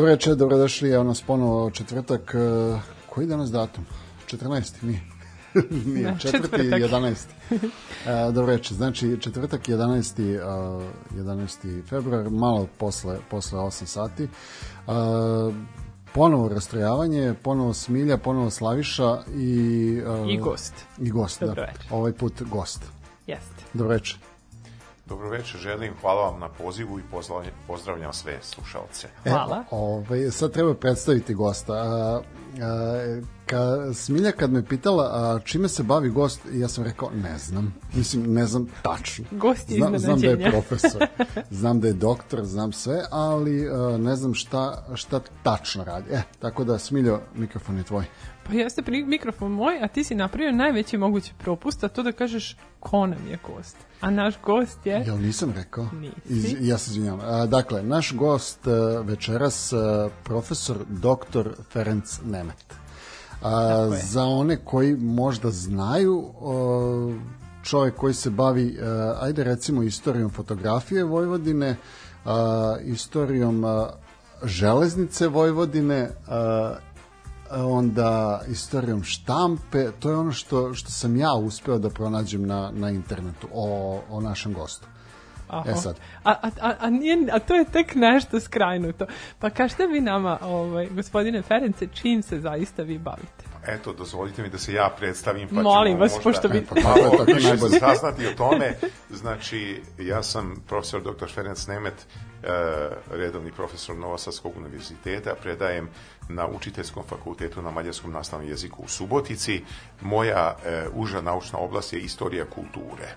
Dobro večer, dobrodošli, evo nas ponovo četvrtak, e, koji je danas datum? 14. nije, nije, da, četvrti, 11. E, dobro večer, znači četvrtak 11. 11. E, februar, malo posle, posle 8 sati. E, ponovo rastrojavanje, ponovo Smilja, ponovo Slaviša i... I gost. I gost, da. Dobro da. Večer. Ovaj put gost. Jeste. Dobro večer. Dobroveče, želim, hvala vam na pozivu i pozdravljam sve slušalce. E, hvala. E, ovaj, sad treba predstaviti gosta. A, a, ka, Smilja kad me pitala a, čime se bavi gost, ja sam rekao ne znam. Mislim, ne znam tačno. Gost je znam, znam da je profesor, znam da je doktor, znam sve, ali a, ne znam šta, šta tačno radi. E, tako da, Smiljo, mikrofon je tvoj pa jeste mikrofon moj, a ti si napravio najveći mogući propust, a to da kažeš ko nam je gost. A naš gost je... Jel nisam rekao? Nisi. Iz, ja se izvinjam. dakle, naš gost e, večeras, e, profesor doktor Ferenc Nemet. A, za one koji možda znaju, čovjek koji se bavi, e, ajde recimo, istorijom fotografije Vojvodine, istorijom železnice Vojvodine onda istorijom štampe, to je ono što, što sam ja uspeo da pronađem na, na internetu o, o našem gostu. E Aha. E sad. A, a, a, a, nije, a to je tek nešto skrajnuto. Pa kažete vi nama, ovaj, gospodine Ference, čim se zaista vi bavite? Eto, dozvolite mi da se ja predstavim, pa Molim vas, možda, pošto bi... Pa malo tako više saznati o tome. Znači, ja sam profesor dr. Ferenc Nemet, uh, redovni profesor Novosadskog univerziteta, predajem na učiteljskom fakultetu na mađarskom nastavnom jeziku u Subotici. Moja e, uža naučna oblast je istorija kulture.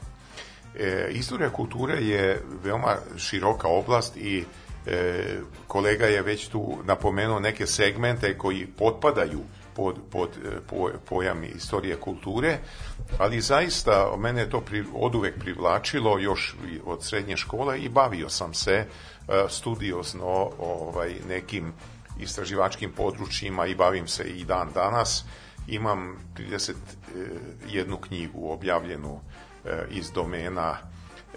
E, istorija kulture je veoma široka oblast i e, kolega je već tu napomenuo neke segmente koji potpadaju pod, pod e, po, pojam istorije kulture, ali zaista mene to pri, od uvek privlačilo još od srednje škole i bavio sam se e, studiozno ovaj, nekim istraživačkim područjima i bavim se i dan danas. Imam 31 knjigu objavljenu eh, iz domena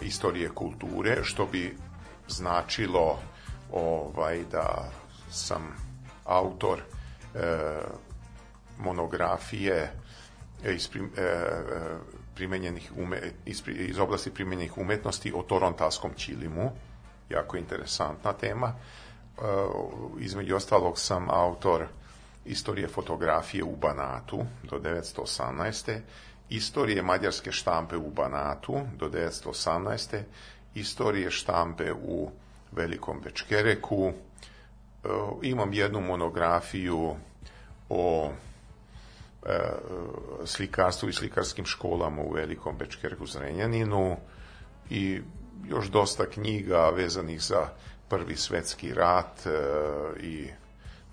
istorije kulture, što bi značilo ovaj da sam autor eh, monografije iz eh, primenjenih ume, iz, oblasti primenjenih umetnosti o torontalskom ćilimu, jako interesantna tema. Eh, između ostalog sam autor istorije fotografije u Banatu do 1918. Istorije mađarske štampe u Banatu do 918. Istorije štampe u Velikom Bečkereku. Eh, imam jednu monografiju o eh, slikarstvu i slikarskim školama u Velikom Bečkerku Zrenjaninu i još dosta knjiga vezanih za prvi svetski rat e, i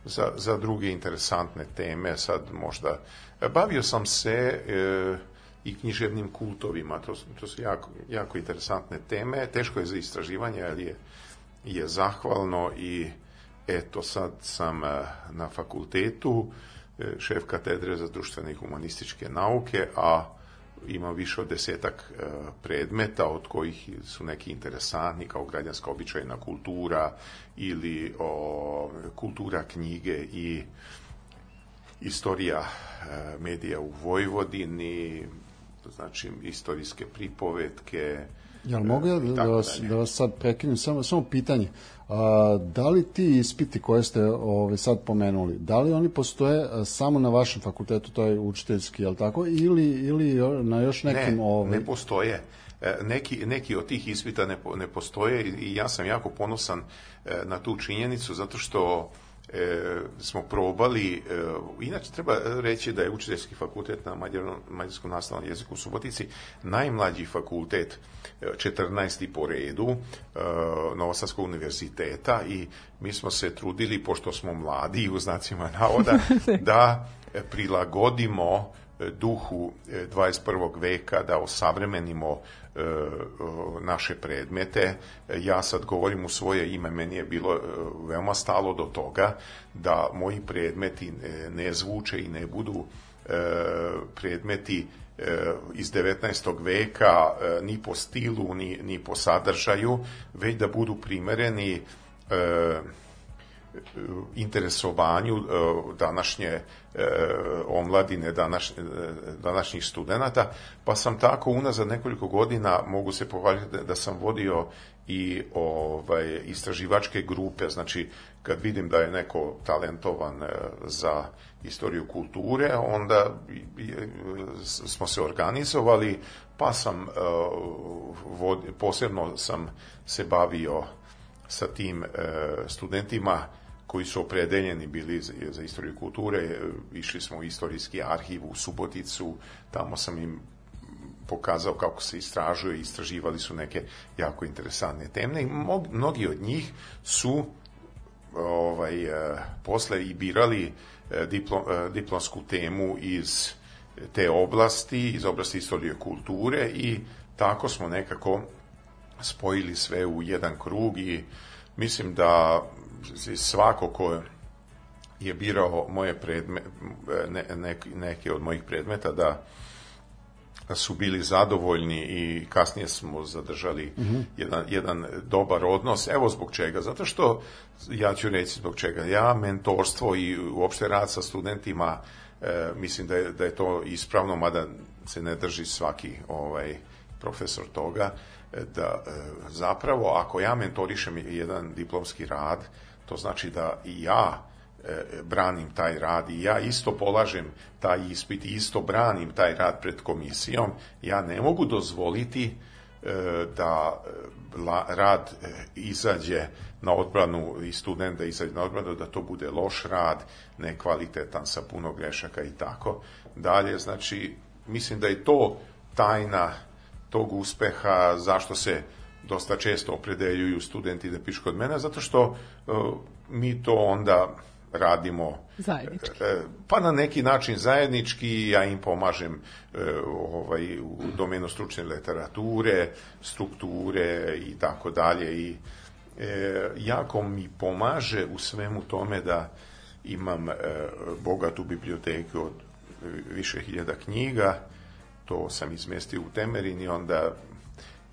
za, za druge interesantne teme, sad možda. E, bavio sam se e, i književnim kultovima, to, to su jako, jako interesantne teme, teško je za istraživanje, ali je, je zahvalno i eto sad sam na fakultetu šef katedre za društvene i humanističke nauke, a ima više od desetak e, predmeta, od kojih su neki interesantni, kao građanska običajna kultura ili o, kultura knjige i istorija e, medija u Vojvodini, znači istorijske pripovetke, Jel e, mogu ja da, vas, da, da vas sad prekinem? Samo, samo pitanje. A, da li ti ispiti koje ste ove, sad pomenuli, da li oni postoje samo na vašem fakultetu, to je učiteljski, jel tako, ili, ili na još nekim... Ne, ove... Ovaj- ne postoje. E, neki, neki od tih ispita ne, ne postoje i ja sam jako ponosan e, na tu činjenicu zato što e, smo probali, e, inače treba reći da je učiteljski fakultet na mađarskom nastavnom jeziku u Subotici najmlađi fakultet, 14. E, po redu e, Novosadskog univerziteta i mi smo se trudili, pošto smo mladi u znacima navoda, da prilagodimo e, duhu 21. E, veka, da osavremenimo E, naše predmete. Ja sad govorim u svoje ime, meni je bilo e, veoma stalo do toga da moji predmeti ne zvuče i ne budu e, predmeti iz 19. veka ni po stilu, ni, ni po sadržaju, već da budu primereni interesovanju e, današnje e, omladine, današnj, e, današnjih studenta, pa sam tako unazad nekoliko godina, mogu se pohvaliti da sam vodio i ovaj, istraživačke grupe, znači kad vidim da je neko talentovan za istoriju kulture, onda smo se organizovali, pa sam posebno sam se bavio sa tim studentima koji su opredeljeni bili za, za istoriju kulture. Išli smo u istorijski arhiv u Suboticu, tamo sam im pokazao kako se istražuje, istraživali su neke jako interesantne temne i mnogi od njih su ovaj, eh, posle i birali eh, diplom, eh, diplomsku temu iz te oblasti, iz oblasti istorije kulture i tako smo nekako spojili sve u jedan krug i mislim da svako ko je birao moje predme, ne, ne, neke od mojih predmeta da su bili zadovoljni i kasnije smo zadržali mm -hmm. jedan, jedan dobar odnos. Evo zbog čega. Zato što, ja ću reći zbog čega, ja mentorstvo i uopšte rad sa studentima e, mislim da je, da je to ispravno, mada se ne drži svaki ovaj profesor toga, e, da e, zapravo ako ja mentorišem jedan diplomski rad, to znači da ja e, e, branim taj rad i ja isto polažem taj ispit i isto branim taj rad pred komisijom, ja ne mogu dozvoliti e, da rad izađe na odbranu i student da izađe na odbranu, da to bude loš rad, nekvalitetan sa puno grešaka i tako dalje. Znači, mislim da je to tajna tog uspeha zašto se dosta često opredeljuju studenti da pišu kod mene, zato što e, mi to onda radimo zajednički. E, pa na neki način zajednički ja im pomažem e, ovaj u domenu stručne literature, strukture i tako dalje i e, jako mi pomaže u svemu tome da imam e, bogatu biblioteku od više hiljada knjiga to sam izmestio u Temerin i onda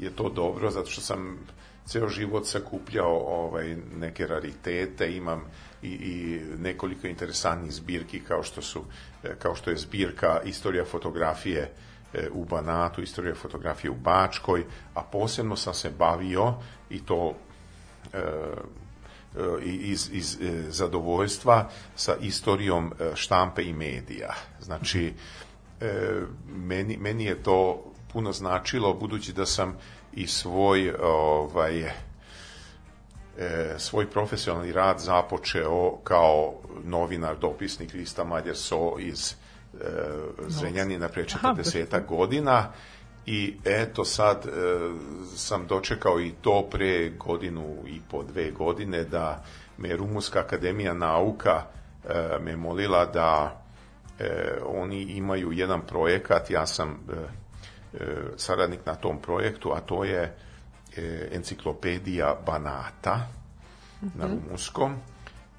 je to dobro zato što sam ceo život sakupljao ovaj neke raritete, imam i, i nekoliko interesantnih zbirki kao što su e, kao što je zbirka Istorija fotografije e, u Banatu, Istorija fotografije u Bačkoj, a posebno sam se bavio i to e, e iz, iz zadovoljstva sa istorijom štampe i medija. Znači, meni, meni je to puno značilo, budući da sam i svoj ovaj, e, svoj profesionalni rad započeo kao novinar, dopisnik lista Mađar So iz e, Zrenjanina pre 40 godina i eto sad e, sam dočekao i to pre godinu i po dve godine da me Rumunska akademija nauka e, me molila da e, oni imaju jedan projekat, ja sam e, E, saradnik na tom projektu, a to je e, enciklopedija Banata na mhm. rumunskom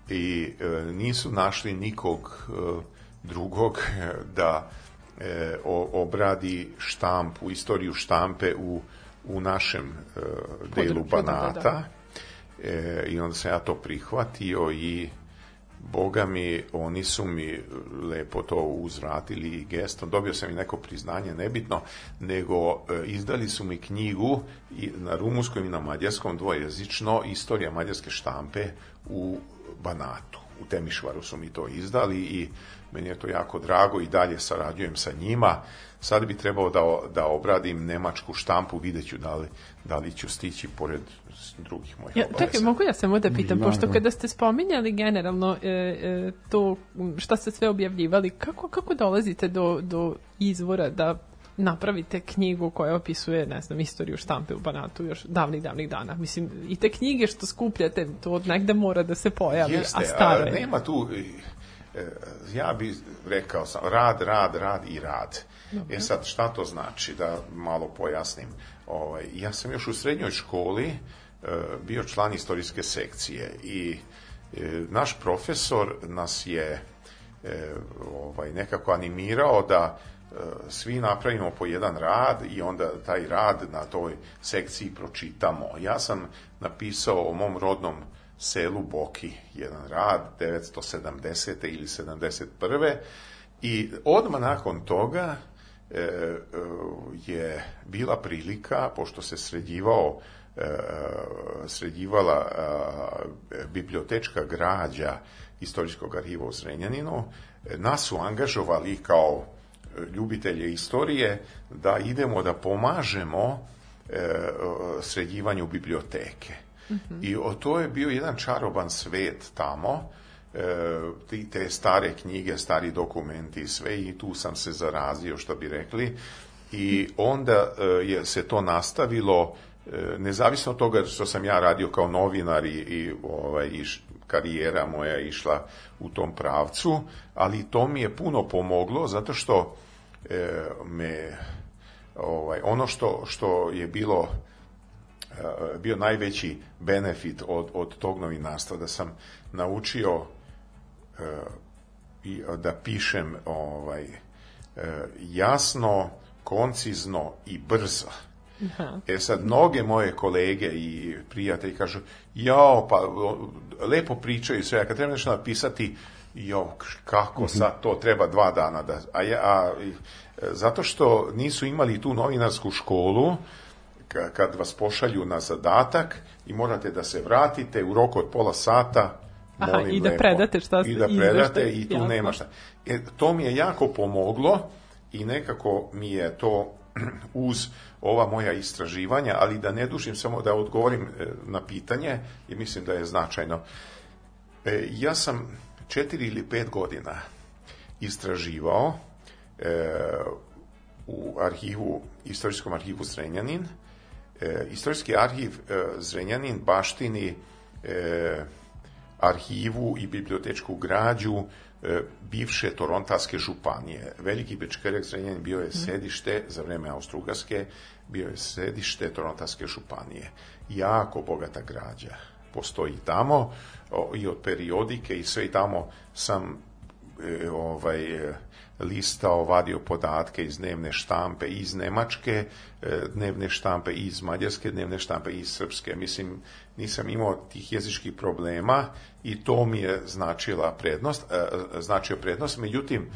i e, nisu našli nikog drugog da obradi štampu, istoriju štampe u, u našem delu Banata. Da. I onda sam ja to prihvatio i Boga mi, oni su mi lepo to uzvratili i gestom, dobio sam i neko priznanje, nebitno, nego e, izdali su mi knjigu i na rumunskom i na mađarskom dvojezično, istorija mađarske štampe u Banatu. U Temišvaru su mi to izdali i meni je to jako drago i dalje sarađujem sa njima Sad bi trebao da, da obradim nemačku štampu, vidjet ću da li, da li ću stići pored drugih mojih ja, obaveza. Čekaj, mogu ja samo da pitam, Naravno. pošto kada ste spominjali generalno e, e, to šta ste sve objavljivali, kako, kako dolazite do, do izvora da napravite knjigu koja opisuje, ne znam, istoriju štampe u Banatu još davnih, davnih dana. Mislim, i te knjige što skupljate, to od negde mora da se pojavi, Jeste, a staro je. Nema tu, e, e, ja bih rekao sam, rad, rad, rad i rad. Dobro. E sad, šta to znači, da malo pojasnim. Ovaj, ja sam još u srednjoj školi e, bio član istorijske sekcije i e, naš profesor nas je e, ovaj, nekako animirao da svi napravimo po jedan rad i onda taj rad na toj sekciji pročitamo. Ja sam napisao o mom rodnom selu Boki, jedan rad 970. ili 71. I odmah nakon toga E, e, je bila prilika, pošto se sređivao e, e, sređivala bibliotečka građa istorijskog arhiva u Zrenjaninu, nas su angažovali kao ljubitelje istorije da idemo da pomažemo sređivanju biblioteke. Mm -hmm. I o, to je bio jedan čaroban svet tamo, e, te stare knjige, stari dokumenti i sve i tu sam se zarazio što bi rekli i onda e, je se to nastavilo e, nezavisno od toga što sam ja radio kao novinar i, i, ovaj, i karijera moja išla u tom pravcu, ali to mi je puno pomoglo zato što e, me ovaj, ono što, što je bilo e, bio najveći benefit od, od tog novinarstva, da sam naučio i da pišem ovaj e, jasno, koncizno i brzo. Aha. E sad, mnoge moje kolege i prijatelji kažu, jao, pa lepo pričaju sve, a kad treba nešto napisati, jo, kako mhm. sad to treba dva dana da... A, ja, a e, zato što nisu imali tu novinarsku školu, kad vas pošalju na zadatak i morate da se vratite u roku od pola sata Aha, i da lepo. predate šta se I da predate i tu jasno. nema šta. E, to mi je jako pomoglo i nekako mi je to uz ova moja istraživanja, ali da ne dušim, samo da odgovorim e, na pitanje, i mislim da je značajno. E, ja sam četiri ili pet godina istraživao e, u arhivu, istorijskom arhivu Zrenjanin. E, istorijski arhiv e, Zrenjanin baštini e, arhivu i bibliotečku građu e, bivše Torontaske županije. Veliki Bečkerek Zrenjanin bio je sedište za vreme Austrougarske, bio je sedište Torontaske županije. Jako bogata građa postoji tamo i od periodike i sve i tamo sam e, ovaj lista ovadio podatke iz dnevne štampe iz Nemačke, e, dnevne štampe iz Mađarske, dnevne štampe iz Srpske. Mislim, nisam imao tih jezičkih problema i to mi je značila prednost, e, značio prednost. Međutim,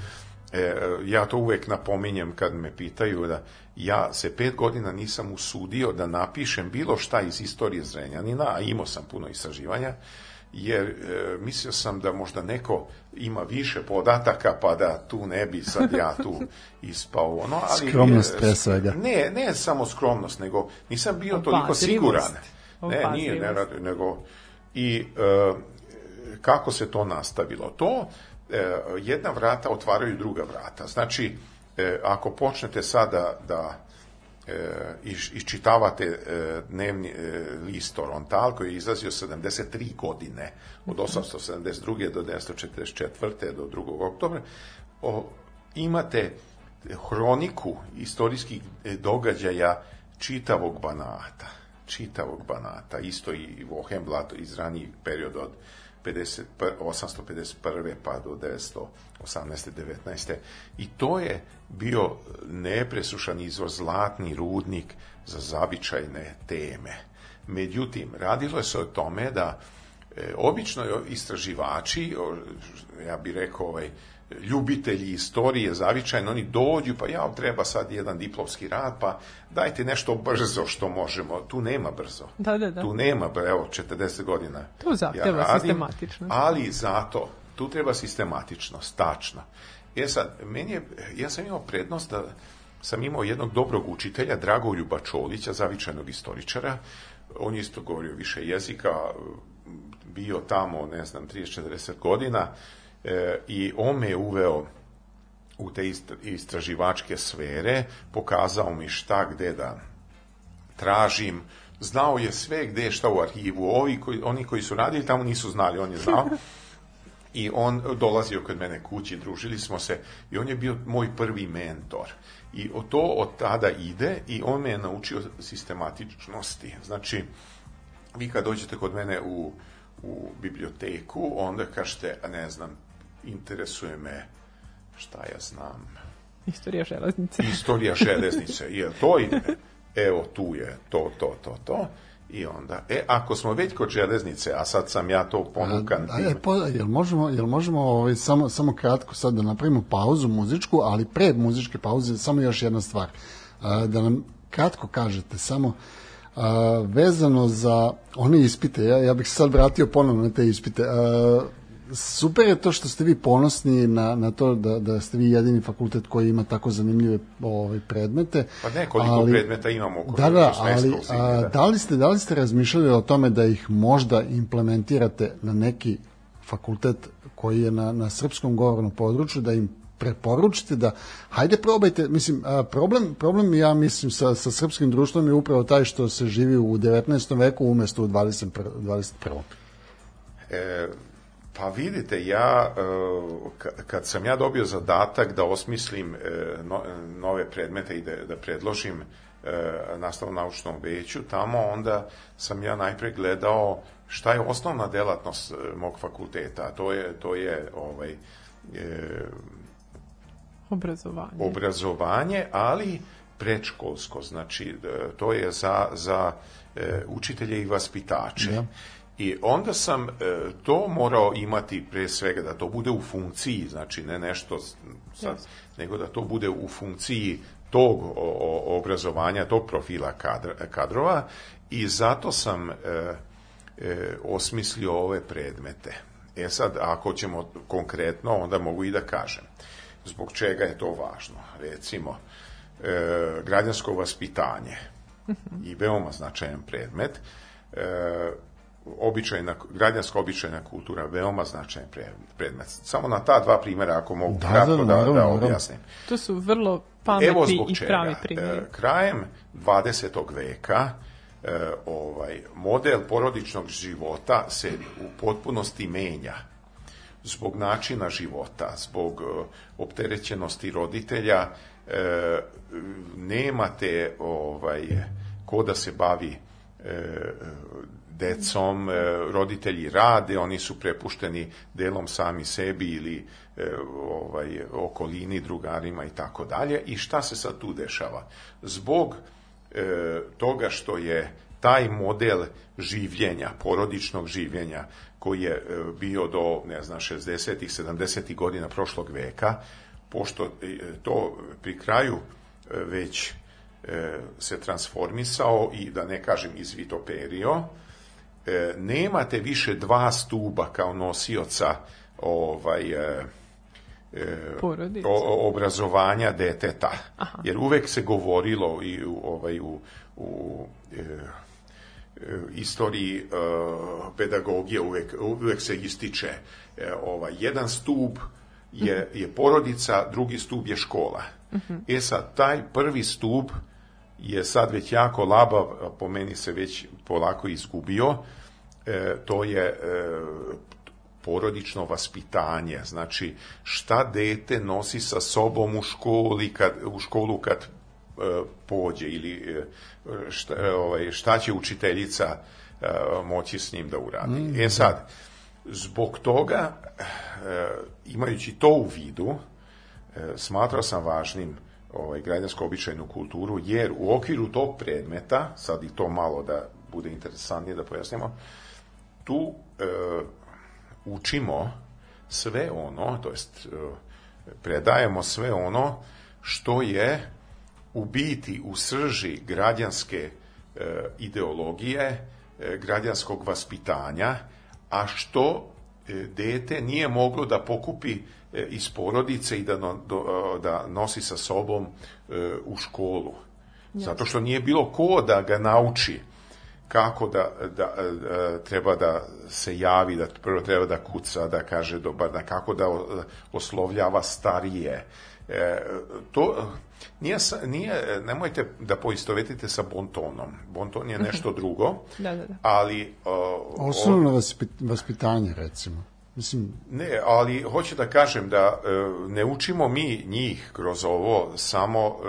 e, ja to uvek napominjem kad me pitaju da ja se pet godina nisam usudio da napišem bilo šta iz istorije Zrenjanina, a imao sam puno istraživanja, jer e, mislio sam da možda neko ima više podataka pa da tu ne bi sad ja tu ispao ono ali skromnost pre svega ne ne samo skromnost nego nisam bio Opa, toliko siguran Opa, ne nije ne radi nego i e, kako se to nastavilo to e, jedna vrata otvaraju druga vrata znači e, ako počnete sada da E, iščitavate e, dnevni e, list Torontal koji je izlazio 73 godine od 872. Mhm. do 1944. do 2. oktobra imate hroniku istorijskih događaja čitavog Banata čitavog Banata isto i Vohemblat iz ranijih perioda od 50, 851. pa do 918. 19. I to je bio nepresušan izvor, zlatni rudnik za zabičajne teme. Međutim, radilo se o tome da e, obično istraživači, ja bih rekao ovaj, ljubitelji istorije zavičajno, oni dođu, pa ja treba sad jedan diplomski rad, pa dajte nešto brzo što možemo. Tu nema brzo. Da, da, da. Tu nema, evo, 40 godina. Tu zahteva ja radim, sistematičnost. Ali zato, tu treba sistematično, tačno. E sad, meni je, ja sam imao prednost da sam imao jednog dobrog učitelja, Dragoljuba Čolića, zavičajnog istoričara. On je isto govorio više jezika, bio tamo, ne znam, 30-40 godina, e, i on me je uveo u te istraživačke sfere, pokazao mi šta gde da tražim, znao je sve gde je šta u arhivu, ovi koji, oni koji su radili tamo nisu znali, on je znao. I on dolazio kod mene kući, družili smo se i on je bio moj prvi mentor. I to od tada ide i on me je naučio sistematičnosti. Znači, vi kad dođete kod mene u, u biblioteku, onda kažete, ne znam, interesuje me šta ja znam. Istorija železnice. Istorija železnice, I to ide. Evo tu je to, to, to, to. I onda, e, ako smo već kod železnice, a sad sam ja to ponukan a, tim. E, po, jel možemo, jel možemo ovaj, samo, samo kratko sad da napravimo pauzu muzičku, ali pre muzičke pauze samo još jedna stvar. A, da nam kratko kažete samo a, vezano za one ispite, ja, ja bih se sad vratio ponovno na te ispite. A, super je to što ste vi ponosni na, na to da, da ste vi jedini fakultet koji ima tako zanimljive ovaj, predmete. Pa ne, koliko ali, predmeta imamo. Koji da, da, ali a, da. da, li ste, da li ste razmišljali o tome da ih možda implementirate na neki fakultet koji je na, na srpskom govornom području, da im preporučite da hajde probajte, mislim, problem, problem ja mislim sa, sa srpskim društvom je upravo taj što se živi u 19. veku umesto u 21. 21. E, Pa vidite, ja, eh, kad sam ja dobio zadatak da osmislim eh, nove predmete i da, da predložim eh, nastavno naučnom veću, tamo onda sam ja najpre gledao šta je osnovna delatnost mog fakulteta, to je, to je ovaj, obrazovanje. obrazovanje, ali predškolsko, znači to je za, za učitelje i vaspitače. Ja. I onda sam e, to morao imati pre svega da to bude u funkciji, znači ne nešto sad, yes. nego da to bude u funkciji tog o, o, obrazovanja, tog profila kadra, kadrova i zato sam e, e, osmislio ove predmete. E sad, ako ćemo konkretno, onda mogu i da kažem zbog čega je to važno. Recimo, e, građansko vaspitanje i veoma značajan predmet. E, običajna, građanska običajna kultura veoma značajan predmet. Samo na ta dva primjera ako mogu da, kratko da, da- naravno, da, da objasnim. To su vrlo pametni Evo zbog i čega. pravi e, primjeri. Krajem 20. veka e, ovaj model porodičnog života se u potpunosti menja zbog načina života, zbog e, opterećenosti roditelja nemate ovaj ko da se bavi decom, e, roditelji rade, oni su prepušteni delom sami sebi ili e, ovaj, okolini, drugarima i tako dalje. I šta se sad tu dešava? Zbog e, toga što je taj model življenja, porodičnog življenja, koji je bio do, ne znam, 60. i 70. godina prošlog veka, pošto to pri kraju već se transformisao i, da ne kažem, izvitoperio, e, nemate više dva stuba kao nosioca ovaj e, e O, obrazovanja deteta. Aha. Jer uvek se govorilo i u, ovaj, u, u e, e istoriji e, pedagogije uvek, uvek se ističe e, ovaj, jedan stub je, mhm. je porodica, drugi stub je škola. Uh mhm. -huh. E sad, taj prvi stup je sad već jako labav, po meni se već polako izgubio, e, to je e, porodično vaspitanje, znači šta dete nosi sa sobom u školi kad, u školu kad e, pođe ili e, šta, e, ovaj, šta će učiteljica e, moći s njim da uradi. Mm. E sad, zbog toga, e, imajući to u vidu, e, smatrao sam važnim ovaj, građansku običajnu kulturu, jer u okviru tog predmeta, sad i to malo da bude interesantnije da pojasnimo, tu e, učimo sve ono, to jest e, predajemo sve ono što je u biti, u srži građanske e, ideologije, e, građanskog vaspitanja, a što e, dete nije moglo da pokupi Eh, iz porodice i da, no, eh, da nosi sa sobom eh, u školu. Zato što nije bilo ko da ga nauči kako da, da, da, treba da se javi, da prvo treba da kuca, da kaže dobar, da kako da oslovljava starije. E, to nije, nije, nemojte da poistovetite sa bontonom. Bonton je mhm. nešto drugo, da, da, da. ali... O, Osnovno vaspitanje, recimo. Mislim... Ne, ali hoću da kažem da e, ne učimo mi njih kroz ovo samo e,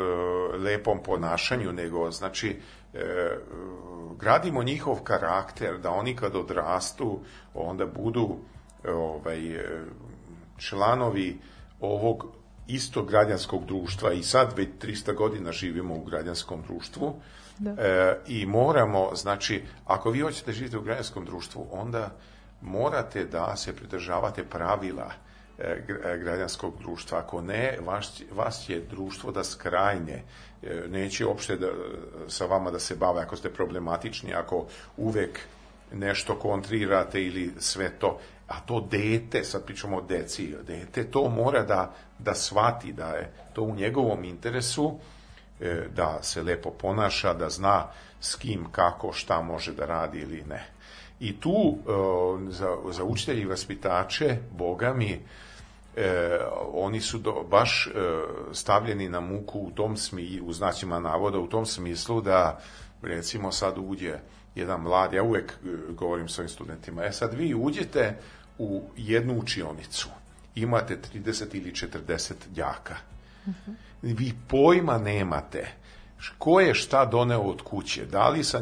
lepom ponašanju, nego znači e, gradimo njihov karakter, da oni kad odrastu onda budu e, ovaj, e, članovi ovog istog građanskog društva i sad već 300 godina živimo u građanskom društvu da. e, i moramo, znači, ako vi hoćete živjeti u građanskom društvu, onda morate da se pridržavate pravila e, e, građanskog društva. Ako ne, vas, vas je društvo da skrajnje. E, neće uopšte da, sa vama da se bave ako ste problematični, ako uvek nešto kontrirate ili sve to. A to dete, sad pričamo o deci, dete to mora da, da shvati da je to u njegovom interesu, da se lepo ponaša, da zna s kim, kako, šta može da radi ili ne. I tu e, za, za učitelje i vaspitače, Boga mi, e, oni su do, baš e, stavljeni na muku u tom smislu, u znacima navoda, u tom smislu da recimo sad uđe jedan mlad, ja uvek e, govorim svojim studentima, e sad vi uđete u jednu učionicu, imate 30 ili 40 đaka, mhm. vi pojma nemate ko je šta doneo od kuće, da li sa, e,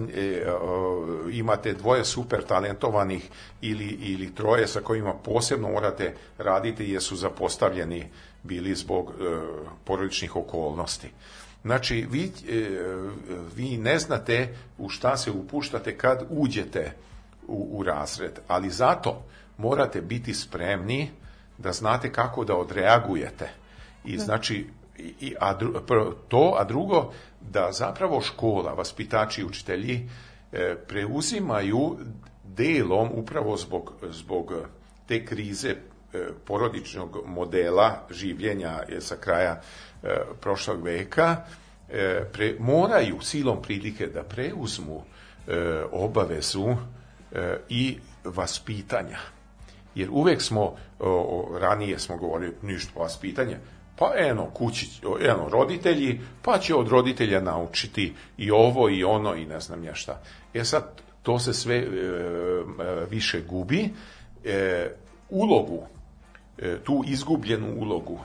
o, e, imate dvoje super talentovanih ili, ili troje sa kojima posebno morate raditi jer su zapostavljeni bili zbog e, porodičnih okolnosti. Znači, vi, e, vi ne znate u šta se upuštate kad uđete u, u razred, ali zato morate biti spremni da znate kako da odreagujete. I da. znači, i, a dru, to, a drugo, da zapravo škola, vaspitači i učitelji e, preuzimaju delom upravo zbog, zbog e, te krize e, porodičnog modela življenja sa kraja prošlog veka, pre, moraju silom prilike da preuzmu obavezu i vaspitanja. Jer uvek smo, ranije smo govorili ništa vaspitanje, pa eno, kući, eno, roditelji, pa će od roditelja naučiti i ovo i ono i ne znam ja šta. E sad, to se sve e, e više gubi. E, ulogu, e, tu izgubljenu ulogu,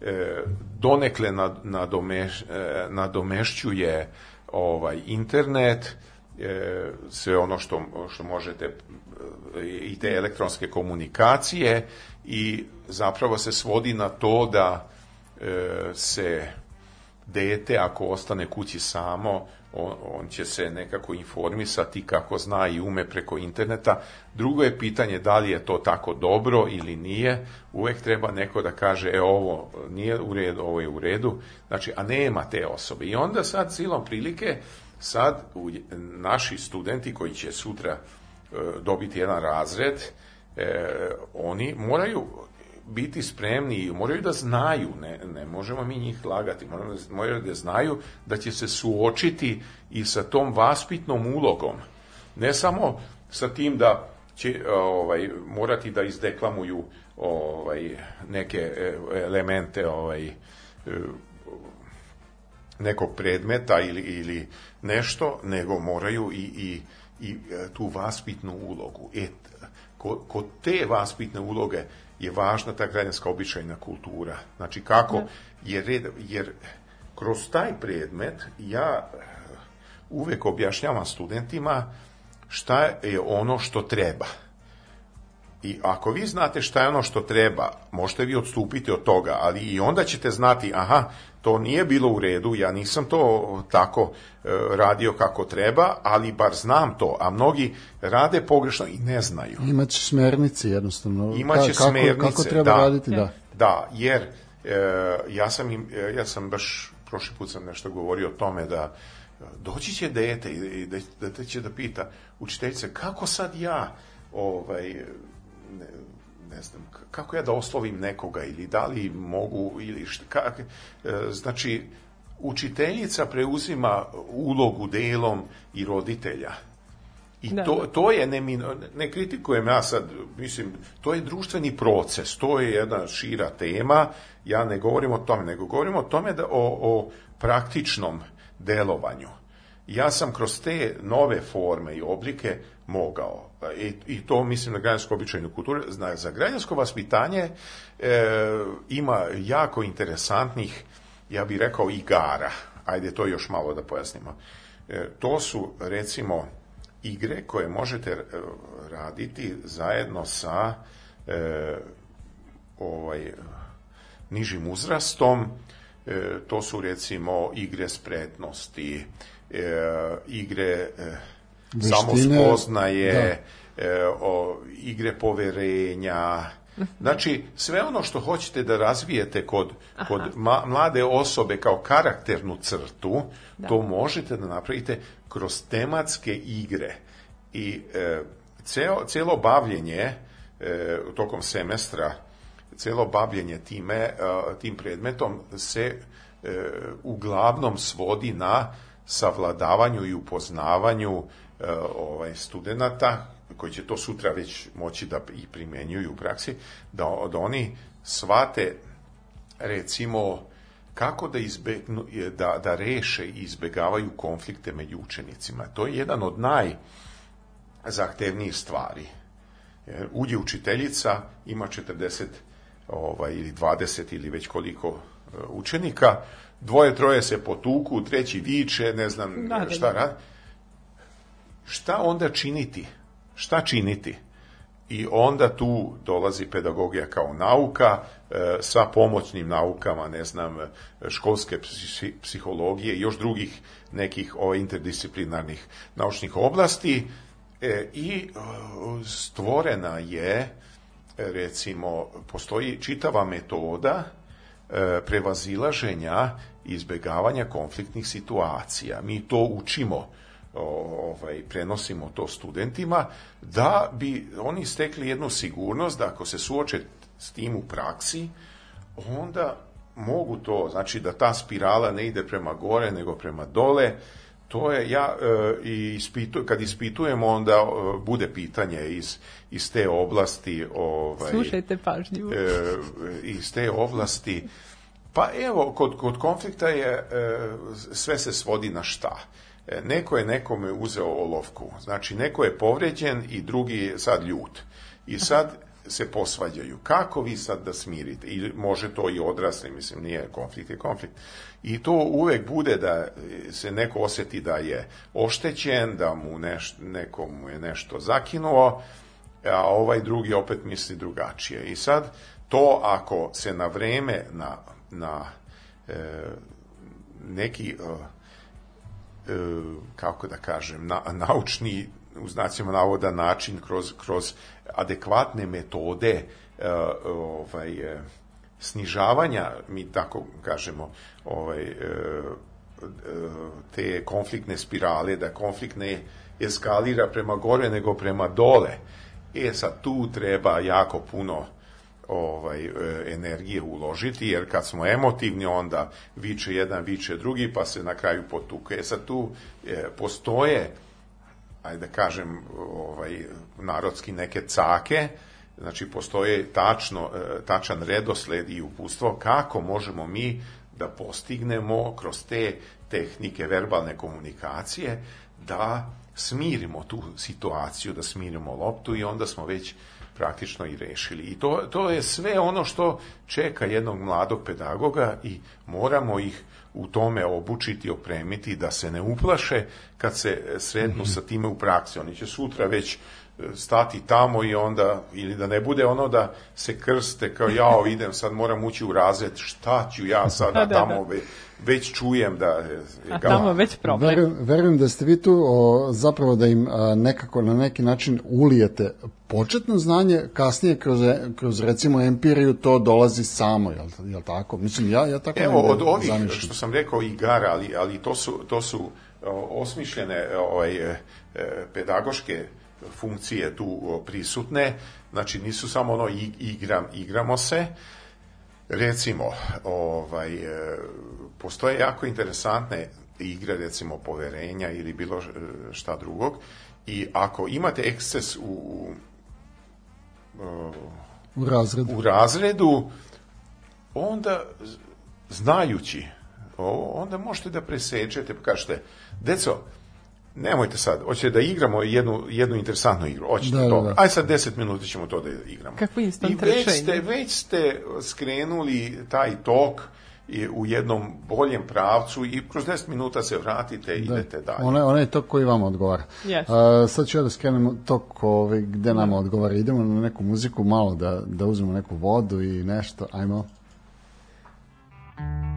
e, donekle nadomeš, e, nadomešćuje ovaj internet, sve ono što, što možete i te elektronske komunikacije i zapravo se svodi na to da E, se dete ako ostane kući samo on, on će se nekako informisati kako zna i ume preko interneta drugo je pitanje da li je to tako dobro ili nije uvek treba neko da kaže e ovo nije u redu ovo je u redu znači a nema te osobe i onda sad silom prilike sad u, naši studenti koji će sutra e, dobiti jedan razred e, oni moraju biti spremni i moraju da znaju, ne, ne možemo mi njih lagati, moraju da, moraju da znaju da će se suočiti i sa tom vaspitnom ulogom. Ne samo sa tim da će e, ovaj, morati da izdeklamuju ovaj, neke e, elemente ovaj, e, nekog predmeta ili, ili nešto, nego moraju i, i, i tu vaspitnu ulogu. E, kod, kod te vaspitne uloge je važna ta građanska običajna kultura. Znači kako, da. jer, jer kroz taj predmet ja eh, uvek objašnjavam studentima šta je ono što treba. I ako vi znate šta je ono što treba, možete vi odstupiti od toga, ali i onda ćete znati, aha, to nije bilo u redu, ja nisam to tako e, radio kako treba, ali bar znam to, a mnogi rade pogrešno i ne znaju. Imaće smernice jednostavno. Imaće kako, smernice, kako treba da, raditi, da. Da, jer e, ja sam im, e, ja sam baš prošli put sam nešto govorio o tome da doći će dete i da, će da pita učiteljice kako sad ja ovaj ne znam, kako ja da oslovim nekoga ili da li mogu ili šta, kak, e, znači, učiteljica preuzima ulogu delom i roditelja. I da. to, to je, ne, ne kritikujem ja sad, mislim, to je društveni proces, to je jedna šira tema, ja ne govorim o tome, nego govorim o tome da o, o praktičnom delovanju ja sam kroz te nove forme i oblike mogao. I, e, i to mislim na građansko običajnu kulturu. Zna, za građansko vaspitanje e, ima jako interesantnih, ja bih rekao, igara. Ajde to još malo da pojasnimo. E, to su, recimo, igre koje možete e, raditi zajedno sa e, ovaj, nižim uzrastom. E, to su, recimo, igre spretnosti, e, igre e, samospoznaje, da. e, o, igre poverenja, mhm. Znači, sve ono što hoćete da razvijete kod, kod ma, mlade osobe kao karakternu crtu, da. to možete da napravite kroz tematske igre. I e, ceo, celo bavljenje e, tokom semestra, celo bavljenje time, e, tim predmetom se e, uglavnom svodi na savladavanju i upoznavanju e, ovaj studenata koji će to sutra već moći da i primenjuju u praksi, da, da oni svate recimo kako da, izbegnu, da, da reše i izbegavaju konflikte među učenicima. To je jedan od naj zahtevnijih stvari. E, uđe učiteljica, ima 40 ovaj, ili 20 ili već koliko e, učenika, dvoje, troje se potuku, treći viče, ne znam Nadalje. šta radi. Šta onda činiti? Šta činiti? I onda tu dolazi pedagogija kao nauka e, sa pomoćnim naukama, ne znam, školske psihologije i još drugih nekih interdisciplinarnih naučnih oblasti e, i e, stvorena je recimo, postoji čitava metoda E, prevazilaženja izbegavanja konfliktnih situacija. Mi to učimo, ovaj, prenosimo to studentima, da bi oni stekli jednu sigurnost da ako se suoče s tim u praksi, onda mogu to, znači da ta spirala ne ide prema gore nego prema dole, to je, ja e, ispitu, kad ispitujemo, onda e, bude pitanje iz, iz te oblasti. Ovaj, Slušajte pažljivo. E, iz te oblasti. Pa evo, kod, kod konflikta je, e, sve se svodi na šta. E, neko je nekome uzeo olovku. Znači, neko je povređen i drugi je sad ljut. I sad se posvađaju. Kako vi sad da smirite? I može to i odrasli, mislim, nije konflikt je konflikt. I to uvek bude da se neko oseti da je oštećen, da mu neš, nekomu je nešto zakinuo, a ovaj drugi opet misli drugačije. I sad to ako se na vreme na, na e, neki e, e kako da kažem na, naučni u znacima navoda način kroz, kroz adekvatne metode e, ovaj, e, snižavanja, mi tako kažemo, ovaj, e, te konfliktne spirale, da konflikt ne eskalira prema gore nego prema dole. E sad tu treba jako puno ovaj e, energije uložiti jer kad smo emotivni onda viče jedan viče drugi pa se na kraju potuke. E sad tu e, postoje ajde da kažem ovaj narodski neke cake Znači, postoje tačno, tačan redosled i upustvo kako možemo mi da postignemo kroz te tehnike verbalne komunikacije da smirimo tu situaciju, da smirimo loptu i onda smo već praktično i rešili. I to, to je sve ono što čeka jednog mladog pedagoga i moramo ih u tome obučiti, opremiti, da se ne uplaše kad se sretnu mm -hmm. sa mhm. time u praksi. Oni će sutra već stati tamo i onda, ili da ne bude ono da se krste kao ja idem sad moram ući u razred, šta ću ja sada da, da, da, tamo da. već čujem da je A tamo već problem. Verujem, verujem da ste vi tu o, zapravo da im a, nekako na neki način ulijete početno znanje, kasnije kroz, kroz recimo empiriju to dolazi samo, jel, jel tako? Mislim, ja, ja tako Evo, od ovih, zamišljam. što sam rekao, igara, ali, ali to su, to su osmišljene ovaj, e, e, pedagoške funkcije tu prisutne, znači nisu samo ono igram, igramo se, recimo, ovaj, e, postoje jako interesantne igre, recimo poverenja ili bilo e, šta drugog, i ako imate eksces u, u, u, razredu. u razredu, onda znajući onda možete da preseđete, pa kažete, deco, nemojte sad, hoće da igramo jednu, jednu interesantnu igru, hoćete da, da to. Da, Aj sad 10 minuta ćemo to da igramo. Kako I već rečenje. ste, već ste skrenuli taj tok i u jednom boljem pravcu i kroz 10 minuta se vratite i da. idete dalje. Ona, ona je to koji vam odgovara. Yes. A, sad ću ja da skrenem to ovaj, gde nam da. odgovara. Idemo na neku muziku, malo da, da uzmemo neku vodu i nešto. Ajmo. Ajmo.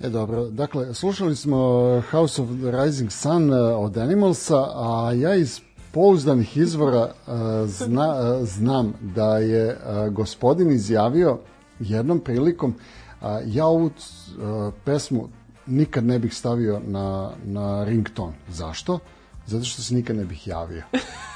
E dobro, dakle, slušali smo eh, House of the Rising Sun eh, od Animalsa, a ja iz pouzdanih izvora eh, zna, znam da je gospodin izjavio jednom prilikom ja ovu pesmu nikad ne bih stavio na, na rington. Zašto? Zato što se nikad ne bih javio.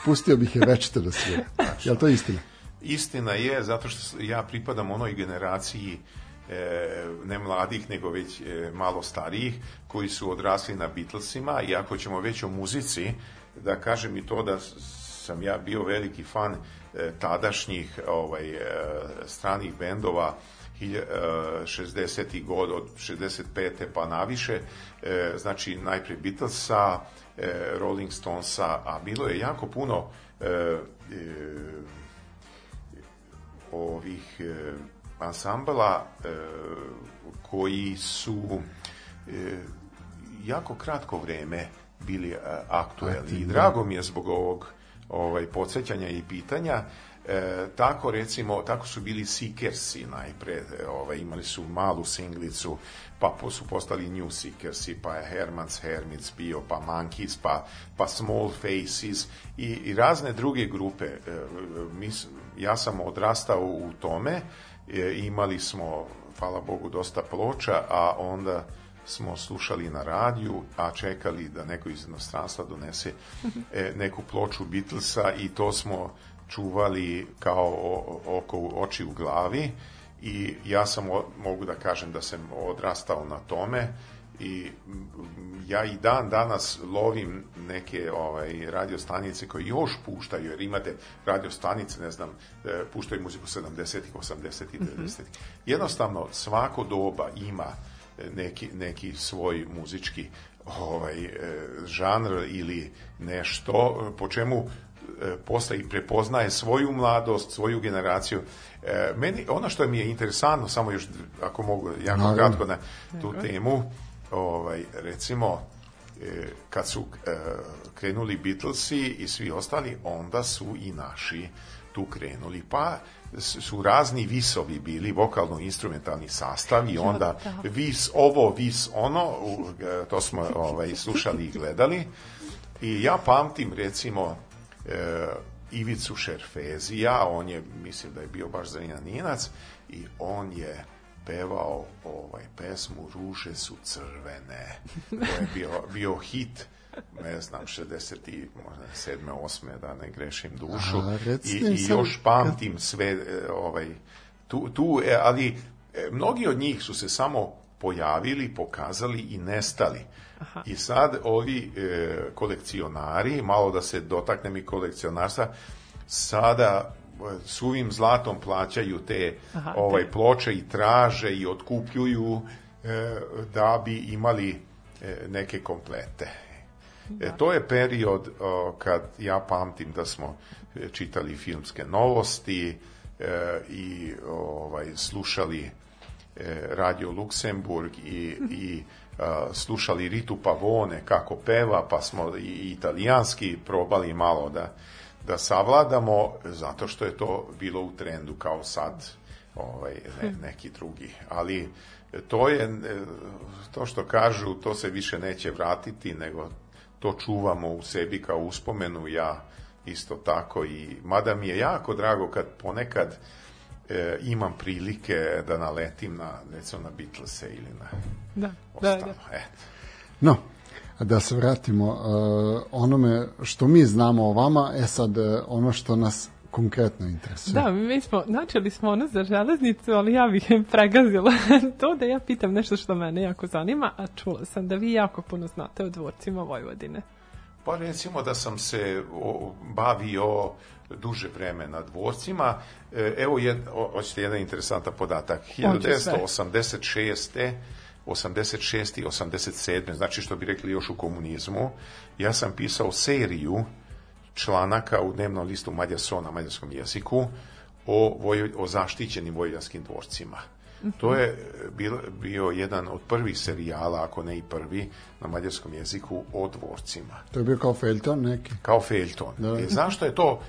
Pustio bih je večito da svira. Je li to istina? Istina je, zato što ja pripadam onoj generaciji uh, e, ne mladih, nego već e, malo starijih, koji su odrasli na Beatlesima i ako ćemo već o muzici, da kažem i to da sam ja bio veliki fan e, tadašnjih ovaj, e, stranih bendova 60. god od 65. pa naviše znači najprije Beatlesa Rolling Stonesa a bilo je jako puno ovih ansambala e, koji su e, jako kratko vreme bili e, aktuelni. I drago mi je zbog ovog ovaj, podsjećanja i pitanja. E, tako recimo, tako su bili Seekersi najpre, e, ovaj, imali su malu singlicu, pa su postali New Seekersi, pa je Hermans Hermits bio, pa Monkeys, pa, pa Small Faces i, i razne druge grupe. E, e mis, ja sam odrastao u tome, e, imali smo, hvala Bogu, dosta ploča, a onda smo slušali na radiju, a čekali da neko iz inostranstva donese e, neku ploču Beatlesa i to smo čuvali kao oko oči u glavi i ja sam, mogu da kažem da sam odrastao na tome, i mm, ja i dan danas lovim neke ovaj radio stanice koje još puštaju jer imate radio stanice ne znam e, puštaju muziku 70-ih, 80-ih, 90-ih. Jednostavno svako doba ima e, neki, neki svoj muzički ovaj e, žanr ili nešto po čemu posle i prepoznaje svoju mladost, svoju generaciju. meni, ono što mi je interesantno, samo još ako mogu jako Naravno. kratko na tu Naravno. temu, ovaj, recimo, e, kad su e, krenuli Beatlesi i svi ostali, onda su i naši tu krenuli, pa su razni visovi bili, vokalno-instrumentalni sastav i onda da. vis ovo, vis ono, e, to smo ovaj, slušali i gledali. I ja pamtim recimo e, Ivicu Šerfezija, on je, mislim da je bio baš zrenjaninac, i on je pevao ovaj pesmu Ruže su crvene. To je bio, bio hit ne znam, 60 i možda 7. 8. da ne grešim dušu. A, I, I još pamtim sve e, ovaj, tu, tu e, ali e, mnogi od njih su se samo pojavili, pokazali i nestali. Aha. I sad ovi e, kolekcionari, malo da se dotaknem i kolekcionarstva, sada suvim zlatom plaćaju te Aha, ovaj ploče i traže i otkupljuju e, da bi imali e, neke komplete. Da. E, to je period o, kad ja pamtim da smo e, čitali filmske novosti e, i ovaj slušali e, Radio Luksemburg i, i a, e, slušali Ritu Pavone kako peva, pa smo i italijanski probali malo da da savladamo zato što je to bilo u trendu kao sad ovaj ne, hm. neki drugi ali to je to što kažu to se više neće vratiti nego to čuvamo u sebi kao uspomenu ja isto tako i mada mi je jako drago kad ponekad e, imam prilike da naletim na recimo na Beatlese ili na da, da ostalo. da, da. E. No, da se vratimo uh, onome što mi znamo o vama, e sad e, ono što nas konkretno interesuje. Da, mi smo, načeli smo ono za železnicu, ali ja bih pregazila to da ja pitam nešto što mene jako zanima, a čula sam da vi jako puno znate o dvorcima Vojvodine. Pa recimo da sam se o, bavio duže vreme na dvorcima. E, evo, jed, hoćete jedan interesantan podatak. 1986. 86. i 87. znači što bi rekli još u komunizmu, ja sam pisao seriju članaka u dnevnom listu Mađarsona na mađarskom jeziku o, voj, o zaštićenim vojvodanskim dvorcima. To je e, bio, bio jedan od prvih serijala, ako ne i prvi, na mađarskom jeziku o dvorcima. To je bio kao Felton neki? Kao Felton. Da. E, što je to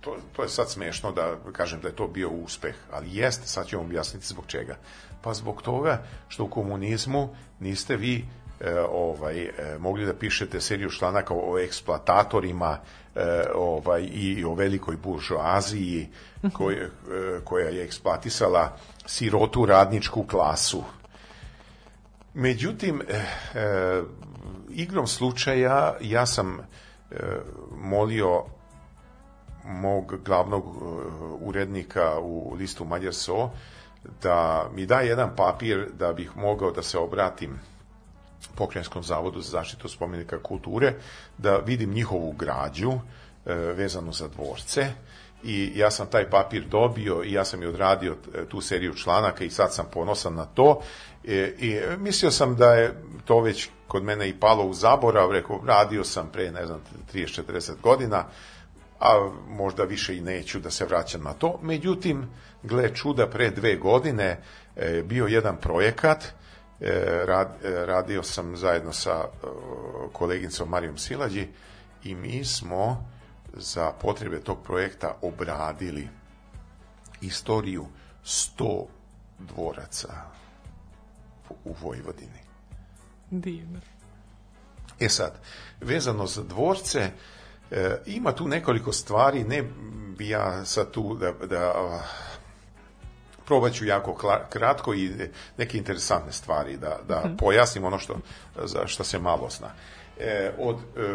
to, to je sad smešno da kažem da je to bio uspeh, ali jeste, sad ću vam objasniti zbog čega. Pa zbog toga što u komunizmu niste vi e, ovaj e, mogli da pišete seriju članaka o eksploatatorima e, ovaj i o velikoj buržoaziji koja e, koja je eksploatisala sirotu radničku klasu. Međutim e, e, igrom slučaja ja sam e, molio mog glavnog urednika u listu Mađarso da mi da jedan papir da bih mogao da se obratim Pokrajinskom zavodu za zaštitu spomenika kulture, da vidim njihovu građu e, vezanu za dvorce i ja sam taj papir dobio i ja sam i odradio e, tu seriju članaka i sad sam ponosan na to e, i mislio sam da je to već kod mene i palo u zaborav, rekao, radio sam pre, ne znam, 30-40 godina, a možda više i neću da se vraćam na to. Međutim, gle čuda, pre dve godine e, bio jedan projekat, e, e, radio sam zajedno sa e, kolegincom Marijom Silađi i mi smo za potrebe tog projekta obradili istoriju 100 dvoraca u Vojvodini. Divno. E sad, vezano za dvorce, ima tu nekoliko stvari, ne bi ja sad tu da, da probat ću jako kratko i neke interesantne stvari da, da mm. pojasnim ono što, za što se malo zna. E, od e,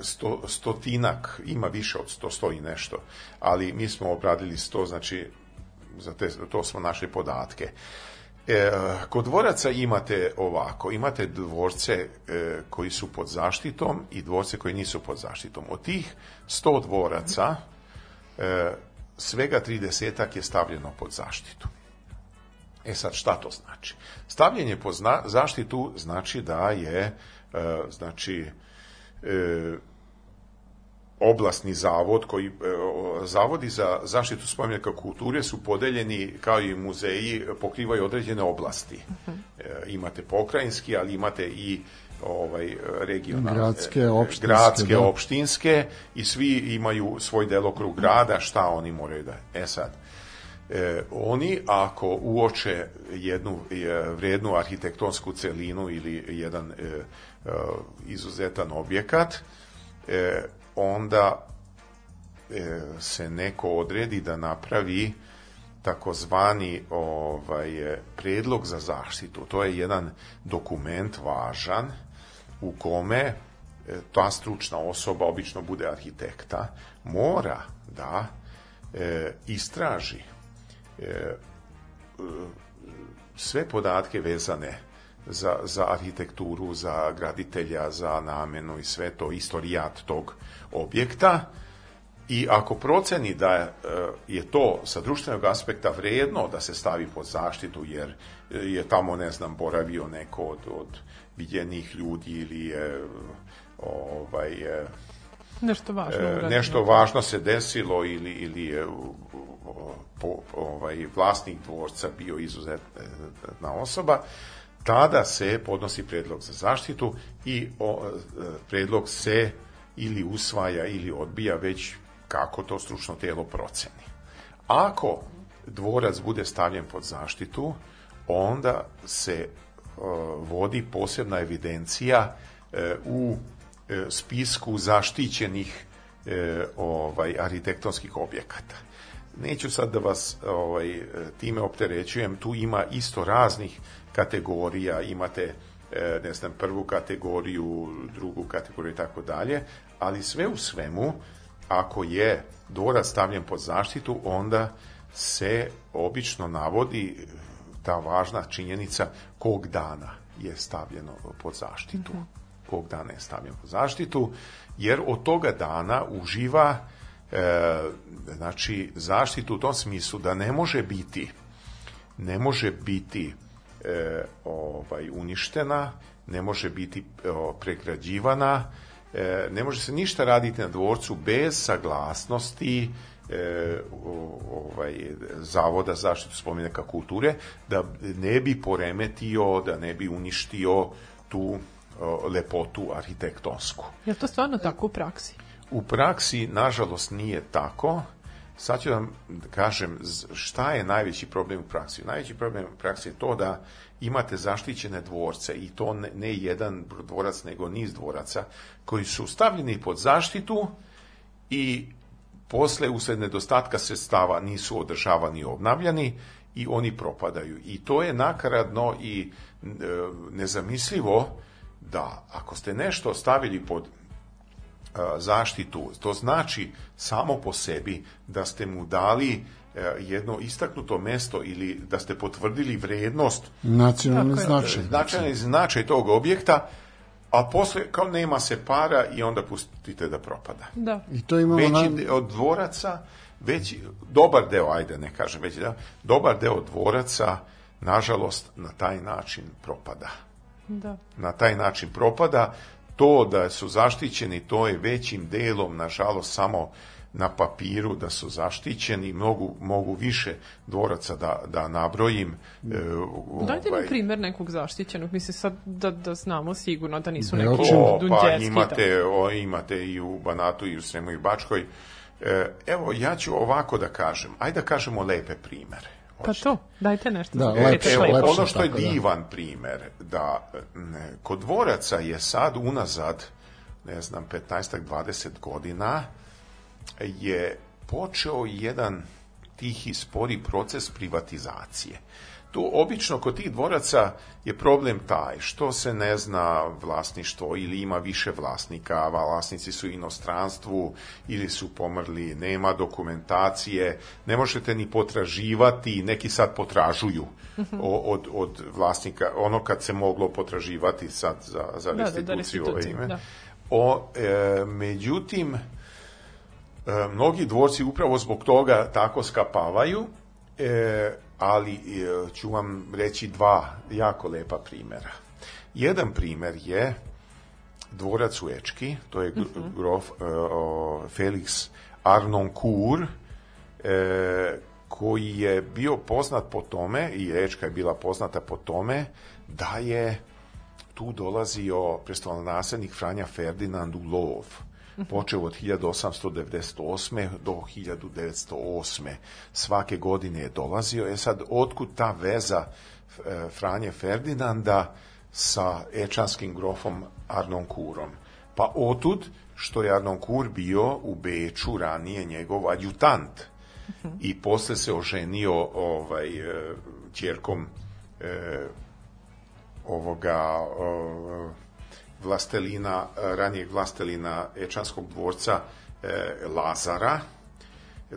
sto, stotinak, ima više od sto, sto i nešto, ali mi smo obradili sto, znači za te, to smo našli podatke. E, kod dvoraca imate ovako, imate dvorce e, koji su pod zaštitom i dvorce koji nisu pod zaštitom. Od tih 100 dvoraca mhm. e, svega 30 je stavljeno pod zaštitu. E sad, šta to znači? Stavljanje pod zaštitu znači da je e, znači e, oblasni zavod koji e, zavodi za zaštitu spomenika kulture su podeljeni kao i muzeji pokrivaju određene oblasti. E, imate pokrajinski, ali imate i ovaj regionalne gradske, e, opštinske, gradske, da. opštinske i svi imaju svoj delokrug grada šta oni moraju da. E sad e, oni ako uoče jednu e, vrednu arhitektonsku celinu ili jedan e, e, izuzetan objekat e, onda e, se neko odredi da napravi takozvani ovaj e, predlog za zaštitu. To je jedan dokument važan u kome e, ta stručna osoba, obično bude arhitekta, mora da e, istraži e, e, sve podatke vezane za, za arhitekturu, za graditelja, za namenu i sve to, istorijat tog objekta. I ako proceni da e, je to sa društvenog aspekta vredno da se stavi pod zaštitu, jer je tamo, ne znam, boravio neko od, od viđenih ljudi ili je ovaj nešto važno e, uradio. nešto važno se desilo ili ili je po, ovaj vlasnik dvorca bio izuzetna osoba tada se podnosi predlog za zaštitu i o, e, predlog se ili usvaja ili odbija već kako to stručno telo proceni. Ako dvorac bude stavljen pod zaštitu, onda se Eh, vodi posebna evidencija eh, u eh, spisku zaštićenih ovaj arhitektonskih objekata. Neću sad da vas ovaj time opterećujem, tu ima isto raznih kategorija, imate ne znam prvu kategoriju, drugu kategoriju i tako dalje, ali sve u svemu ako je dorad stavljen pod zaštitu, onda se obično navodi ta važna činjenica kog dana je stavljeno pod zaštitu. Mhm. Kog dana je stavljeno pod zaštitu, jer od toga dana uživa e, znači zaštitu u tom smislu da ne može biti ne može biti e, ovaj uništena, ne može biti o, e, pregrađivana, e, ne može se ništa raditi na dvorcu bez saglasnosti e, ovaj, Zavoda zaštitu spomenaka kulture, da ne bi poremetio, da ne bi uništio tu o, lepotu arhitektonsku. Je to stvarno tako u praksi? U praksi, nažalost, nije tako. Sad ću vam da kažem šta je najveći problem u praksi. Najveći problem u praksi je to da imate zaštićene dvorce i to ne jedan dvorac nego niz dvoraca koji su stavljeni pod zaštitu i posle usled nedostatka sredstava nisu održavani i obnavljani i oni propadaju. I to je nakaradno i e, nezamislivo da ako ste nešto stavili pod e, zaštitu, to znači samo po sebi da ste mu dali e, jedno istaknuto mesto ili da ste potvrdili vrednost nacionalni značaj. Značajni znači. značaj tog objekta a posle kao nema se para i onda pustite da propada. Da. I to imamo Veći na... od dvoraca, već dobar deo, ajde ne kažem, već da, dobar deo dvoraca nažalost na taj način propada. Da. Na taj način propada to da su zaštićeni, to je većim delom nažalost samo na papiru da su zaštićeni, mogu, mogu više dvoraca da, da nabrojim. E, mm. Dajte ovaj, mi primer nekog zaštićenog, mislim sad da, da znamo sigurno da nisu neki o, dunđerski. Pa imate, o, imate i u Banatu i u Sremu i Bačkoj. E, evo, ja ću ovako da kažem, ajde da kažemo lepe primere. Pa Hoćete. Pa to, dajte nešto. Da, lepše, evo, lepše, ono što je da. divan da. primer, da ne, kod dvoraca je sad unazad, ne znam, 15-20 godina, je počeo jedan tihi spori proces privatizacije. Tu obično kod tih dvoraca je problem taj što se ne zna vlasništvo ili ima više vlasnika, vlasnici su u inostranstvu ili su pomrli, nema dokumentacije, ne možete ni potraživati, neki sad potražuju od, od vlasnika, ono kad se moglo potraživati sad za, za restituciju da, da, da, ove ime. O, e, međutim, E, mnogi dvorci upravo zbog toga tako skapavaju, e, ali e, ću vam reći dva jako lepa primera. Jedan primer je dvorac u Ečki, to je mhm. grof e, Felix Arnoncourt, koji je bio poznat po tome, i Ečka je bila poznata po tome, da je tu dolazio prestolonaslednik Franja Ferdinand u lov počeo od 1898. do 1908. Svake godine je dolazio. E sad, otkud ta veza e, Franje Ferdinanda sa ečanskim grofom Kurom? Pa otud što je Kur bio u Beču ranije njegov adjutant mhm. i posle se oženio ovaj, e, ćerkom eh, ovoga eh, vlastelina, e, ranijeg vlastelina Ečanskog dvorca e, Lazara,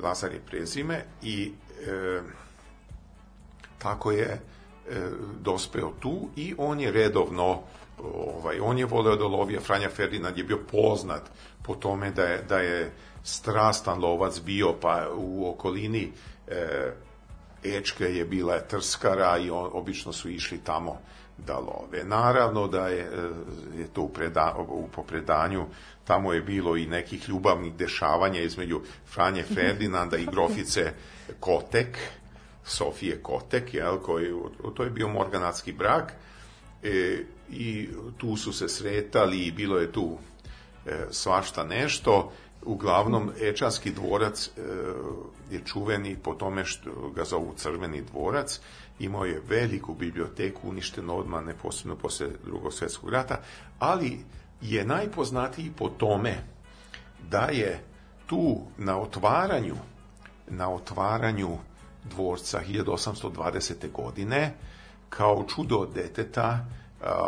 Lazar je prezime, i e, tako je e, dospeo tu i on je redovno ovaj, on je voleo da lovije, Franja Ferdinand je bio poznat po tome da je, da je strastan lovac bio, pa u okolini e, Ečke je bila trskara i on, obično su išli tamo da love. Naravno da je, e, je to u, preda, u popredanju, tamo je bilo i nekih ljubavnih dešavanja između Franje Ferdinanda i grofice Kotek, Sofije Kotek, jel, koji, to je bio morganatski brak, e, i tu su se sretali i bilo je tu e, svašta nešto. Uglavnom, Ečanski dvorac e, je čuveni po tome što ga zovu Crveni dvorac, imao je veliku biblioteku, uništeno odmah neposredno posle drugog svetskog rata, ali je najpoznatiji po tome da je tu na otvaranju na otvaranju dvorca 1820. godine kao čudo deteta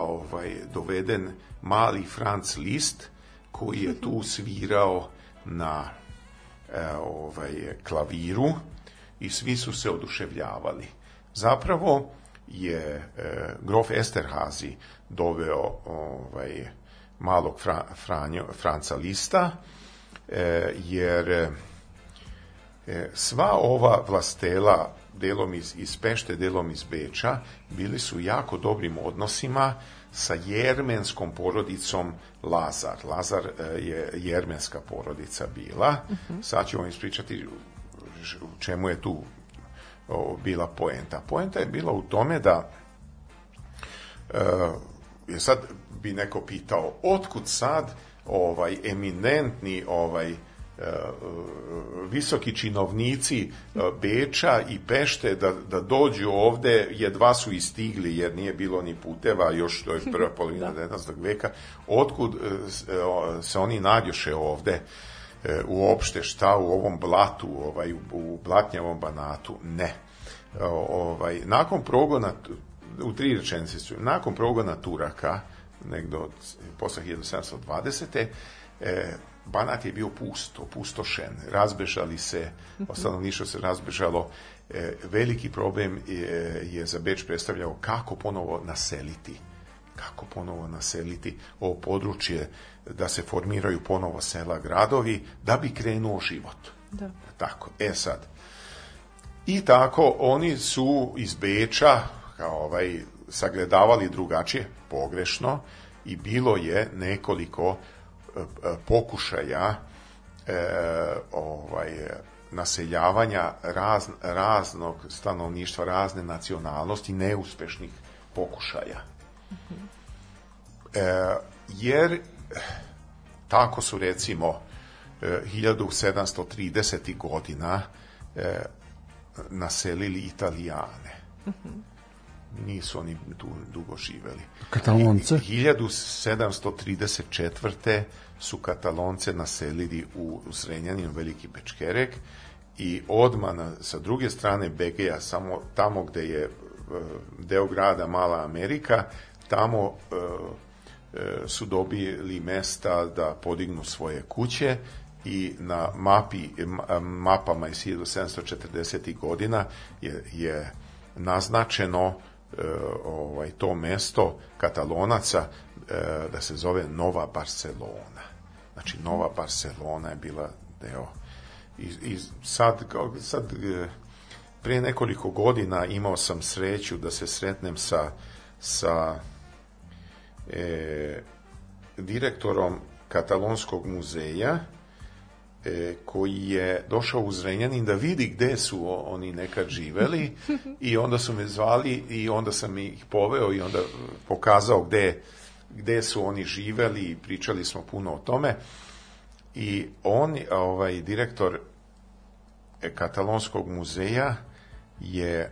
ovaj, doveden mali Franz Liszt koji je tu svirao na e, ovaj, klaviru i svi su se oduševljavali. Zapravo je e, grof Esterhazi doveo ovaj, malog Fra, Franjo, Franca Lista, e, jer e, sva ova vlastela, delom iz, iz Pešte, delom iz Beča, bili su u jako dobrim odnosima sa jermenskom porodicom Lazar. Lazar je jermenska porodica bila. Uh mhm. -huh. Sad ću vam ispričati u čemu je tu o, bila poenta. Poenta je bila u tome da e, jer sad bi neko pitao otkud sad ovaj eminentni ovaj e, visoki činovnici e, Beča i Pešte da, da dođu ovde, jedva su i stigli jer nije bilo ni puteva, još to je prva polovina da. 19. veka, otkud se oni nadjoše ovde e, uopšte šta u ovom blatu, ovaj, u, u blatnjavom banatu, ne. O, e, ovaj, nakon progona, u tri rečenice su, nakon progona Turaka, negde od, posle 1720. E, Banat je bio pust, opustošen, razbežali se, mhm. stanovništvo se razbežalo. E, veliki problem je, je za Beč predstavljao kako ponovo naseliti kako ponovo naseliti ovo područje, da se formiraju ponovo sela, gradovi, da bi krenuo život. Da. Tako, e sad. I tako, oni su iz Beča, kao ovaj, sagledavali drugačije, pogrešno, i bilo je nekoliko e, pokušaja e, ovaj, naseljavanja raz, raznog stanovništva, razne nacionalnosti, neuspešnih pokušaja. E, jer tako su recimo 1730. E, godina e, naselili Italijane. Nisu oni tu dugo živeli. Katalonce? 1734. su Katalonce naselili u Zrenjanin, Veliki Bečkerek i odma na, sa druge strane Begeja, samo tamo gde je e, deo grada Mala Amerika, tamo e, e, su dobili mesta da podignu svoje kuće i na mapi, e, mapama iz 1740. godina je, je naznačeno e, ovaj, to mesto katalonaca e, da se zove Nova Barcelona. Znači, Nova Barcelona je bila deo. I, i sad, sad e, pre nekoliko godina imao sam sreću da se sretnem sa, sa e, direktorom Katalonskog muzeja e, koji je došao u Zrenjanin da vidi gde su oni nekad živeli i onda su me zvali i onda sam ih poveo i onda pokazao gde, gde su oni živeli i pričali smo puno o tome i on, ovaj direktor e, Katalonskog muzeja je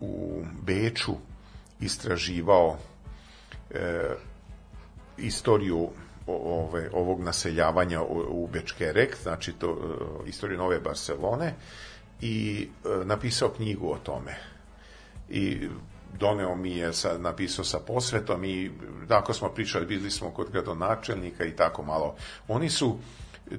u Beču istraživao e, istoriju ove, ovog naseljavanja u Bečkerek, znači to, e, istoriju Nove Barcelone i e, napisao knjigu o tome. I doneo mi je, sa, napisao sa posvetom i tako smo pričali, bili smo kod gradonačelnika i tako malo. Oni su e,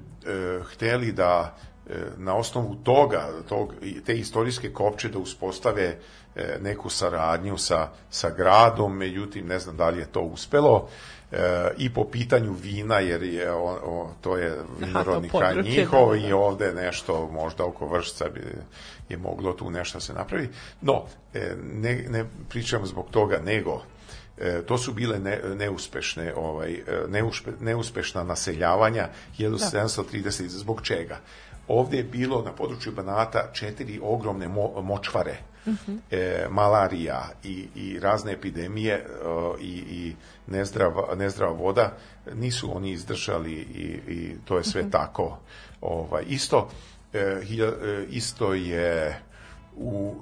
hteli da e, na osnovu toga, tog, te istorijske kopče da uspostave E, neku saradnju sa, sa gradom, međutim ne znam da li je to uspelo. E, i po pitanju vina, jer je o, o, to je vinorodni kraj njihov da, da. i da. ovde nešto možda oko vršca bi, je moglo tu nešto se napravi. No, e, ne, ne pričam zbog toga, nego e, to su bile ne, neuspešne ovaj e, neuspe, neuspešna naseljavanja 1730 da. zbog čega ovde je bilo na području Banata četiri ogromne mo, močvare -huh. Mhm. e, malarija i, i razne epidemije e, i, i nezdrava, nezdrava voda, nisu oni izdržali i, i to je sve uh mhm. -huh. tako. Ovaj, isto, e, e isto je u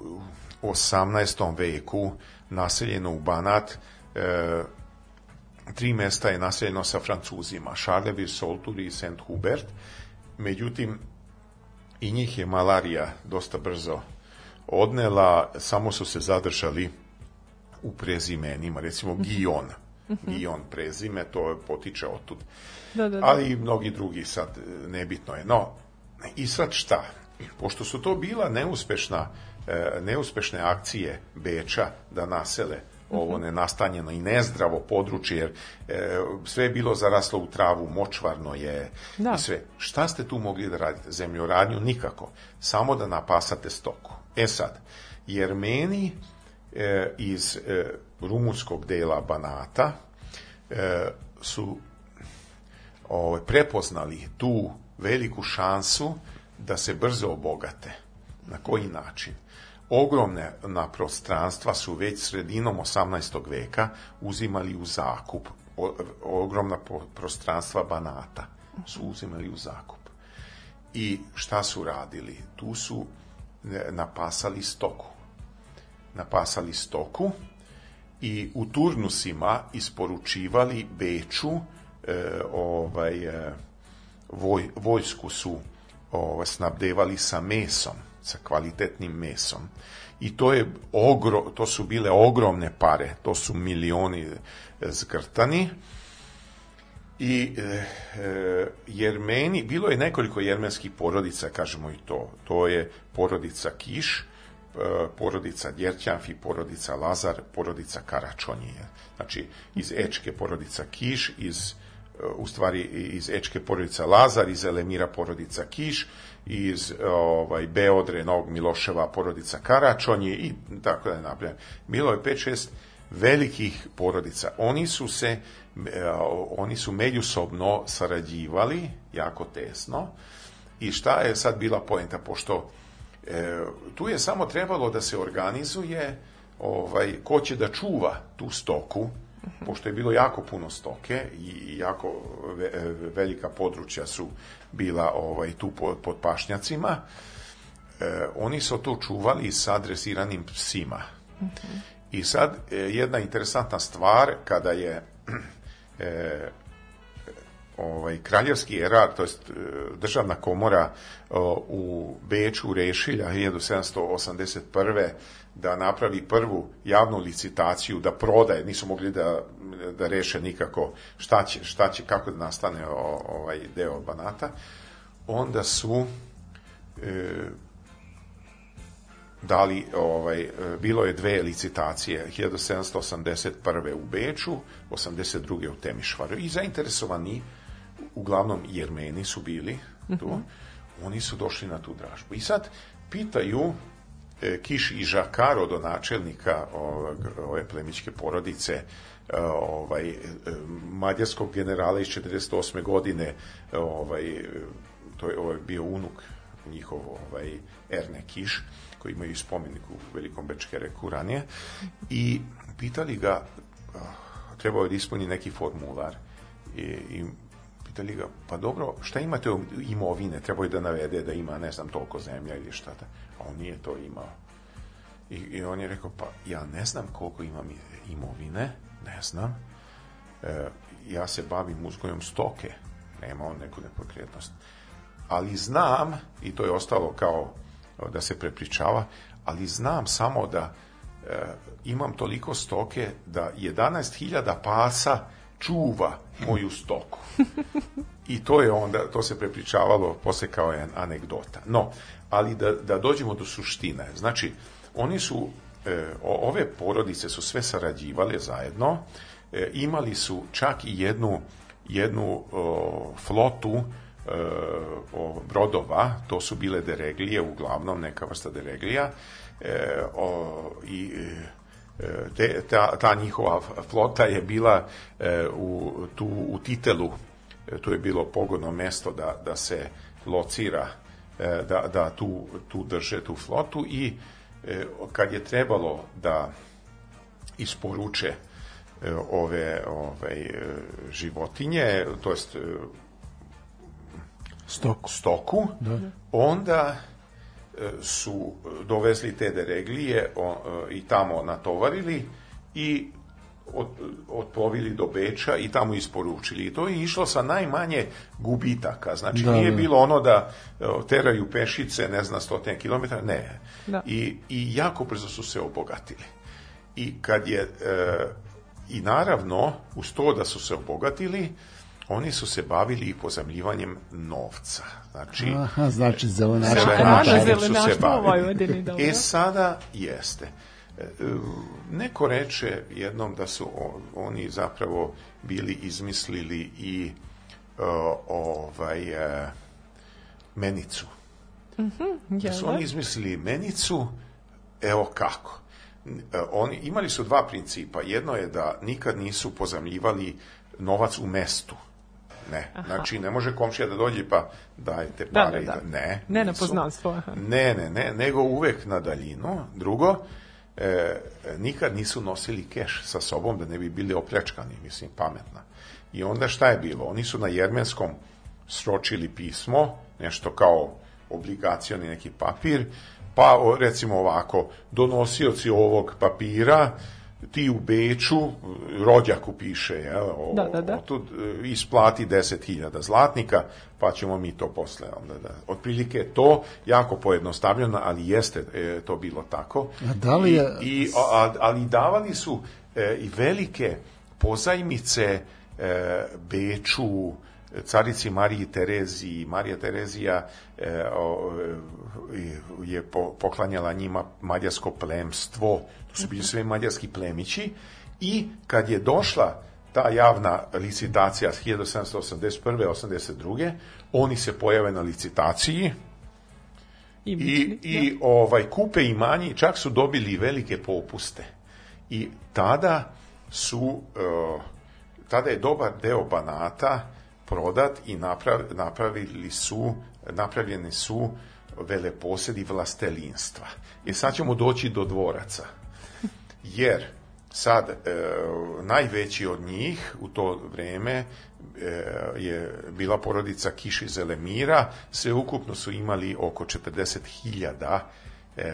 18. veku naseljeno u Banat e, tri mesta je naseljeno sa Francuzima, Charleville, Solturi i Saint Hubert. Međutim, i njih je malarija dosta brzo odnela, samo su se zadržali u prezimenima, recimo mhm. Gion. Mhm. Gion prezime, to potiče otud. Da, da, da. Ali i mnogi drugi sad, e, nebitno je. No, i sad šta? Pošto su to bila neuspešna, e, neuspešne akcije Beča da nasele mhm. ovo nenastanjeno i nezdravo područje, jer e, sve je bilo zaraslo u travu, močvarno je da. i sve. Šta ste tu mogli da radite? Zemljoradnju? Nikako. Samo da napasate stoku. E sad, Jermeni e, iz e, rumunskog dela Banata e, su o, ovaj, prepoznali tu veliku šansu da se brzo obogate. Na koji način? Ogromne na prostranstva su već sredinom 18. veka uzimali u zakup. O, ogromna prostranstva banata su uzimali u zakup. I šta su radili? Tu su napasali stoku. Napasali stoku i u turnusima isporučivali Beču e, ovaj, e, voj, vojsku su ovaj, snabdevali sa mesom, sa kvalitetnim mesom. I to, je ogro, to su bile ogromne pare, to su milioni zgrtani I e, e, jermeni, bilo je nekoliko jermenskih porodica, kažemo i to. To je porodica Kiš, e, porodica Djerćanf i porodica Lazar, porodica Karačonije. Znači, iz Ečke porodica Kiš, iz e, u stvari iz Ečke porodica Lazar, iz Elemira porodica Kiš, iz ovaj, Beodre, Novog Miloševa porodica Karačonije i tako da napravim. Bilo je 5-6 velikih porodica. Oni su se Eh, oni su međusobno sarađivali jako tesno i šta je sad bila poenta pošto e, tu je samo trebalo da se organizuje ovaj ko će da čuva tu stoku pošto je bilo jako puno stoke i jako velika područja su bila ovaj tu pod, pod pašnjacima e, oni su to čuvali sa adresiranim psima mhm. i sad e, jedna interesantna stvar kada je e, ovaj kraljevski erar, to jest e, državna komora e, u Beču rešila 1781 da napravi prvu javnu licitaciju da prodaje, nisu mogli da, da reše nikako šta će, šta će kako da nastane ovaj deo Banata. Onda su e, dali, ovaj, bilo je dve licitacije, 1781. u Beču, 82. u Temišvaru i zainteresovani uglavnom jermeni su bili tu, uh-huh. oni su došli na tu dražbu. I sad pitaju e, Kiš i Žakar od načelnika ovog, ove plemičke porodice e, ovaj, e, mađarskog generala iz 48. godine ovaj, to je ovaj, bio unuk njihov ovaj, Erne Kiš koji imaju spomenik u Velikom Bečkereku ranije, i pitali ga, ah, trebao je da ispuni neki formular, i, i pitali ga, pa dobro, šta imate imovine, trebao je da navede da ima, ne znam, toliko zemlja ili šta da, a on nije to imao. I, I on je rekao, pa ja ne znam koliko imam imovine, ne znam, e, ja se bavim uzgojom stoke, nema on neku nepokretnost. Ali znam, i to je ostalo kao da se prepričava, ali znam samo da e, imam toliko stoke da 11.000 pasa čuva moju stoku. I to je onda, to se prepričavalo posle kao je anegdota. No, ali da, da dođemo do suštine. Znači, oni su, e, ove porodice su sve sarađivale zajedno, e, imali su čak i jednu, jednu o, flotu e, o, brodova, to su bile dereglije, uglavnom neka vrsta dereglija, e, o, i e, te, ta, ta njihova flota je bila e, u, tu, u titelu, e, tu je bilo pogodno mesto da, da se locira, e, da, da tu, tu drže tu flotu i e, kad je trebalo da isporuče e, ove, ove ovaj, životinje, to jest stoku, stoku da. onda e, su e, dovezli te dereglije e, i tamo natovarili i od, otplovili do Beča i tamo isporučili. I to je išlo sa najmanje gubitaka. Znači, da, nije da. bilo ono da teraju pešice, ne znam, stotine kilometara, ne. Da. I, I jako brzo su se obogatili. I kad je, e, i naravno, uz to da su se obogatili, Oni su se bavili i pozamljivanjem novca. Znači, Aha, znači zelenašenjem su se bavili. E sada jeste. E, e, neko reče jednom da su oni zapravo bili izmislili i e, ovaj menicu. Mhm, da su da? oni izmislili menicu, evo kako. oni imali su dva principa. Jedno je da nikad nisu pozamljivali novac u mestu ne. Aha. Znači, ne može komšija da dođe pa dajte da, da, pare. Da, da, da. Ne, ne na poznanstvo. Aha. Ne, ne, ne, nego uvek na daljinu. Drugo, e, nikad nisu nosili keš sa sobom da ne bi bili oprečkani, mislim, pametna. I onda šta je bilo? Oni su na jermenskom sročili pismo, nešto kao obligacioni neki papir, pa recimo ovako, donosioci ovog papira ti u Beču, rođaku piše, ja, o, da, da, da. Otud, e, isplati 10.000 zlatnika, pa ćemo mi to posle. Onda, da. Otprilike to, jako pojednostavljeno, ali jeste e, to bilo tako. A da li je... I, i, a, ali davali su e, i velike pozajmice e, Beču, carici Mariji Tereziji. Marija Terezija e, o, e, je poklanjala njima mađarsko plemstvo, su bili sve mađarski plemići i kad je došla ta javna licitacija 1781. 82. oni se pojave na licitaciji i, i, i da. ovaj kupe imanje i čak su dobili velike popuste. I tada su e, tada je dobar deo banata prodat i napravili su napravljene su veleposedi vlastelinstva. I e, sad ćemo doći do dvoraca jer sad e, najveći od njih u to vrijeme e, je bila porodica Kiš iz Elemira, sve ukupno su imali oko 40.000 e,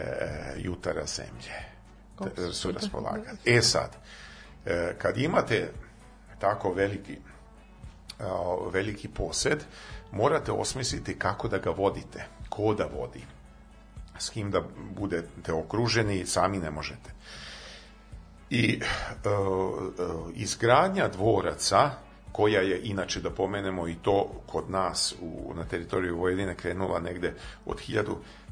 jutara zemlje Opsu, su raspolagali. E sad, e, kad imate tako veliki a, veliki posed, morate osmisliti kako da ga vodite, ko da vodi, s kim da budete okruženi, sami ne možete. I eh, izgradnja dvoraca, koja je, inače da pomenemo i to kod nas u, na teritoriju Vojvodine krenula negde od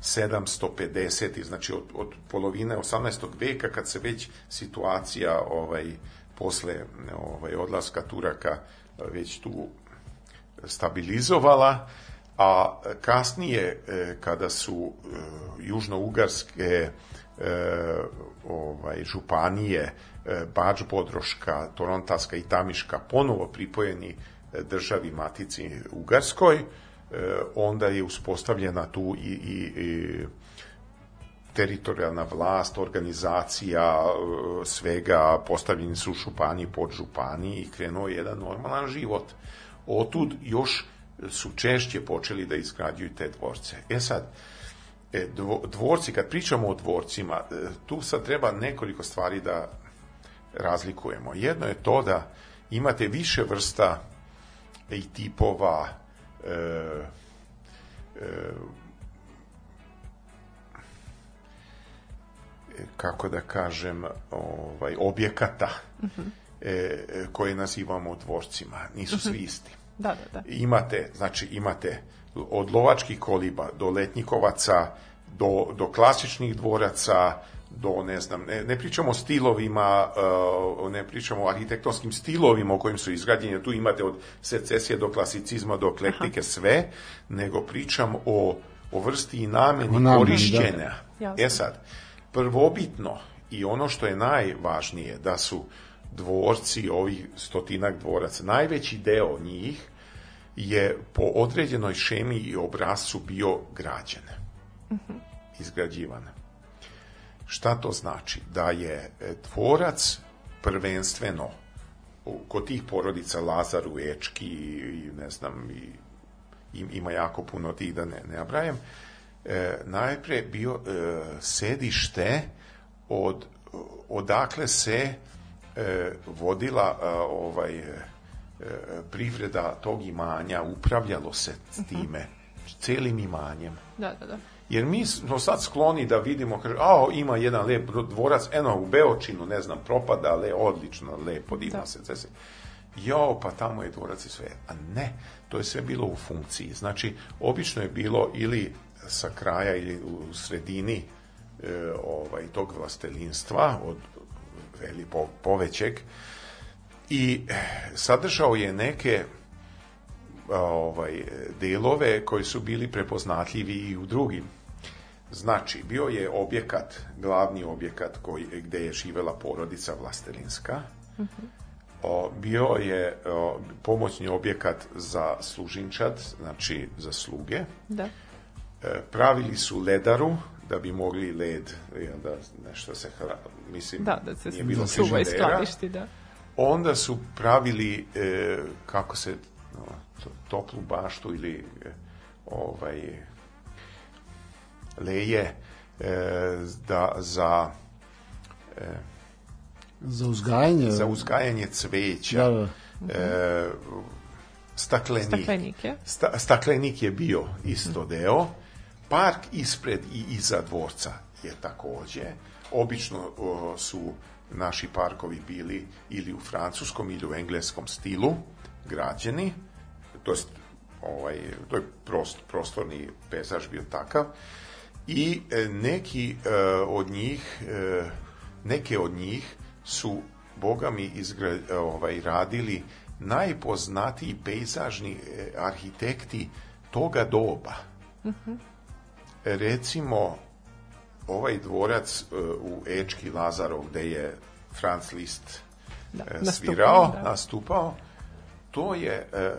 1750. Znači od, od polovine 18. veka kad se već situacija ovaj, posle ovaj, odlaska Turaka eh, već tu stabilizovala, a eh, kasnije kada su južno-ugarske južnougarske E, ovaj, županije e, Bač Bodroška, Torontaska i Tamiška ponovo pripojeni e, državi Matici Ugarskoj, onda je uspostavljena tu i, i, i teritorijalna vlast, organizacija svega, postavljeni su županiji pod županiji i krenuo je jedan normalan život. Otud još su češće počeli da izgrađuju te dvorce. E sad, E, dvorci, kad pričamo o dvorcima, e, tu sad treba nekoliko stvari da razlikujemo. Jedno je to da imate više vrsta i tipova e, e, kako da kažem ovaj, objekata uh mhm. -huh. E, e, koje nazivamo dvorcima. Nisu mhm. svi isti. da, da, da. Imate, znači imate od lovačkih koliba do letnikovaca, do, do klasičnih dvoraca, do, ne znam, ne, ne pričamo o stilovima, eh, ne pričamo o arhitektonskim stilovima o kojim su izgrađeni, tu imate od secesije do klasicizma, do klektike, sve, nego pričam o, o vrsti i nameni, nameni da. korišćenja. Da. E sad, prvobitno i ono što je najvažnije, da su dvorci, ovih stotinak dvoraca, najveći deo njih je po određenoj šemi i obrazcu bio građen, uh izgrađivan. Šta to znači? Da je e, tvorac prvenstveno kod tih porodica Lazar u Ečki i ne znam i, ima jako puno tih da ne, ne nabrajem e, najpre bio e, sedište od odakle se e, vodila a, ovaj privreda tog imanja upravljalo se s mhm. time, celim imanjem. Da, da, da. Jer mi smo sad skloni da vidimo, kaže, a ima jedan lep dvorac, eno u Beočinu, ne znam, propada, ali odlično, lepo, divno da. se, se. Jo, pa tamo je dvorac i sve. A ne, to je sve bilo u funkciji. Znači, obično je bilo ili sa kraja ili u sredini e, ovaj, tog vlastelinstva, od veli po, povećeg, i eh, sadržao je neke ovaj, delove koji su bili prepoznatljivi i u drugim. Znači, bio je objekat, glavni objekat koji, gde je živela porodica Vlastelinska, uh mhm. -huh. bio je o, pomoćni objekat za služinčad, znači za sluge. Da. E, pravili su ledaru da bi mogli led, jel da nešto se, mislim, da, da se nije bilo čuva i skladišti, da onda su pravili, e, kako se, no, toplu baštu ili e, ovaj, leje e, da, za e, za uzgajanje za uzgajanje cveća da, da. Uh e, staklenik staklenik je. Sta, staklenik je bio isto mhm. deo park ispred i iza dvorca je takođe obično o, su naši parkovi bili ili u francuskom ili u engleskom stilu građeni, to je, ovaj, to je prost, prostorni pezaž bio takav, i e, neki e, od njih, e, neke od njih su bogami izgra, e, ovaj, radili najpoznatiji pejzažni e, arhitekti toga doba. Uh mhm. -huh. Recimo, ovaj dvorac e, u Ečki Lazarov gde je Franz Liszt e, da, svirao, nastupao, da. nastupao, to je, e,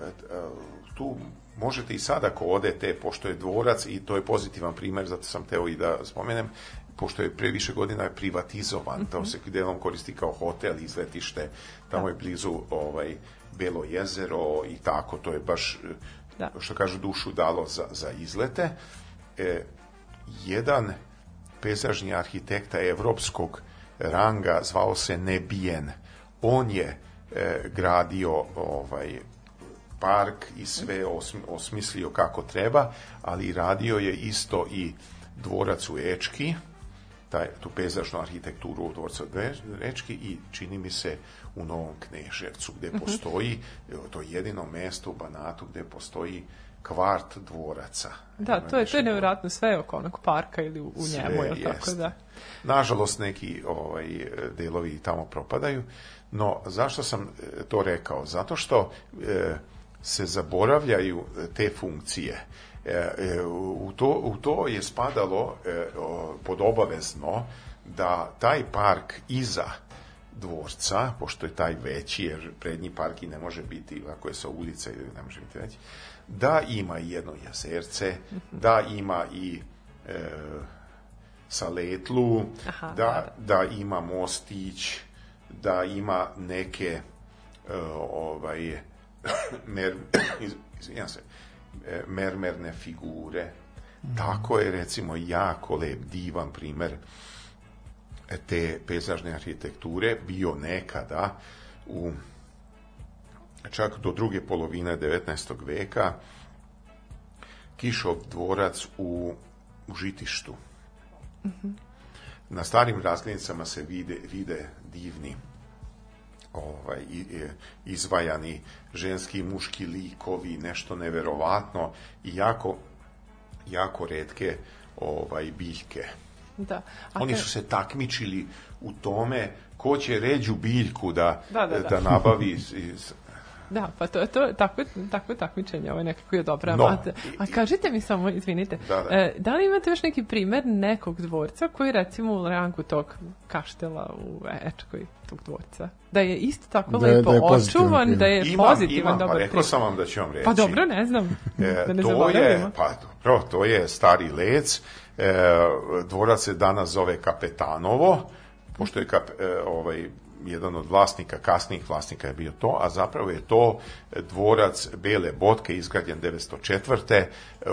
tu možete i sad ako odete, pošto je dvorac, i to je pozitivan primer, zato sam teo i da spomenem, pošto je pre više godina privatizovan, mm -hmm. to se delom koristi kao hotel, izletište, tamo da. je blizu ovaj, Belo jezero i tako, to je baš, da. što kažu, dušu dalo za, za izlete. E, jedan pejzažni arhitekta evropskog ranga, zvao se Nebijen. On je e, gradio ovaj park i sve osmislio kako treba, ali radio je isto i dvorac u Ečki, taj, tu pezažnu arhitekturu u dvorcu Rečki i čini mi se u Novom Kneževcu gde mhm. postoji, to je jedino mesto u Banatu gde postoji kvart dvoraca. Da, to je, to je nevjerojatno sve oko onog parka ili u, u njemu, je tako da? Nažalost, neki ovaj, delovi tamo propadaju, no zašto sam e, to rekao? Zato što e, se zaboravljaju e, te funkcije. E, e, u, to, u to je spadalo e, o, pod obavezno da taj park iza dvorca, pošto je taj veći, jer prednji park i ne može biti, ako je sa ulice, ne može biti veći, da ima i jedno jezerce, da ima i e, saletlu, Aha, da, da, da. da ima mostić, da ima neke e, ovaj, mer, se, e, mermerne figure. Mhm. Tako je recimo jako lep, divan primer te pejzažne arhitekture bio nekada u čak do druge polovine 19. veka, Kišov dvorac u, u Žitištu. Mm -hmm. Na starim razglednicama se vide, vide divni ovaj, e, izvajani ženski i muški likovi, nešto neverovatno i jako, jako redke ovaj, biljke. Da. A Oni su se takmičili u tome ko će ređu biljku da, da, da, da. da nabavi iz da, pa to je to, tako, tako takmičenje, ovo je nekako je dobra no. amata. A kažite mi samo, izvinite, da, da. E, da li imate još neki primer nekog dvorca koji recimo u ranku tog kaštela u Ečkoj, tog dvorca, da je isto tako da je, lepo da je očuvan, da je imam, pozitivan imam, dobar pa rekao sam vam da ću vam pa reći. Pa dobro, ne znam, e, da ne to zaboravimo. Je, pa dobro, to je stari lec, e, dvorac se danas zove Kapetanovo, pošto je kap, e, ovaj, jedan od vlasnika, kasnijih vlasnika je bio to, a zapravo je to dvorac Bele Botke izgrađen 904.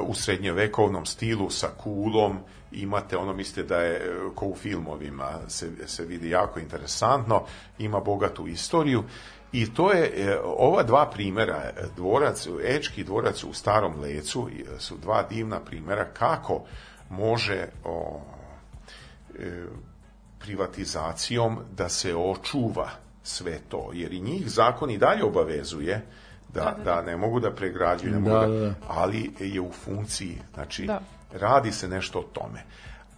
u srednjevekovnom stilu sa kulom, imate ono mislite da je ko u filmovima se, se vidi jako interesantno, ima bogatu istoriju i to je e, ova dva primera, dvorac, Ečki dvorac u Starom Lecu su dva divna primera kako može o, e, privatizacijom da se očuva sve to, jer i njih zakon i dalje obavezuje da, da, da, da, da. ne mogu da pregrađuju, ne da, da, ali je u funkciji, znači da. radi se nešto o tome.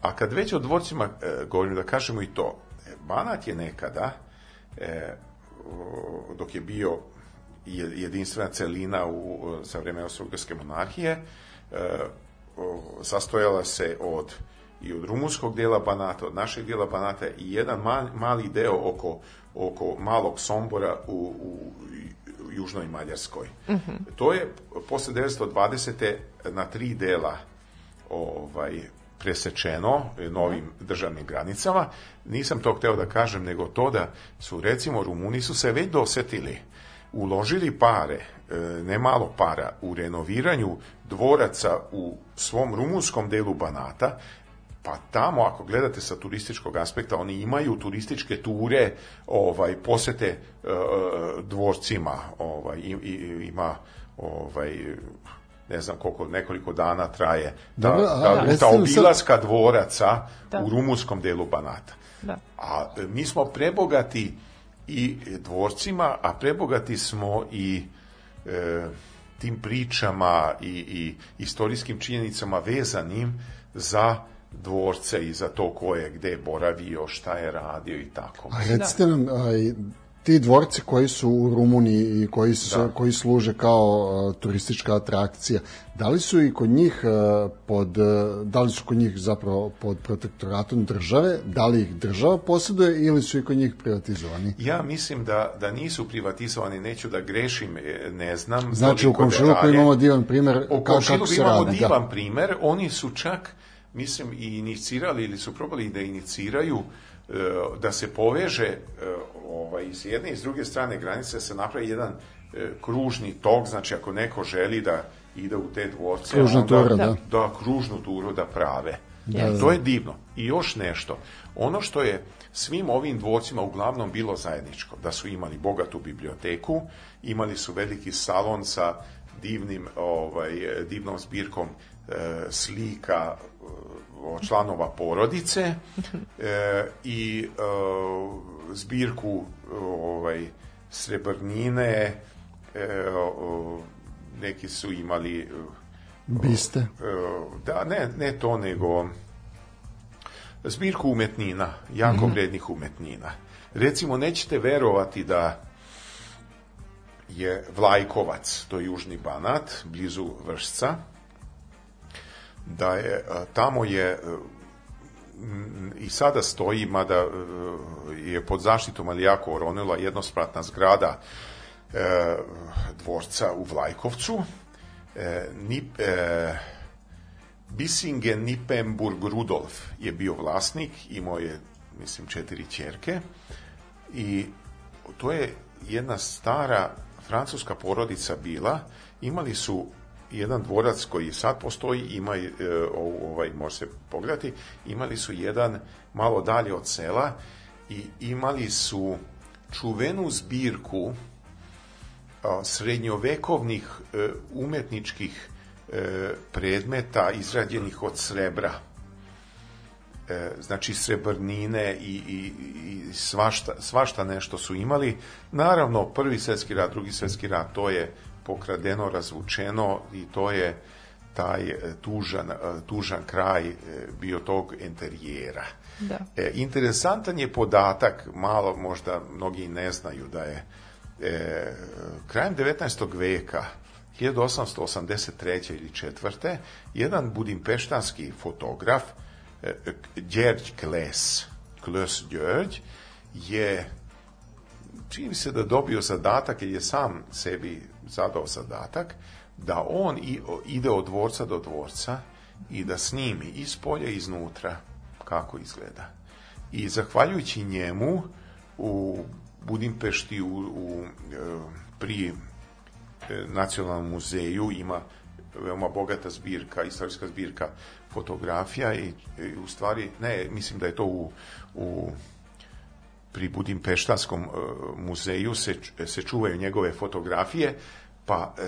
A kad već o dvorcima e, govorimo, da kažemo i to, e, Banat je nekada, e, dok je bio jedinstvena celina u, za vreme austro monarhije, e, sastojala se od i od rumunskog dela Banata, pa od našeg dela Banata pa i jedan mali deo oko, oko malog Sombora u, u južnoj Mađarskoj. Mm -hmm. To je posle 1920. na tri dela ovaj, presečeno novim državnim granicama. Nisam to hteo da kažem, nego to da su, recimo, Rumuni su se već dosetili, uložili pare, e, ne malo para, u renoviranju dvoraca u svom rumunskom delu Banata Pa tamo, ako gledate sa turističkog aspekta, oni imaju turističke ture, ovaj posete e, dvorcima, ovaj i, i, ima ovaj ne znam koliko, nekoliko dana traje da, Dobro, ta, da, ta obilaska sad... dvoraca da. u rumunskom delu Banata. Da. A e, mi smo prebogati i dvorcima, a prebogati smo i e, tim pričama i, i istorijskim činjenicama vezanim za dvorce i za to ko je gde boravio, šta je radio i tako. A recite nam, aj, ti dvorci koji su u Rumuniji i koji, su, da. koji služe kao a, turistička atrakcija, da li su i kod njih a, pod, a, da li su kod njih zapravo pod protektoratom države, da li ih država posjeduje ili su i kod njih privatizovani? Ja mislim da, da nisu privatizovani, neću da grešim, e, ne znam. Znači u komšiluku imamo divan primer kako, kako se radi. U komšiluku imamo divan da. primer, oni su čak mislim, i inicirali ili su probali da iniciraju e, da se poveže e, ovaj, s jedne i s druge strane granice da se napravi jedan e, kružni tok, znači ako neko želi da ide u te dvorce, kružna onda, tura, da. da, kružnu turu da prave. Da, da, To je divno. I još nešto. Ono što je svim ovim dvorcima uglavnom bilo zajedničko, da su imali bogatu biblioteku, imali su veliki salon sa divnim, ovaj, divnom zbirkom slika, članova porodice e, i e, zbirku ovaj, srebrnine, e, o, neki su imali... E, Biste? E, da, ne, ne to, nego zbirku umetnina, jako mhm. vrednih umetnina. Recimo, nećete verovati da je Vlajkovac, to je južni banat, blizu Vršca, da je tamo je e, i sada stoji, mada e, je pod zaštitom, ali jako oronila, jednospratna zgrada e, dvorca u Vlajkovcu. E, ni, e, Bisingen Nipemburg Rudolf je bio vlasnik, imao je, mislim, četiri čerke i to je jedna stara francuska porodica bila, imali su jedan dvorac koji sad postoji, ima, e, ovaj, može se pogledati, imali su jedan malo dalje od sela i imali su čuvenu zbirku srednjovekovnih e, umetničkih e, predmeta izrađenih od srebra. Znači srebrnine i, i, i svašta, svašta nešto su imali. Naravno, prvi svetski rat, drugi svetski rat, to je pokradeno, razvučeno i to je taj e, tužan, e, tužan kraj e, bio tog enterijera. Da. E, interesantan je podatak, malo možda mnogi ne znaju da je e, krajem 19. veka 1883. ili 4. jedan budimpeštanski fotograf e, Đerđ Kles, Kles Đerđ, je čini se da dobio zadatak jer je sam sebi zadao zadatak da on ide od dvorca do dvorca i da snimi iz polja iznutra kako izgleda. I zahvaljujući njemu u Budimpešti u, u e, pri e, nacionalnom muzeju ima veoma bogata zbirka, istorijska zbirka fotografija i, i u stvari, ne, mislim da je to u, u pri Budimpeštanskom e, muzeju se, e, se čuvaju njegove fotografije, pa e,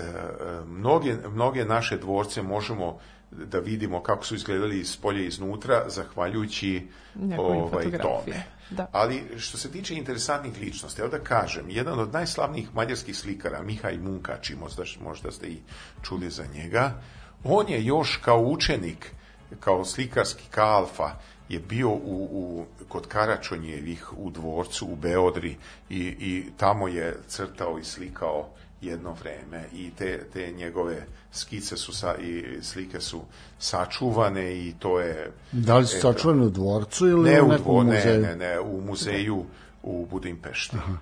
mnoge, mnoge naše dvorce možemo da vidimo kako su izgledali iz polja iznutra, zahvaljujući Njegovim ovaj, tome. Da. Ali što se tiče interesantnih ličnosti, evo da kažem, jedan od najslavnijih mađarskih slikara, Mihaj Munkači, možda, možda ste i čuli za njega, on je još kao učenik, kao slikarski kalfa, je bio u, u, kod Karačonjevih u dvorcu u Beodri i, i tamo je crtao i slikao jedno vreme i te, te njegove skice su sa, i slike su sačuvane i to je... Da li su sačuvane u dvorcu ili ne u nekom dvo, muzeju? Ne, ne, ne, u muzeju u Budimpešti. Aha.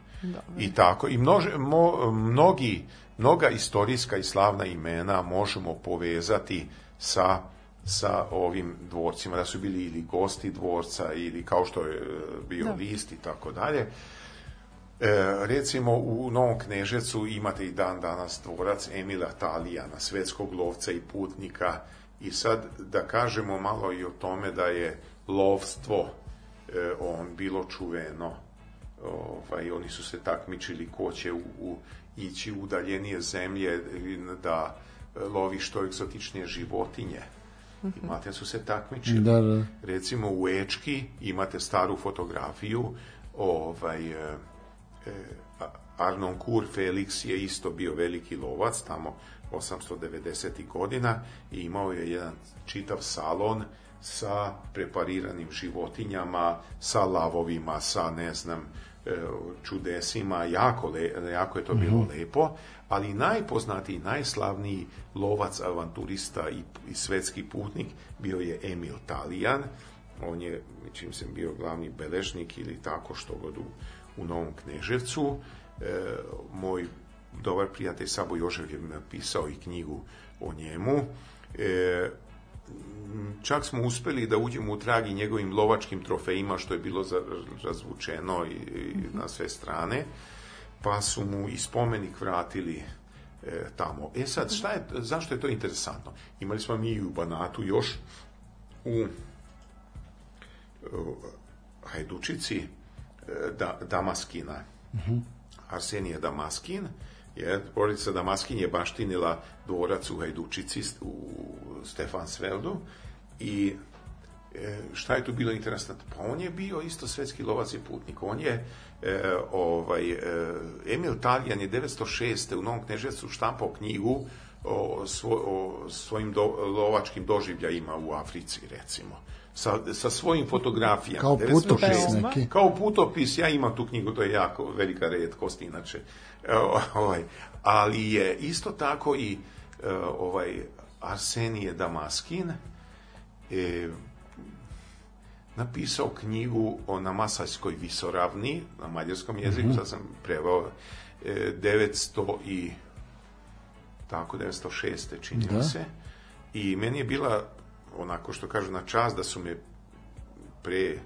I tako. I množ, mo, mnogi, mnoga istorijska i slavna imena možemo povezati sa sa ovim dvorcima, da su bili ili gosti dvorca ili kao što je e, bio da. list i tako dalje. E, recimo u Novom Knežecu imate i dan danas dvorac Emila Talijana, svetskog lovca i putnika i sad da kažemo malo i o tome da je lovstvo e, on bilo čuveno ovaj, oni su se takmičili ko će u, u, ići udaljenije zemlje da lovi što egzotičnije životinje imate su se takmičili. Da, da. Recimo u Ečki imate staru fotografiju ovaj, e, e Arnon Kur Felix je isto bio veliki lovac tamo 890. godina i imao je jedan čitav salon sa prepariranim životinjama, sa lavovima, sa ne znam e, čudesima, jako, le, jako je to bilo mm -hmm. lepo, ali najpoznatiji, najslavniji lovac, avanturista i, i svetski putnik bio je Emil Talijan. On je, čim sam bio glavni beležnik ili tako što god u, u Novom Kneževcu. E, moj dobar prijatelj Sabo Jožev je napisao i knjigu o njemu. E, čak smo uspeli da uđemo u tragi njegovim lovačkim trofejima, što je bilo razvučeno i, i mhm. na sve strane pa su mu i spomenik vratili e, tamo. E sad, šta je, zašto je to interesantno? Imali smo mi i u Banatu još u Hajdučici e, e, da, Damaskina. Uh-huh. Arsenije Damaskin, je, porodica Damaskin je baštinila dvorac u Hajdučici u Stefan Sveldu i e, šta je tu bilo interesantno? Pa on je bio isto svetski lovac i putnik. On je E, ovaj, e, Emil Talijan je 906. u Novom knježevstvu štampao knjigu o, svo, o svojim do, lovačkim doživljajima u Africi, recimo. Sa, sa svojim fotografijama. Kao putopis neki. Kao putopis, ja imam tu knjigu, to je jako velika redkost, inače. E, ovaj, ali je isto tako i e, ovaj Arsenije Damaskin, e, napisao knjigu o Namasaljskoj visoravni na mađarskom jeziku, mm -hmm. sad sam prevao e, 900 i tako 906. čini da. se. I meni je bila onako što kažu na čas da su me pre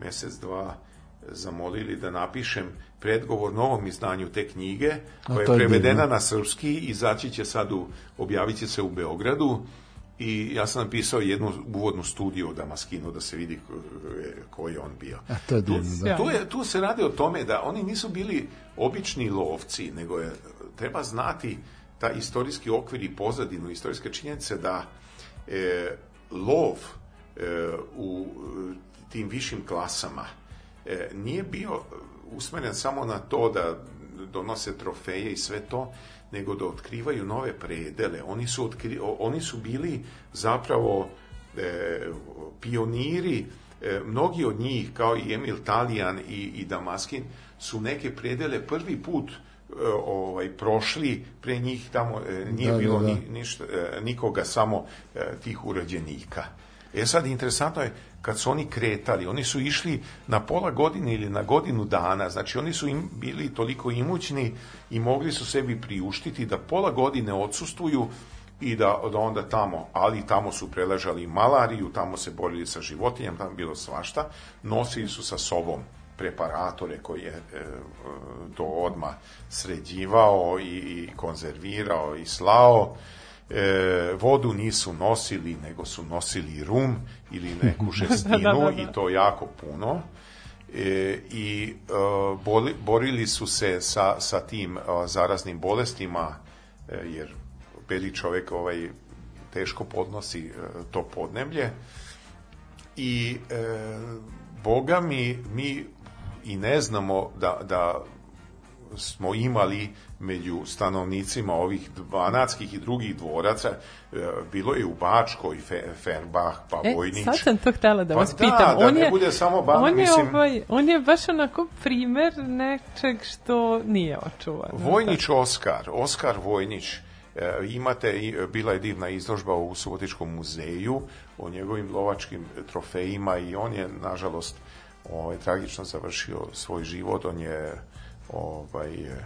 mjesec, dva zamolili da napišem predgovor novom izdanju te knjige koja je, je prevedena divno. na srpski i zaći će sad u, objavit će se u Beogradu i ja sam napisao jednu uvodnu studiju o Damaskinu da se vidi koji je on bio. A to je divno, da. Tu, je, tu se radi o tome da oni nisu bili obični lovci, nego je, treba znati ta istorijski okvir i pozadinu, istorijske činjenice da e, lov e, u e, tim višim klasama e, nije bio usmeren samo na to da donose trofeje i sve to, nego da otkrivaju nove predele. Oni su, otkri, oni su bili zapravo e, pioniri, e, mnogi od njih, kao i Emil Talijan i, i Damaskin, su neke predele prvi put e, ovaj prošli pre njih tamo e, nije da, da bilo da, da. Ni, ništa e, nikoga samo tih urođenika. E sad interesantno je kad su oni kretali, oni su išli na pola godine ili na godinu dana, znači oni su im bili toliko imućni i mogli su sebi priuštiti da pola godine odsustuju i da, da onda tamo, ali tamo su preležali malariju, tamo se borili sa životinjem, tamo bilo svašta, nosili su sa sobom preparatore koji je e, to odma sređivao i, i konzervirao i slao e, vodu nisu nosili, nego su nosili rum ili neku da, da, žestinu da, da, da. i to jako puno. E, I e, boli, borili su se sa, sa tim a, e, zaraznim bolestima, e, jer beli čovjek ovaj, teško podnosi e, to podneblje. I e, Boga mi, mi i ne znamo da, da smo imali među stanovnicima ovih banatskih i drugih dvoraca, e, bilo je u Bačkoj, Ferbah, pa e, Vojnić. Sad sam to htela da pa vas da, pitam. Da, on da ne je, bude samo ban, on mislim... Je ovaj, on je baš onako primer nečeg što nije očuvano. Vojnić Oskar, Oskar Vojnić, e, imate, bila je divna izložba u Subotičkom muzeju o njegovim lovačkim trofejima i on je, nažalost, ovaj, tragično završio svoj život. On je ovaj, e,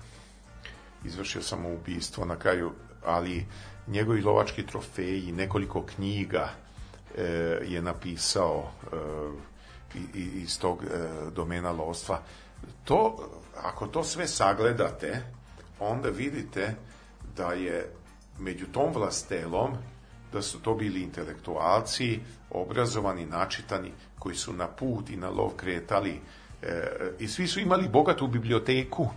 izvršio samoubistvo na kraju, ali njegovi lovački trofeji, nekoliko knjiga e, je napisao e, iz tog e, domena lovstva. To, ako to sve sagledate, onda vidite da je među tom vlastelom da su to bili intelektualci, obrazovani, načitani, koji su na put i na lov kretali e, i svi su imali bogatu biblioteku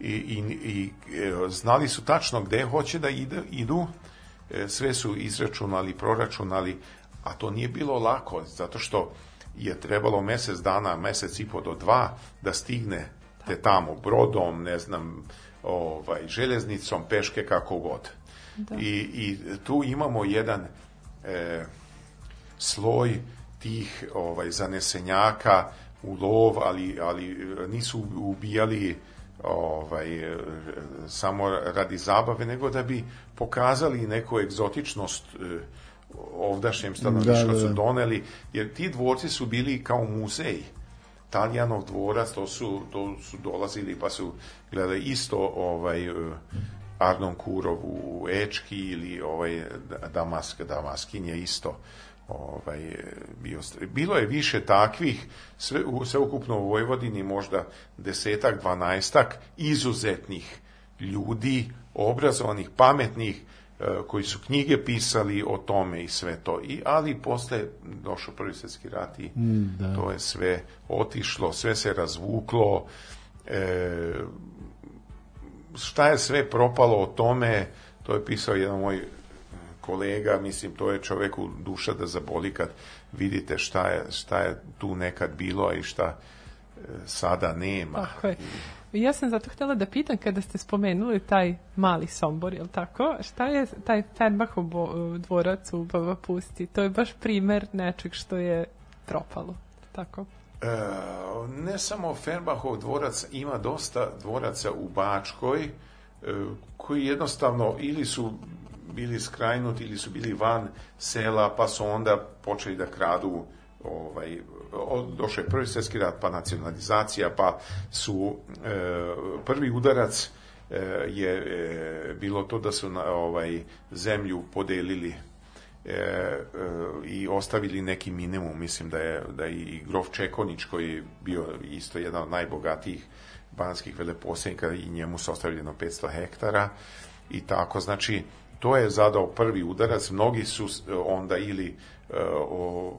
i, i, i e, znali su tačno gde hoće da ide, idu, e, sve su izračunali, proračunali, a to nije bilo lako, zato što je trebalo mesec dana, mesec i po do dva da stigne te tamo brodom, ne znam, ovaj, železnicom, peške, kako god. Da. I, I tu imamo jedan e, sloj tih ovaj, zanesenjaka, u lov, ali, ali e, nisu ubijali ovaj, e, samo radi zabave, nego da bi pokazali neku egzotičnost e, ovdašnjem stanovništvu da, da, da. su da. doneli, jer ti dvorci su bili kao muzej. Talijanov dvorac, to su, to su dolazili pa su gledali isto ovaj, Arnon Kurov u Ečki ili ovaj Damask, Damaskinje isto ovaj, bio, bilo je više takvih, sve, sve ukupno u Vojvodini možda desetak, dvanaestak izuzetnih ljudi, obrazovanih, pametnih, eh, koji su knjige pisali o tome i sve to. I, ali posle došao prvi svetski rat i mm, da. to je sve otišlo, sve se razvuklo, e, šta je sve propalo o tome, to je pisao jedan moj kolega, mislim, to je čoveku duša da zaboli kad vidite šta je, šta je tu nekad bilo, a i šta e, sada nema. Tako je. Ja sam zato htela da pitam kada ste spomenuli taj mali Sombor, je li tako? Šta je taj Fernbachov e, dvorac u Bava Pusti? To je baš primer nečeg što je propalo, tako? E, ne samo Fernbachov dvorac, ima dosta dvoraca u Bačkoj, e, koji jednostavno ili su bili skrajnuti ili su bili van sela, pa su onda počeli da kradu ovaj, došao je prvi svjetski rat, pa nacionalizacija, pa su e, prvi udarac e, je e, bilo to da su na, ovaj zemlju podelili e, e, i ostavili neki minimum, mislim da je da i grof Čekonić koji je bio isto jedan od najbogatijih banskih veleposednika i njemu su ostavljeno 500 hektara i tako znači To je zadao prvi udarac, mnogi su e, onda ili e, o,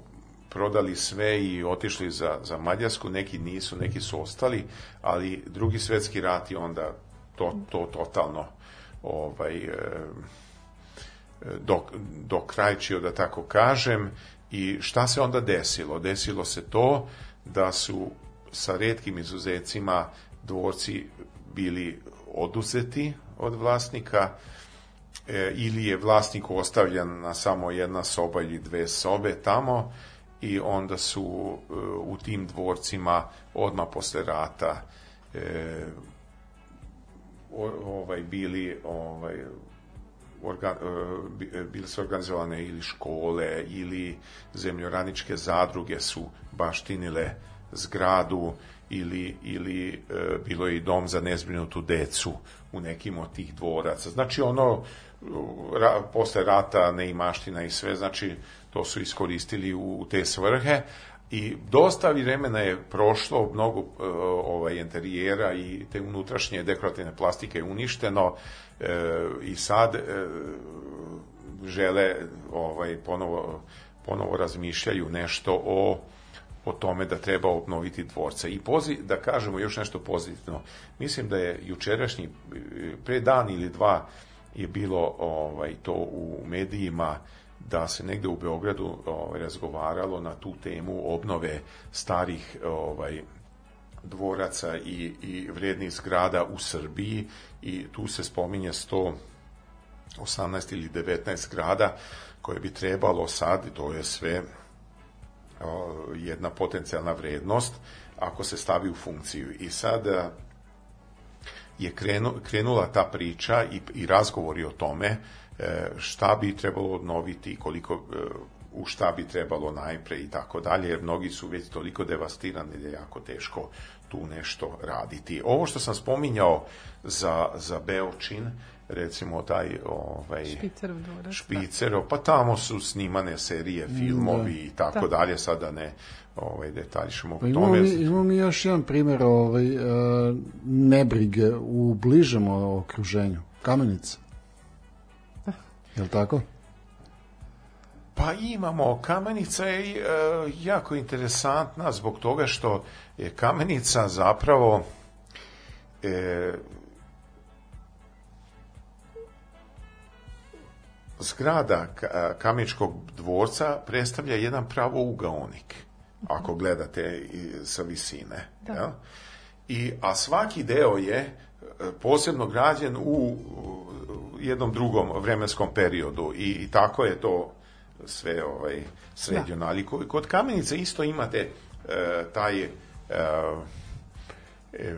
prodali sve i otišli za, za Mađarsku, neki nisu, neki su ostali, ali drugi svetski rat je onda to, to totalno ovaj, e, do, dokrajčio, da tako kažem, i šta se onda desilo? Desilo se to da su sa redkim izuzecima dvorci bili oduzeti od vlasnika, e, ili je vlasnik ostavljen na samo jedna soba ili dve sobe tamo i onda su e, u tim dvorcima odma posle rata e, o, ovaj bili ovaj organ, e, e, bile su organizovane ili škole ili zemljoraničke zadruge su baštinile zgradu ili, ili e, bilo je i dom za nezbrinutu decu u nekim od tih dvoraca. Znači ono, ra, posle rata neimaština i sve, znači to su iskoristili u, u te svrhe i dosta vremena je prošlo, mnogo e, ovaj, interijera i te unutrašnje dekorativne plastike je uništeno e, i sad e, žele ovaj, ponovo, ponovo razmišljaju nešto o o tome da treba obnoviti dvorce. I pozi, da kažemo još nešto pozitivno. Mislim da je jučerašnji, pre dan ili dva je bilo ovaj, to u medijima da se negde u Beogradu ovaj, razgovaralo na tu temu obnove starih ovaj, dvoraca i, i vrednih zgrada u Srbiji i tu se spominje 118 ili 19 zgrada koje bi trebalo sad, to je sve jedna potencijalna vrednost ako se stavi u funkciju. I sad e, je krenula ta priča i, i razgovori o tome e, šta bi trebalo obnoviti koliko e, u šta bi trebalo najpre i tako dalje, jer mnogi su već toliko devastirani da je jako teško tu nešto raditi. Ovo što sam spominjao za, za Beočin recimo taj ovaj špicer, dvorac, da. špicer pa tamo su snimane serije, da. filmovi da. i tako, tako da. dalje, sada ne ovaj detaljišemo pa imamo Mi, imamo mi još jedan primer ovaj e, nebrige u bližem okruženju, Kamenica. Je li tako? Pa imamo, Kamenica je e, jako interesantna zbog toga što je Kamenica zapravo e, zgrada Kameničkog dvorca predstavlja jedan pravo ugaonik, ako gledate sa visine. Da. Ja? I, a svaki deo je e, posebno građen u jednom drugom vremenskom periodu i, i tako je to sve ovaj, sređeno. Da. Ali kod kamenice isto imate e, taj e, e,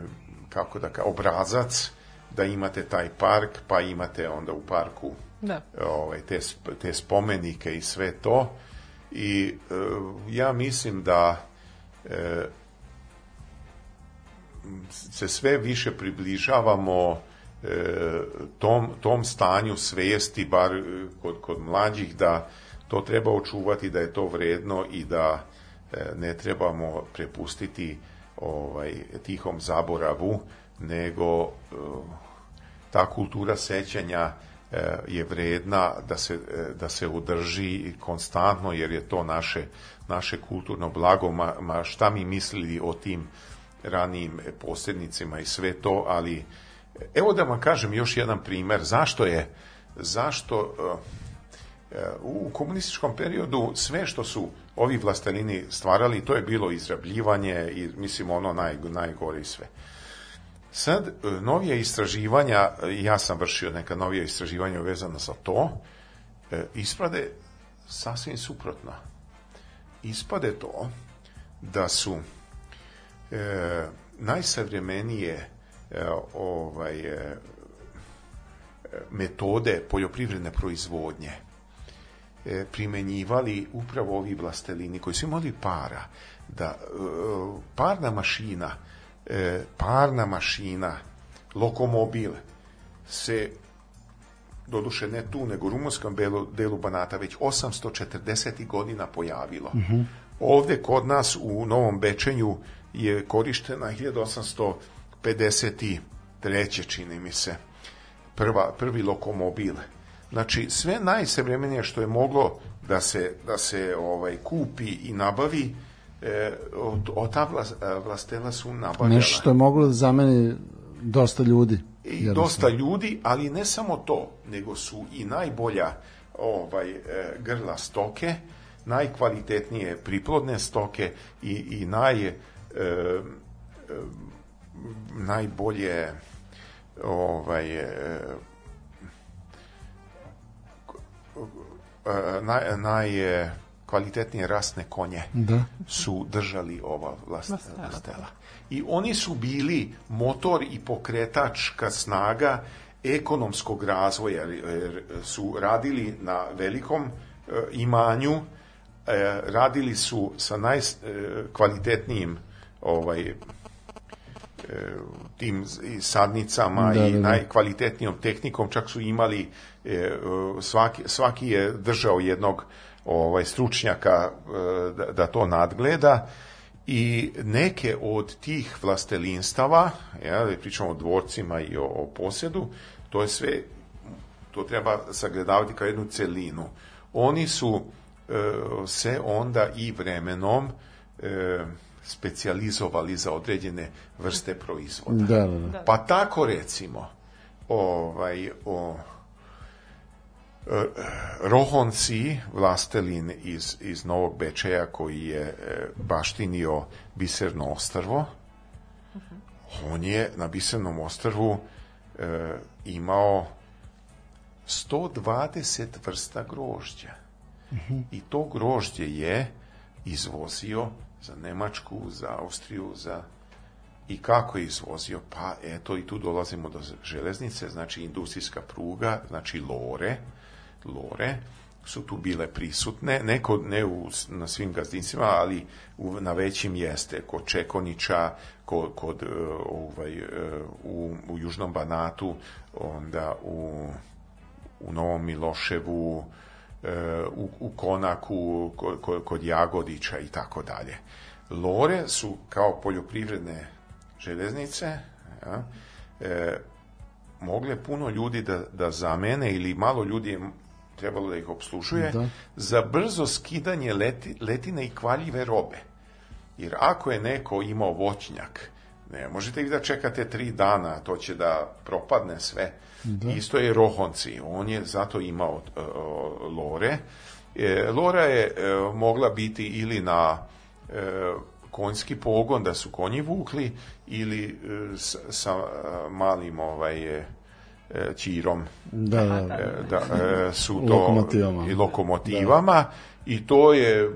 kako da ka, obrazac da imate taj park, pa imate onda u parku da. ovaj, te, te spomenike i sve to. I e, ja mislim da e, se sve više približavamo e, tom, tom stanju svesti, bar e, kod, kod mlađih, da to treba očuvati, da je to vredno i da e, ne trebamo prepustiti ovaj tihom zaboravu, nego e, ta kultura sećanja je vredna da se, da se udrži konstantno, jer je to naše, naše kulturno blago, ma, ma šta mi mislili o tim ranijim posljednicima i sve to, ali evo da vam kažem još jedan primer, zašto je, zašto eh, eh, u komunističkom periodu sve što su ovi vlastelini stvarali, to je bilo izrabljivanje i mislim ono naj, najgore i sve. Sad, e, novija istraživanja, e, ja sam vršio neka novija istraživanja vezana za to, e, isprade sasvim suprotno. Ispade to da su e, najsavremenije e, ovaj, e, metode poljoprivredne proizvodnje e, primenjivali upravo ovi vlastelini koji su imali para, da e, parna mašina e, parna mašina, lokomobil, se doduše ne tu, nego u rumunskom delu, delu Banata, već 840. godina pojavilo. Uh mhm. -huh. Ovde kod nas u Novom Bečenju je korištena 1853. čini mi se, prva, prvi lokomobil. Znači, sve najsavremenije što je moglo da se, da se ovaj kupi i nabavi, e, od, od ta vlas, e, vlastela su nabavljala. Nešto što je moglo da zameni dosta ljudi. I dosta ljudi, ali ne samo to, nego su i najbolja ovaj e, grla stoke, najkvalitetnije priplodne stoke i, i naj e, e, najbolje ovaj e, e naj, naj e, najkvalitetnije rasne konje da. su držali ova vlast, tela. I oni su bili motor i pokretačka snaga ekonomskog razvoja, jer su radili na velikom e, imanju, e, radili su sa najkvalitetnijim e, ovaj, tim sadnicama da, da, da. i najkvalitetnijom tehnikom, čak su imali svaki, svaki je držao jednog ovaj stručnjaka e, da, da to nadgleda i neke od tih vlastelinstava, ja, da pričamo o dvorcima i o, o posjedu, to je sve, to treba sagledavati kao jednu celinu. Oni su e, se onda i vremenom e, specijalizovali za određene vrste proizvoda. Da, da, da. Pa tako recimo ovaj, o Rohonci, vlastelin iz, iz Novog Bečeja koji je e, baštinio Biserno ostrvo, on je na Bisernom ostrvu e, imao 120 vrsta grožđa. Uh -huh. I to grožđe je izvozio za Nemačku, za Austriju, za i kako je izvozio? Pa eto i tu dolazimo do železnice, znači industrijska pruga, znači lore, lore su tu bile prisutne, neko ne u, na svim gazdinstvima, ali u, na većim jeste, kod Čekonića, kod, kod e, ovaj, e, u, u Južnom Banatu, onda u, u Novom Miloševu, e, u, u Konaku, kod, kod Jagodića i tako dalje. Lore su kao poljoprivredne železnice, ja, mogle puno ljudi da, da zamene ili malo ljudi je trebalo da ih obslušuje, da. za brzo skidanje leti, letine i kvaljive robe. Jer ako je neko imao voćnjak, ne možete vi da čekate tri dana, to će da propadne sve. Da. Isto je Rohonci, on je zato imao e, lore. E, lora je e, mogla biti ili na e, konjski pogon da su konji vukli ili e, sa, sa e, malim ovaj Čirom e, da, e, da, da, da, su to lokomotivama. i lokomotivama da. i to je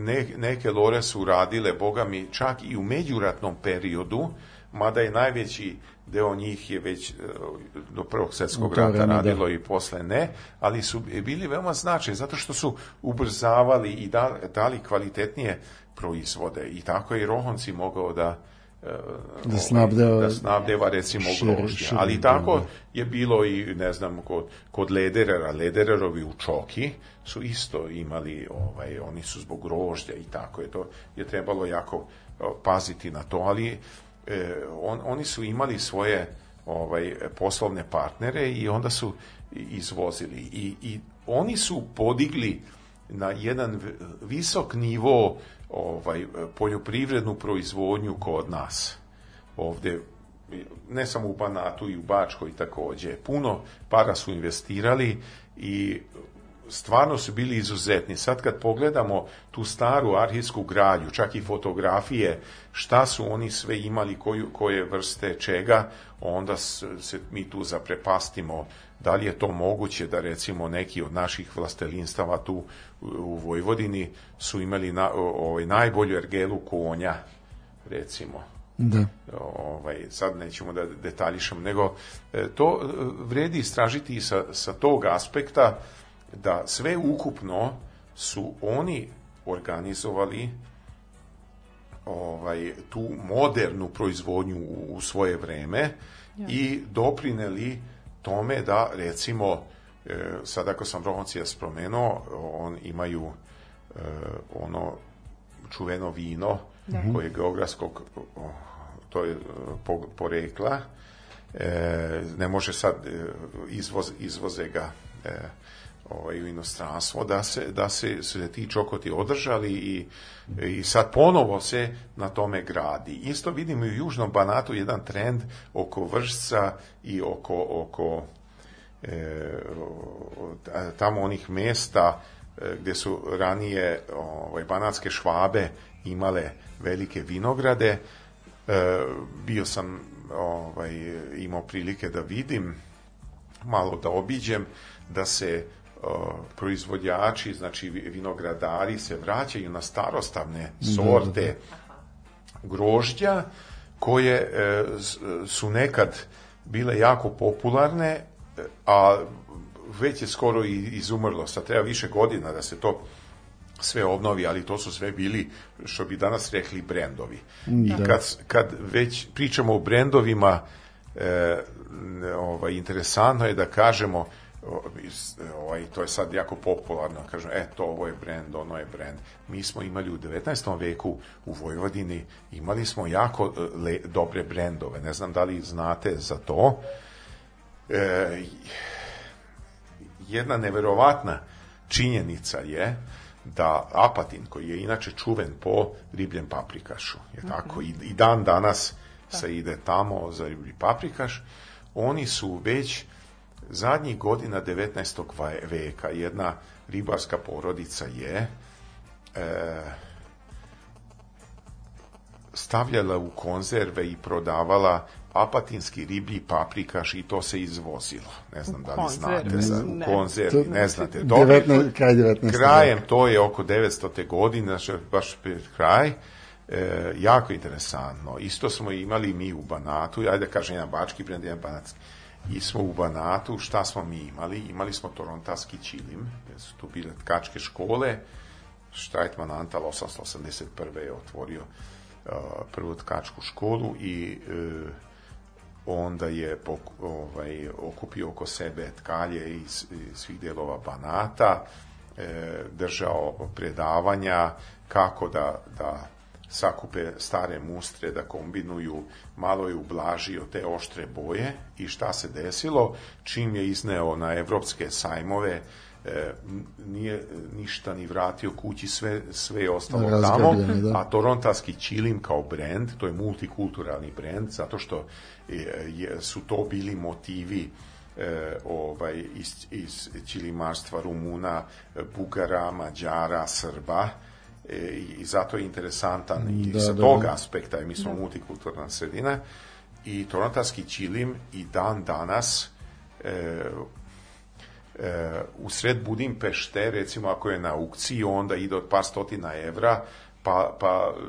ne, neke lore su radile boga čak i u međuratnom periodu mada je najveći deo njih je već do prvog svjetskog rata da. radilo da. i posle ne, ali su bili veoma značajni zato što su ubrzavali i da, dali kvalitetnije proizvode i tako je i Rohonci mogao da da ovaj, snabdeva, da snabdeva recimo grožnje. Ali tako da, da. je bilo i ne znam kod, kod Lederera, Ledererovi u Čoki su isto imali ovaj oni su zbog grožđa i tako je to je trebalo jako paziti na to, ali eh, on, oni su imali svoje ovaj poslovne partnere i onda su izvozili i, i oni su podigli na jedan visok nivo ovaj poljoprivrednu proizvodnju kod nas ovde ne samo u Banatu i u Bačkoj takođe puno para su investirali i stvarno su bili izuzetni. Sad kad pogledamo tu staru arhivsku gralju, čak i fotografije, šta su oni sve imali, koju, koje vrste čega, onda se mi tu zaprepastimo da li je to moguće da recimo neki od naših vlastelinstava tu u Vojvodini su imali na, ovaj, najbolju ergelu konja, recimo. Da. Ovaj, sad nećemo da detaljišemo, nego e, to e, vredi istražiti sa, sa tog aspekta da sve ukupno su oni organizovali ovaj tu modernu proizvodnju u, u svoje vreme ja. i doprineli tome da recimo E, sad ako sam Broncija spomenuo, on imaju e, ono čuveno vino da. koje je geografskog to je e, porekla ne može sad izvoz, izvoze ga ovaj, u inostranstvo, da se, da se, se ti čokoti održali i, i sad ponovo se na tome gradi. Isto vidimo i u Južnom Banatu jedan trend oko vršca i oko, oko e, tamo onih mesta eh, gde su ranije ovaj, banatske švabe imale velike vinograde. E, bio sam ovaj, imao prilike da vidim, malo da obiđem, da se proizvođači, znači vinogradari se vraćaju na starostavne da, da, da. sorte grožđa koje su nekad bile jako popularne a već je skoro i izumrlo, sad treba više godina da se to sve obnovi, ali to su sve bili, što bi danas rekli, brendovi. Mm, da. I kad, kad već pričamo o brendovima, e, ovaj, interesantno je da kažemo, ovaj, to je sad jako popularno, da kažemo, e, to ovo je brend, ono je brend. Mi smo imali u 19. veku u Vojvodini, imali smo jako e, le, dobre brendove, ne znam da li znate za to, e, jedna neverovatna činjenica je da Apatin, koji je inače čuven po ribljem paprikašu, je mm -hmm. tako, i, i dan danas da. se ide tamo za riblji paprikaš, oni su već zadnjih godina 19. veka jedna ribarska porodica je e, stavljala u konzerve i prodavala apatinski riblji paprikaš i to se izvozilo. Ne znam u da li konzervi, znate, Za, u konzervi, ne, ne znači znate. Dobro, 19, kraj 19. Krajem, to je oko 900. godine, znači baš pred kraj, e, jako interesantno. Isto smo imali mi u Banatu, ajde da kažem jedan bački brend, jedan banatski. I smo u Banatu, šta smo mi imali? Imali smo torontaski čilim, jer su tu bile tkačke škole, Štrajtman Antal 881. je otvorio prvu tkačku školu i e, onda je ovaj, okupio oko sebe tkalje iz, svih delova Banata, e, držao predavanja kako da, da sakupe stare mustre, da kombinuju, malo je ublažio te oštre boje i šta se desilo, čim je izneo na evropske sajmove e, nije ništa ni vratio kući, sve, sve je ostalo tamo, da. a torontarski Čilim kao brand, to je multikulturalni brand, zato što je, su to bili motivi e, ovaj, iz, iz čilimarstva Rumuna, Bugara, Mađara, Srba, e, i zato je interesantan da, i sa da, da. tog da. aspekta, mi smo da. multikulturna sredina, i torontarski Čilim i dan danas e, e, u sred Budimpešte, recimo ako je na aukciji, onda ide od par stotina evra, pa, pa e,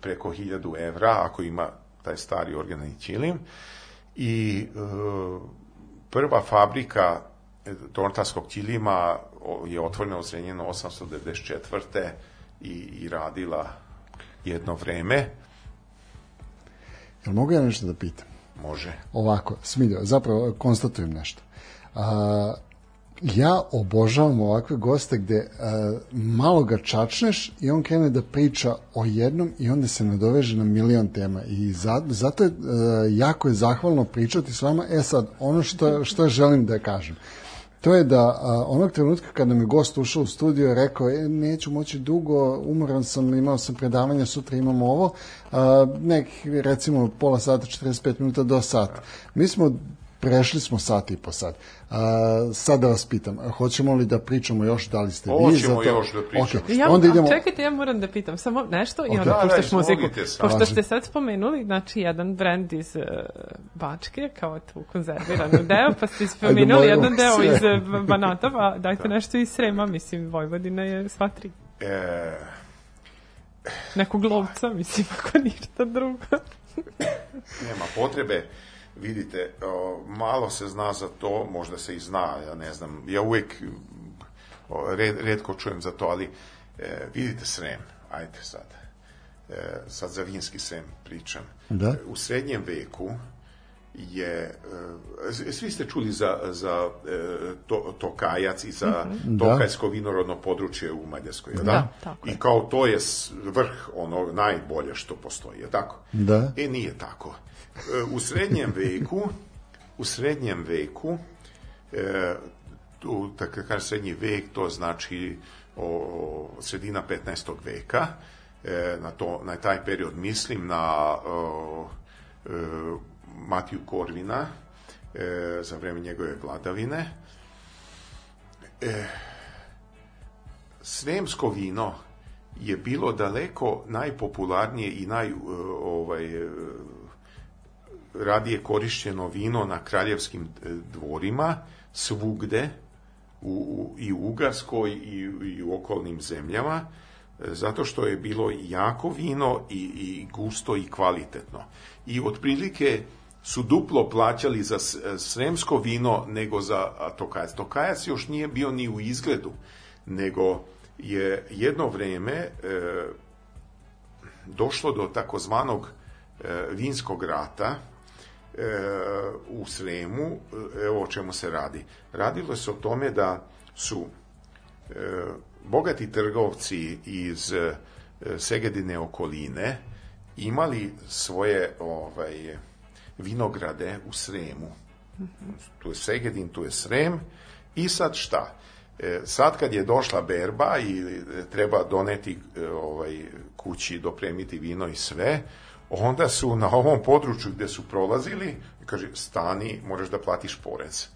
preko hiljadu evra, ako ima taj stari organani ćilin. I e, prva fabrika e, tortarskog ćilima je otvorena u Zrenjenu 894. I, i radila jedno vreme. Jel mogu ja nešto da pitam? Može. Ovako, Smiljo, zapravo konstatujem nešto. A, ja obožavam ovakve goste gde uh, malo ga čačneš i on krene da priča o jednom i onda se nadoveže na milion tema i za, zato je uh, jako je zahvalno pričati s vama e sad ono što, što želim da kažem to je da a, e, onog trenutka kada mi gost ušao u studio je rekao e, neću moći dugo, umoran sam, imao sam predavanje, sutra imamo ovo, a, nekih recimo pola sata, 45 minuta do sata. Mi smo prešli smo sat i po sat. Uh, sad da vas pitam, hoćemo li da pričamo još, da li ste vi za to? Hoćemo još da pričamo. Okay. Ja, onda idemo... Čekajte, ja moram da pitam samo nešto okay. i onda da, da puštaš da, muziku. Pošto ste sad spomenuli, znači, jedan brend iz uh, Bačke, kao tu konzervirano deo, pa ste spomenuli jedan deo iz e, Banata, pa dajte da. nešto iz Srema, mislim, Vojvodina je sva tri. E... Nekog lovca, mislim, ako ništa drugo. Nema potrebe vidite, malo se zna za to, možda se i zna, ja ne znam, ja uvek o, red, redko čujem za to, ali e, vidite Srem, ajte sad, e, sad za vinski Srem pričam. Da? U srednjem veku je, e, svi ste čuli za, za to, Tokajac i za mhm, da. Tokajsko vinorodno područje u Mađarskoj, da? da I kao to je vrh ono najbolje što postoji, je tako? Da. E, nije tako E, u srednjem veku, u srednjem veku, e, tu, tako da srednji vek, to znači o, sredina 15. veka, e, na, to, na taj period mislim na o, e, Matiju Korvina e, za vreme njegove vladavine. E, sremsko vino je bilo daleko najpopularnije i naj, e, ovaj, e, radije korišćeno vino na kraljevskim e, dvorima, svugde, u, u, i u Ugarskoj i, i u okolnim zemljama, e, zato što je bilo jako vino i, i gusto i kvalitetno. I otprilike su duplo plaćali za e, sremsko vino nego za Tokajac. Tokajac još nije bio ni u izgledu, nego je jedno vreme e, došlo do takozvanog vinskog rata e, u Sremu, evo o čemu se radi. Radilo se o tome da su e, bogati trgovci iz e, Segedine okoline imali svoje ovaj vinograde u Sremu. Tu je Segedin, tu je Srem i sad šta? E, sad kad je došla berba i e, treba doneti ovaj, kući, dopremiti vino i sve, onda su na ovom području gde su prolazili, kaže, stani, moraš da platiš porez.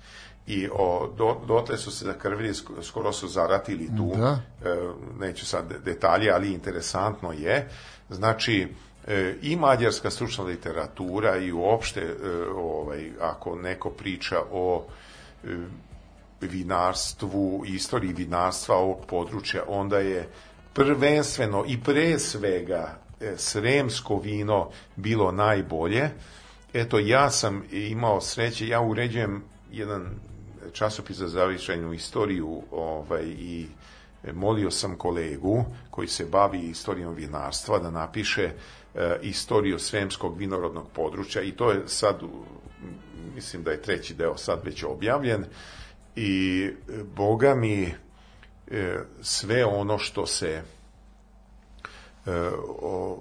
I o, do, dotle su se zakrvili, skoro su zaratili tu, da. e, neću sad detalje, ali interesantno je, znači, e, i mađarska stručna literatura i uopšte, e, ovaj, ako neko priča o e, vinarstvu, istoriji vinarstva ovog područja, onda je prvenstveno i pre svega E, sremsko vino bilo najbolje. Eto, ja sam imao sreće, ja uređujem jedan časopis za zavičajnu istoriju ovaj, i molio sam kolegu koji se bavi istorijom vinarstva da napiše e, istoriju sremskog vinorodnog područja i to je sad, mislim da je treći deo sad već objavljen i e, boga mi e, sve ono što se E, o,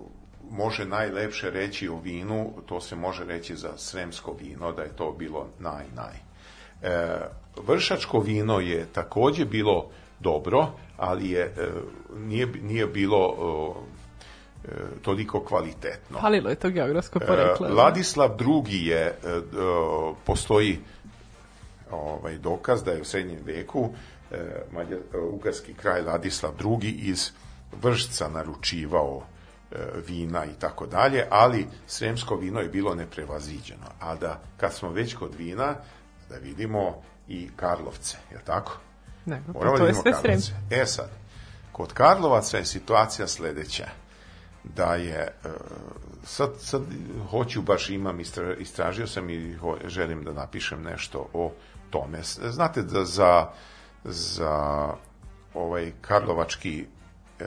može najlepše reći o vinu, to se može reći za sremsko vino, da je to bilo naj, naj. E, vršačko vino je takođe bilo dobro, ali je, e, nije, nije bilo e, toliko kvalitetno. Palilo je to geografsko e, poreklo. E, Ladislav II. je, e, postoji ovaj, dokaz da je u srednjem veku e, mađar, e, ugarski kraj Ladislav II. iz e, Vršca naručivao e, vina i tako dalje, ali sremsko vino je bilo neprevaziđeno. A da, kad smo već kod vina, da vidimo i Karlovce, je li tako? Ne, pa Moramo pa to da je sve Karlovce. E sad, kod Karlovaca je situacija sledeća da je e, sad, sad hoću baš imam istražio sam i želim da napišem nešto o tome znate da za za ovaj karlovački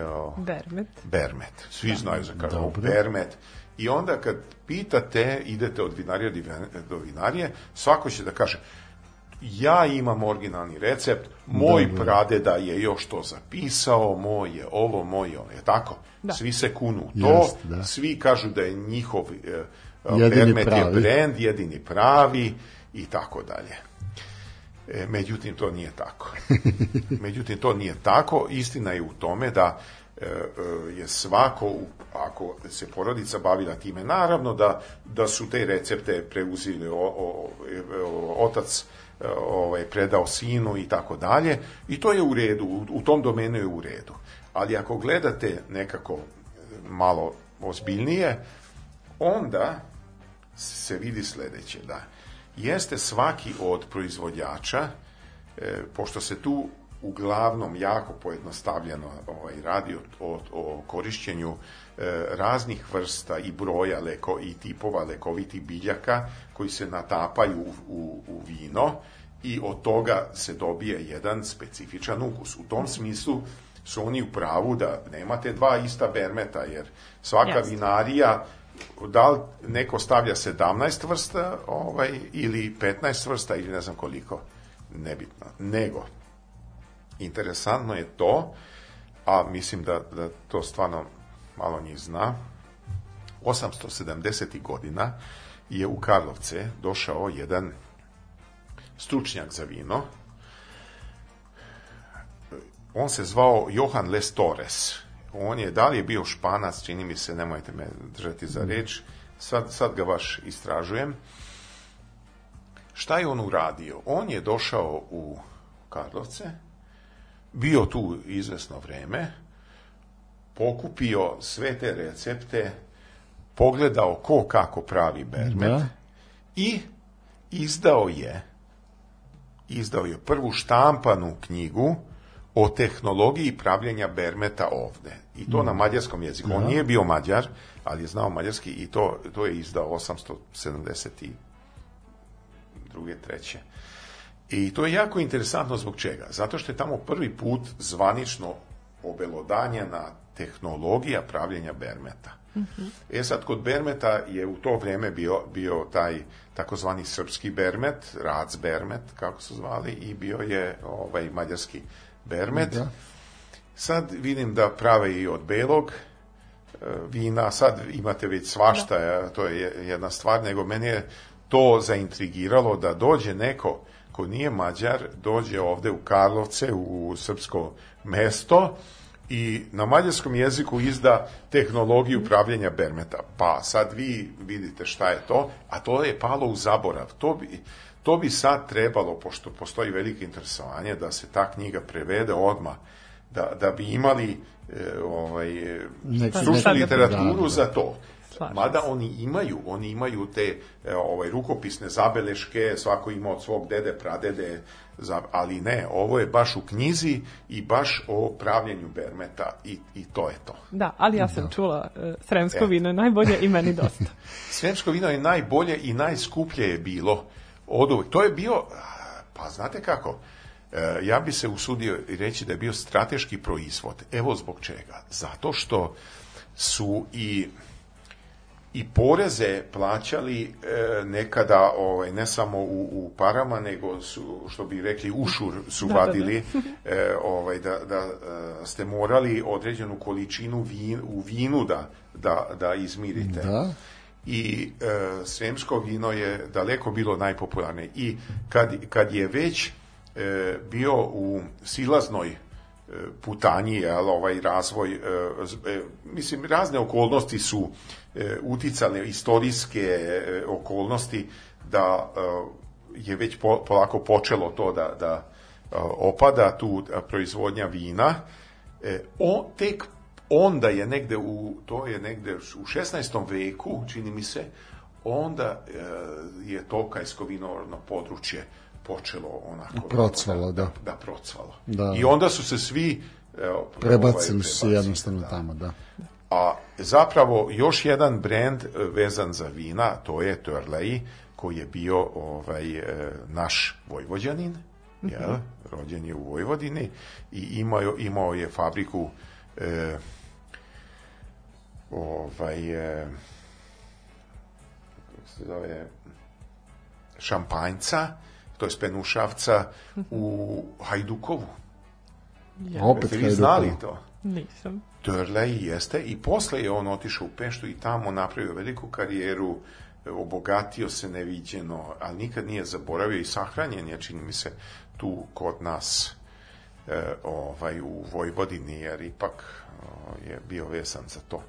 o, Bermet. Bermet. Svi da, znaju za kakav Bermet. I onda kad pitate, idete od vinarije do vinarije, svako će da kaže, ja imam originalni recept, moj Dobro. pradeda je još to zapisao, moj je ovo, moj je ono, je tako? Da. Svi se kunu to, Just, da. svi kažu da je njihov e, e, jedini Bermet pravi. je brand, jedini pravi i tako dalje. E, međutim, to nije tako. Međutim, to nije tako. Istina je u tome da e, e, je svako, ako se porodica bavila time, naravno da, da su te recepte preuzili o, o, o, otac e, ovaj, predao sinu i tako dalje i to je u redu, u, u tom domenu je u redu. Ali ako gledate nekako malo ozbiljnije, onda se vidi sledeće, da jeste svaki od proizvođača, e, pošto se tu uglavnom jako pojednostavljeno ovaj, radi o, o, o korišćenju e, raznih vrsta i broja leko, i tipova lekovitih biljaka koji se natapaju u, u, u vino i od toga se dobije jedan specifičan ukus. U tom smislu su oni u pravu da nemate dva ista bermeta, jer svaka Jasne. vinarija da li neko stavlja 17 vrsta ovaj, ili 15 vrsta ili ne znam koliko, nebitno. Nego, interesantno je to, a mislim da, da to stvarno malo njih zna, 870. godina je u Karlovce došao jedan stručnjak za vino, on se zvao Johan Les Torres, on je, da li je bio španac, čini mi se, nemojte me držati za reč, sad, sad ga baš istražujem. Šta je on uradio? On je došao u Karlovce, bio tu izvesno vreme, pokupio sve te recepte, pogledao ko kako pravi bermet da. i izdao je izdao je prvu štampanu knjigu o tehnologiji pravljenja bermeta ovde. I to da. na mađarskom jeziku. On da. nije bio mađar, ali je znao mađarski i to, to je izdao 872. treće. I to je jako interesantno zbog čega? Zato što je tamo prvi put zvanično obelodanjena tehnologija pravljenja bermeta. Uh-huh. E sad, kod bermeta je u to vrijeme bio, bio taj takozvani srpski bermet, rac bermet, kako su zvali, i bio je ovaj mađarski bermet. Da. Sad vidim da prave i od belog e, vina, sad imate već svašta, da. E, to je jedna stvar, nego meni je to zaintrigiralo da dođe neko ko nije Mađar, dođe ovde u Karlovce, u srpsko mesto i na mađarskom jeziku izda tehnologiju pravljenja bermeta. Pa sad vi vidite šta je to, a to je palo u zaborav. To bi, to bi sad trebalo, pošto postoji veliko interesovanje, da se ta knjiga prevede odmah da, da bi imali e, ovaj, stručnu literaturu za to. Mada oni imaju, oni imaju te e, ovaj rukopisne zabeleške, svako ima od svog dede, pradede, za, ali ne, ovo je baš u knjizi i baš o pravljenju bermeta i, i to je to. Da, ali ja sam da. čula e, Sremsko e. vino je najbolje i meni dosta. Sremsko vino je najbolje i najskuplje je bilo od uvek. To je bio, pa znate kako, E, ja bi se usudio i reći da je bio strateški proizvod. Evo zbog čega. Zato što su i i poreze plaćali e, nekada ovaj, ne samo u, u parama, nego su, što bi rekli, ušur su da, vadili, da, da. E, ovaj, da, da e, ste morali određenu količinu vin, u vinu da, da, da izmirite. Da. I e, sremsko vino je daleko bilo najpopularnije. I kad, kad je već e, bio u silaznoj e, putanji, jel, ovaj razvoj, e, e, mislim, razne okolnosti su e, uticale, istorijske e, okolnosti, da e, je već po, polako počelo to da, da opada tu proizvodnja vina. E, o, tek onda je negde u, to je negde u 16. veku, čini mi se, onda e, je Tokajsko vinorno područje e, počelo onako... Da- procvalo, da. Da, da procvalo. Da. I onda su se svi... Evo, prebacili ovaj, su se jednostavno da. tamo, da. A zapravo još jedan brend e, vezan za vina, to je Törleji, koji je bio ovaj e, naš vojvođanin, mm -hmm. jel? rođen je u Vojvodini i imao, imao je fabriku e, ovaj e, kako se zove šampanjca to je Penušavca, u Hajdukovu. Ja. Opet Jeste znali to? Nisam. Törlej jeste i posle je on otišao u Peštu i tamo napravio veliku karijeru, obogatio se neviđeno, ali nikad nije zaboravio i sahranjen je, čini mi se, tu kod nas e, ovaj, u Vojvodini, jer ipak e, je bio vesan za to.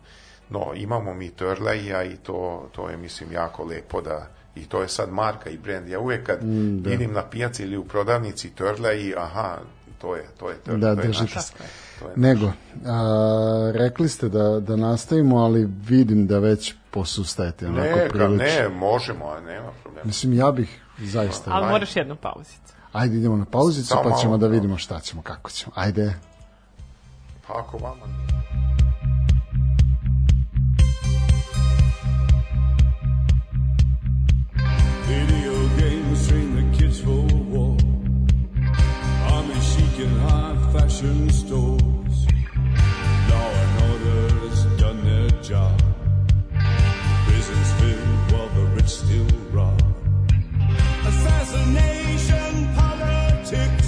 No, imamo mi Törleja i to, to je, mislim, jako lepo da I to je sad marka i brend. Ja uvijek kad mm, da. idem na pijaci ili u prodavnici Törla i aha, to je, to je, to, da, to je naša. To je Nego, a, rekli ste da, da nastavimo, ali vidim da već posustajete. Ne, ne, možemo, a nema problema. Mislim, ja bih zaista... Ali moraš jednu pauzicu. Ajde, idemo na pauzicu, Samo pa ćemo malo, da, da vidimo šta ćemo, kako ćemo. Ajde. Pa ako vama nije. took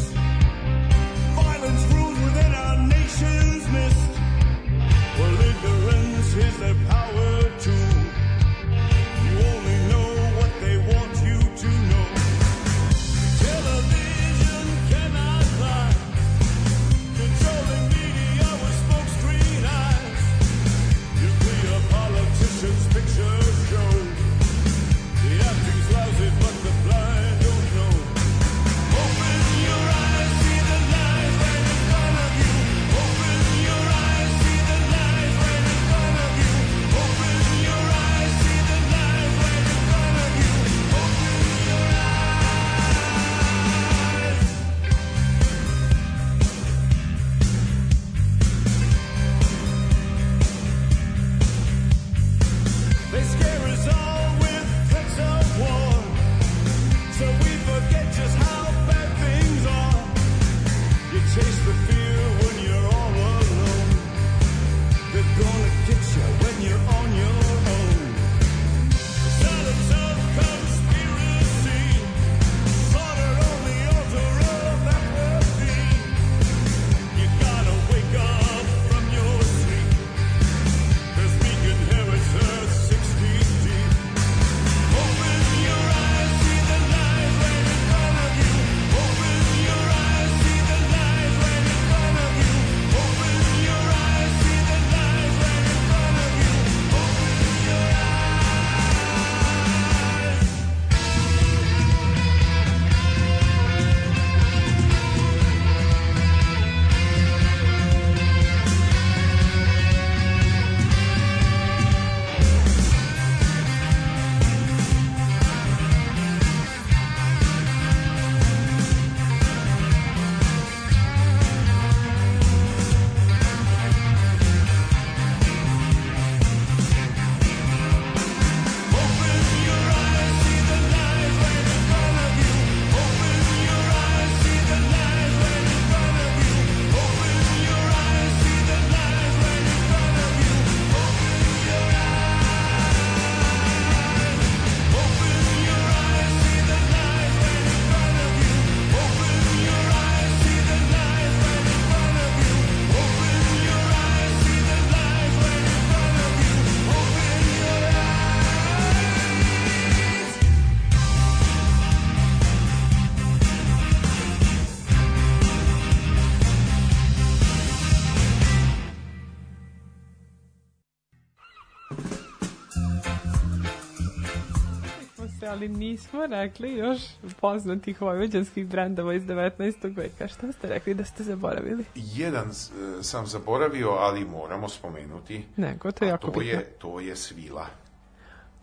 ali nismo rekli još poznatih vojvođanskih brendova iz 19. veka. Šta ste rekli da ste zaboravili? Jedan e, sam zaboravio, ali moramo spomenuti. Nego, to je jako to Je, to je svila.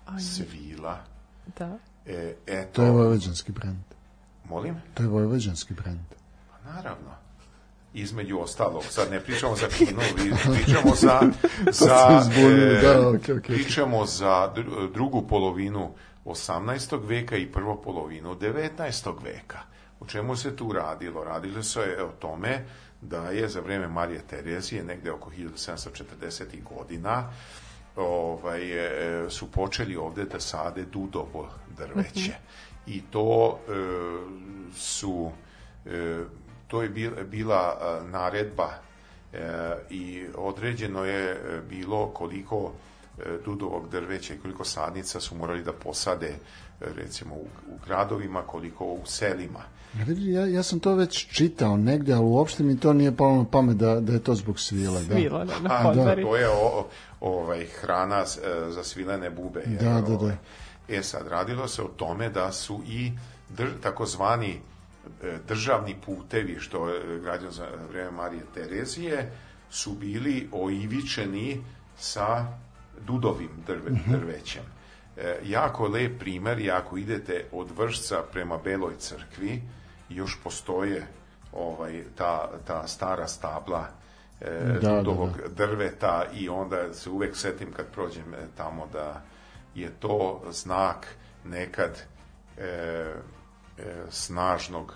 Aj. Svila. Da. E, eto. To je vojvođanski brend. Molim? To je vojvođanski brend. Pa naravno između ostalog, sad ne pričamo za kinovi, pričamo za, za, e, da, okay, okay. pričamo za drugu polovinu 18. veka i prvo polovinu 19. veka. O čemu se tu radilo? Radilo se o tome da je za vreme Marije Terezije, negde oko 1740. godina, ovaj, e, su počeli ovde da sade dudovo drveće. Mhm. I to e, su, e, to je bila, e, naredba e, i određeno je e, bilo koliko dudovog drveća i koliko sadnica su morali da posade recimo u, u gradovima, koliko u selima. Ja, ja sam to već čitao negde, ali uopšte mi to nije palo na pamet da, da je to zbog svila. Da. Svila, da. na A, da. To je o, ovaj, hrana e, za svilene bube. Da, jer, da, da. da. Ovaj. E sad, radilo se o tome da su i dr, takozvani e, državni putevi, što je građan za vreme Marije Terezije, su bili oivičeni sa dudovim drve, mhm. drvećem. E, jako lep primer i ako idete od Vršca prema Beloj crkvi, još postoje ovaj, ta, ta stara stabla e, da, da dudovog da, da. drveta i onda se uvek setim kad prođem e, tamo da je to znak nekad e, e, snažnog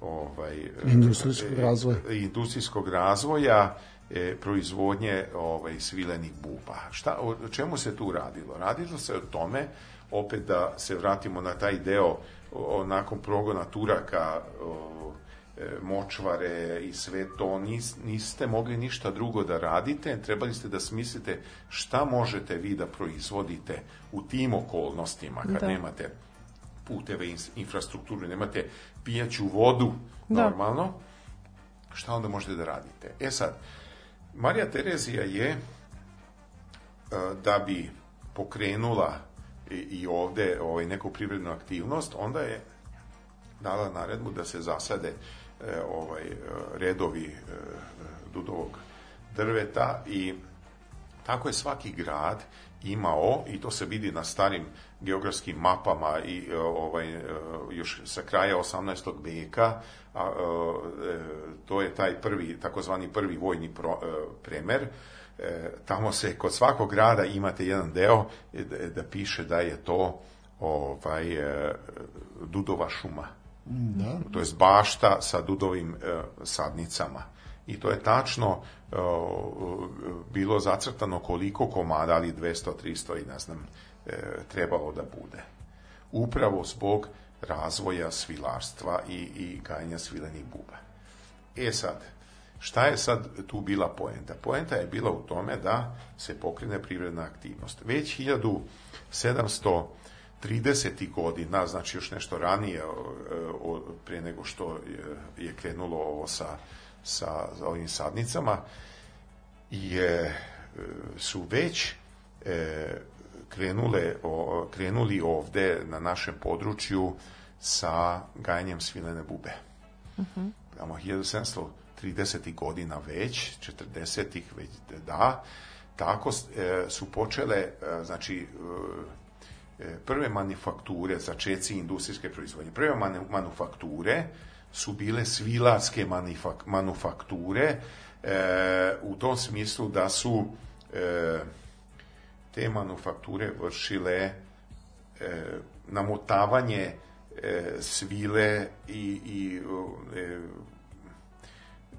ovaj industrijskog razvoja e, industrijskog razvoja e, proizvodnje ovaj, svilenih buba. Šta, o, o čemu se tu radilo? Radilo se o tome, opet da se vratimo na taj deo o, nakon progona Turaka, o, e, močvare i sve to, Nis, niste mogli ništa drugo da radite, trebali ste da smislite šta možete vi da proizvodite u tim okolnostima kad da. nemate puteve, infrastrukturu, nemate pijaću vodu da. normalno, šta onda možete da radite? E sad, Marija Terezija je, e, da bi pokrenula i ovde ovaj, neku privrednu aktivnost, onda je dala naredbu da se zasade e, ovaj e, redovi dudovog drveta i tako je svaki grad imao, i to se vidi na starim geografskim mapama i e, ovaj e, još sa kraja 18. veka a, a, e, to je taj prvi takozvani prvi vojni pro, a, premer e, tamo se kod svakog grada imate jedan deo da, da piše da je to ovaj dudova šuma da. to jest bašta sa dudovim sadnicama i to je tačno bilo zacrtano koliko komada, ali 200, 300 i ne znam, E, trebalo da bude. Upravo zbog razvoja svilarstva i, i gajanja svilenih buba. E sad, šta je sad tu bila poenta? Poenta je bila u tome da se pokrene privredna aktivnost. Već 1730. 30. godina, znači još nešto ranije prije nego što je krenulo ovo sa, sa ovim sadnicama, je, e, su već e, krenule, o, krenuli ovde na našem području sa gajanjem svilene bube. Uh -huh. Pramo 1730. godina već, 40. već da, tako e, su počele, e, znači, e, prve manufakture, začeci industrijske proizvodnje, prve manu, manufakture su bile svilarske manufak, manufakture, e, u tom smislu da su e, te manufakture vršile e, namotavanje e, svile i, i e,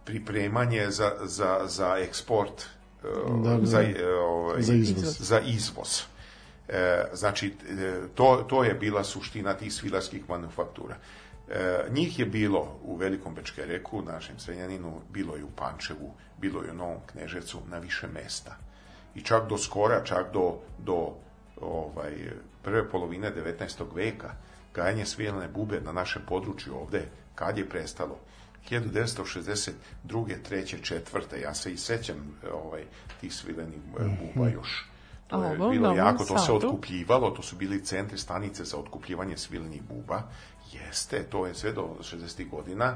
pripremanje za, za, za eksport, e, da, da, za, da. E, ovaj, za izvoz. Za izvoz. E, znači, e, to, to je bila suština tih svilarskih manufaktura. E, njih je bilo u Velikom Bečkereku, našem Srenjaninu, bilo je u Pančevu, bilo je u Novom Knežecu, na više mesta i čak do skora, čak do, do ovaj, prve polovine 19. veka, gajanje svilene bube na našem području ovde, kad je prestalo? 1962. 3. 4. Ja se i sećam ovaj, tih svilenih e, mhm. buba još. To je Ovo, bilo jako, to se otkupljivalo, to su bili centri stanice za otkupljivanje svilenih buba. Jeste, to je sve do 60. godina.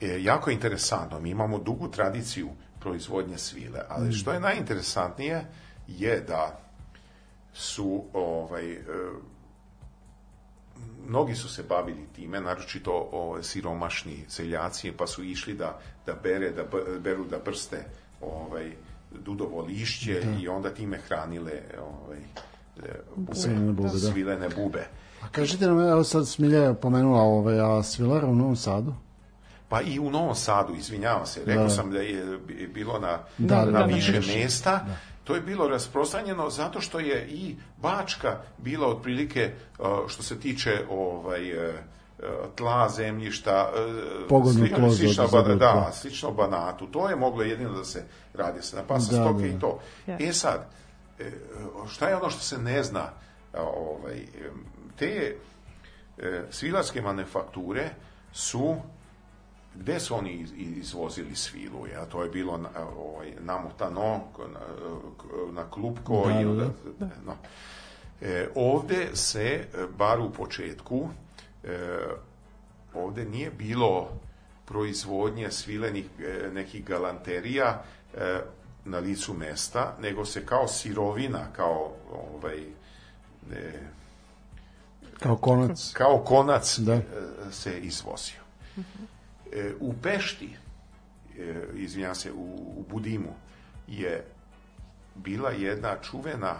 E, jako interesantno, mi imamo dugu tradiciju proizvodnje svile. Ali mm. što je najinteresantnije je da su ovaj, e, mnogi su se bavili time, naročito o, ovaj, siromašni seljaci, pa su išli da, da bere, da beru da brste ovaj, dudovo lišće da. i onda time hranile ovaj, e, bube, svilene bube. Da. Svilene bube. A kažite nam, evo sad Smilja je pomenula ovaj, a svilara u Novom Sadu? pa i u Novom Sadu, izvinjavam se, rekao da. sam da je bilo na, da, na da, da više da, mesta, da. to je bilo rasprostranjeno zato što je i Bačka bila otprilike e, što se tiče ovaj e, tla, zemljišta, e, Pogodno sli, tlo, slično, da, ba, da, slično banatu. To je moglo jedino da se radi da sa na pasa da, stoke da. i da. to. Ja. E sad, šta je ono što se ne zna? Ovaj, te svilarske manufakture su gde su oni izvozili svilu, ja? to je bilo na, ovaj, namotano na, na klub da, koji... Da, da, da. No. E, ovde se, e, bar u početku, e, ovde nije bilo proizvodnje svilenih e, nekih galanterija e, na licu mesta, nego se kao sirovina, kao ovaj, e, kao konac, kao konac da. E, se izvozio. Uh mhm. -huh. E, u Pešti, e, izvinjam se, u Budimu, je bila jedna čuvena,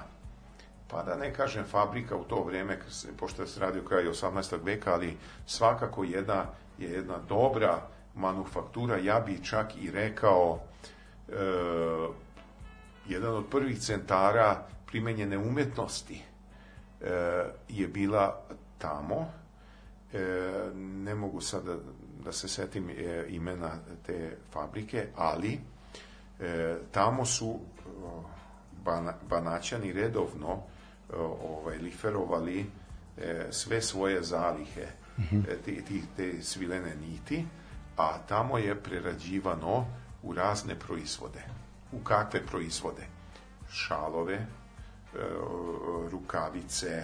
pa da ne kažem fabrika u to vrijeme, pošto se radi o kraju 18. veka, ali svakako jedna je jedna dobra manufaktura, ja bih čak i rekao e, jedan od prvih centara primenjene umetnosti e, je bila tamo. E, ne mogu sada da da se setim e, imena te fabrike, ali e, tamo su e, banaćani redovno ovaj, liferovali sve svoje zalihe te, mhm. te, te svilene niti, a tamo je prerađivano u razne proizvode. U kakve proizvode? Šalove, rukavice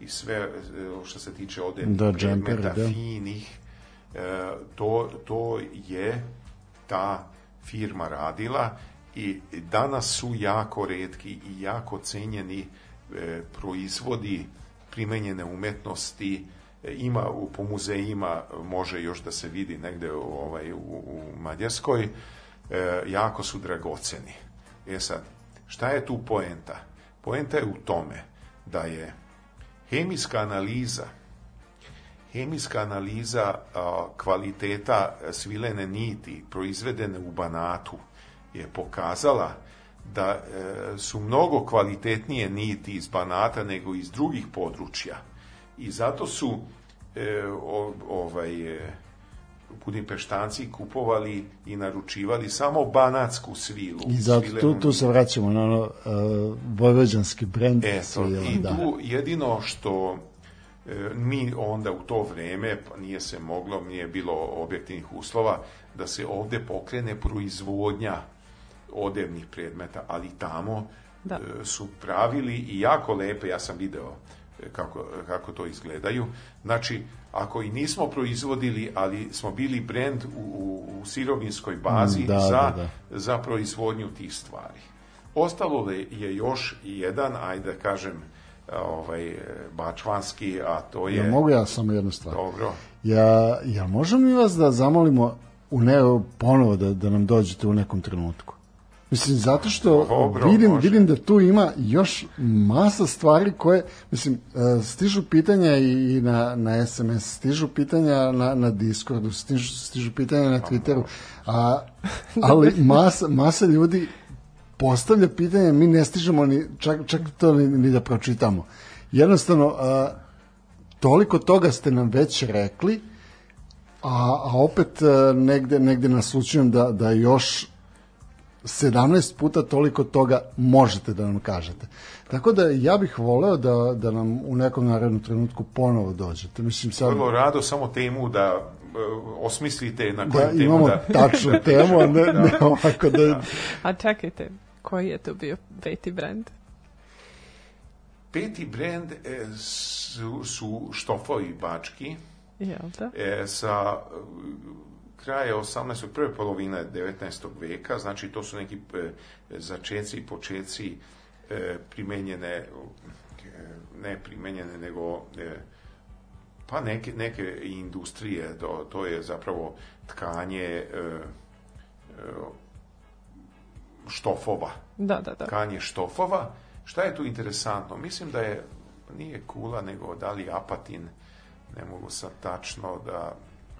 i sve što se tiče ode da, predmeta džemper, da. finih E, to, to je ta firma radila i danas su jako redki i jako cenjeni e, proizvodi primenjene umetnosti e, ima u po muzejima može još da se vidi negde u, ovaj, u, u Mađarskoj e, jako su dragoceni e sad, šta je tu poenta? poenta je u tome da je hemijska analiza hemijska analiza kvaliteta e, svilene niti proizvedene u Banatu je pokazala da e, su mnogo kvalitetnije niti iz Banata nego iz drugih područja i zato su e, ovaj Budimpeštanci kupovali i naručivali samo banatsku svilu. I zato tu, tu se vraćamo na ono uh, vojvođanski brend. Eto, svila, i tu da. jedino što E, mi onda u to vreme pa nije se moglo, nije bilo objektivnih uslova da se ovde pokrene proizvodnja odevnih predmeta, ali tamo da. E, su pravili i jako lepe, ja sam video e, kako, kako to izgledaju. Znači, ako i nismo proizvodili, ali smo bili brend u, u, u sirovinskoj bazi mm, da, za, da, da. za proizvodnju tih stvari. Ostalo je još jedan, ajde da kažem, ovaj, e, bačvanski, a to je... Ja mogu ja samo jednu stvar? Dobro. Ja, ja možemo mi vas da zamolimo u ne, ponovo da, da nam dođete u nekom trenutku? Mislim, zato što Dobro, vidim, može. vidim da tu ima još masa stvari koje, mislim, e, stižu pitanja i na, na SMS, stižu pitanja na, na Discordu, stižu, stižu pitanja na Twitteru, a, ali masa, masa ljudi postavlja pitanje, mi ne stižemo ni, čak, čak to ni, ni da pročitamo. Jednostavno, a, toliko toga ste nam već rekli, a, a opet a, negde, negde nas učujem da, da još 17 puta toliko toga možete da nam kažete. Tako da ja bih voleo da, da nam u nekom narednom trenutku ponovo dođete. Mislim, sad... Vrlo rado samo temu da e, osmislite na koju da, temu imamo da... tačnu temu, a ne, da. ne ovako da. A čekajte, koji je to bio peti brend? Peti brend e, su, su štofovi bački. Jel da? E, sa kraja 18. prve polovine 19. veka, znači to su neki e, začeci i počeci e, primenjene, e, ne primenjene, nego pa neke, neke industrije, to, to je zapravo tkanje štofova. Da, da, da. Kanje štofova. Šta je tu interesantno? Mislim da je, nije Kula, nego da li Apatin, ne mogu sad tačno da,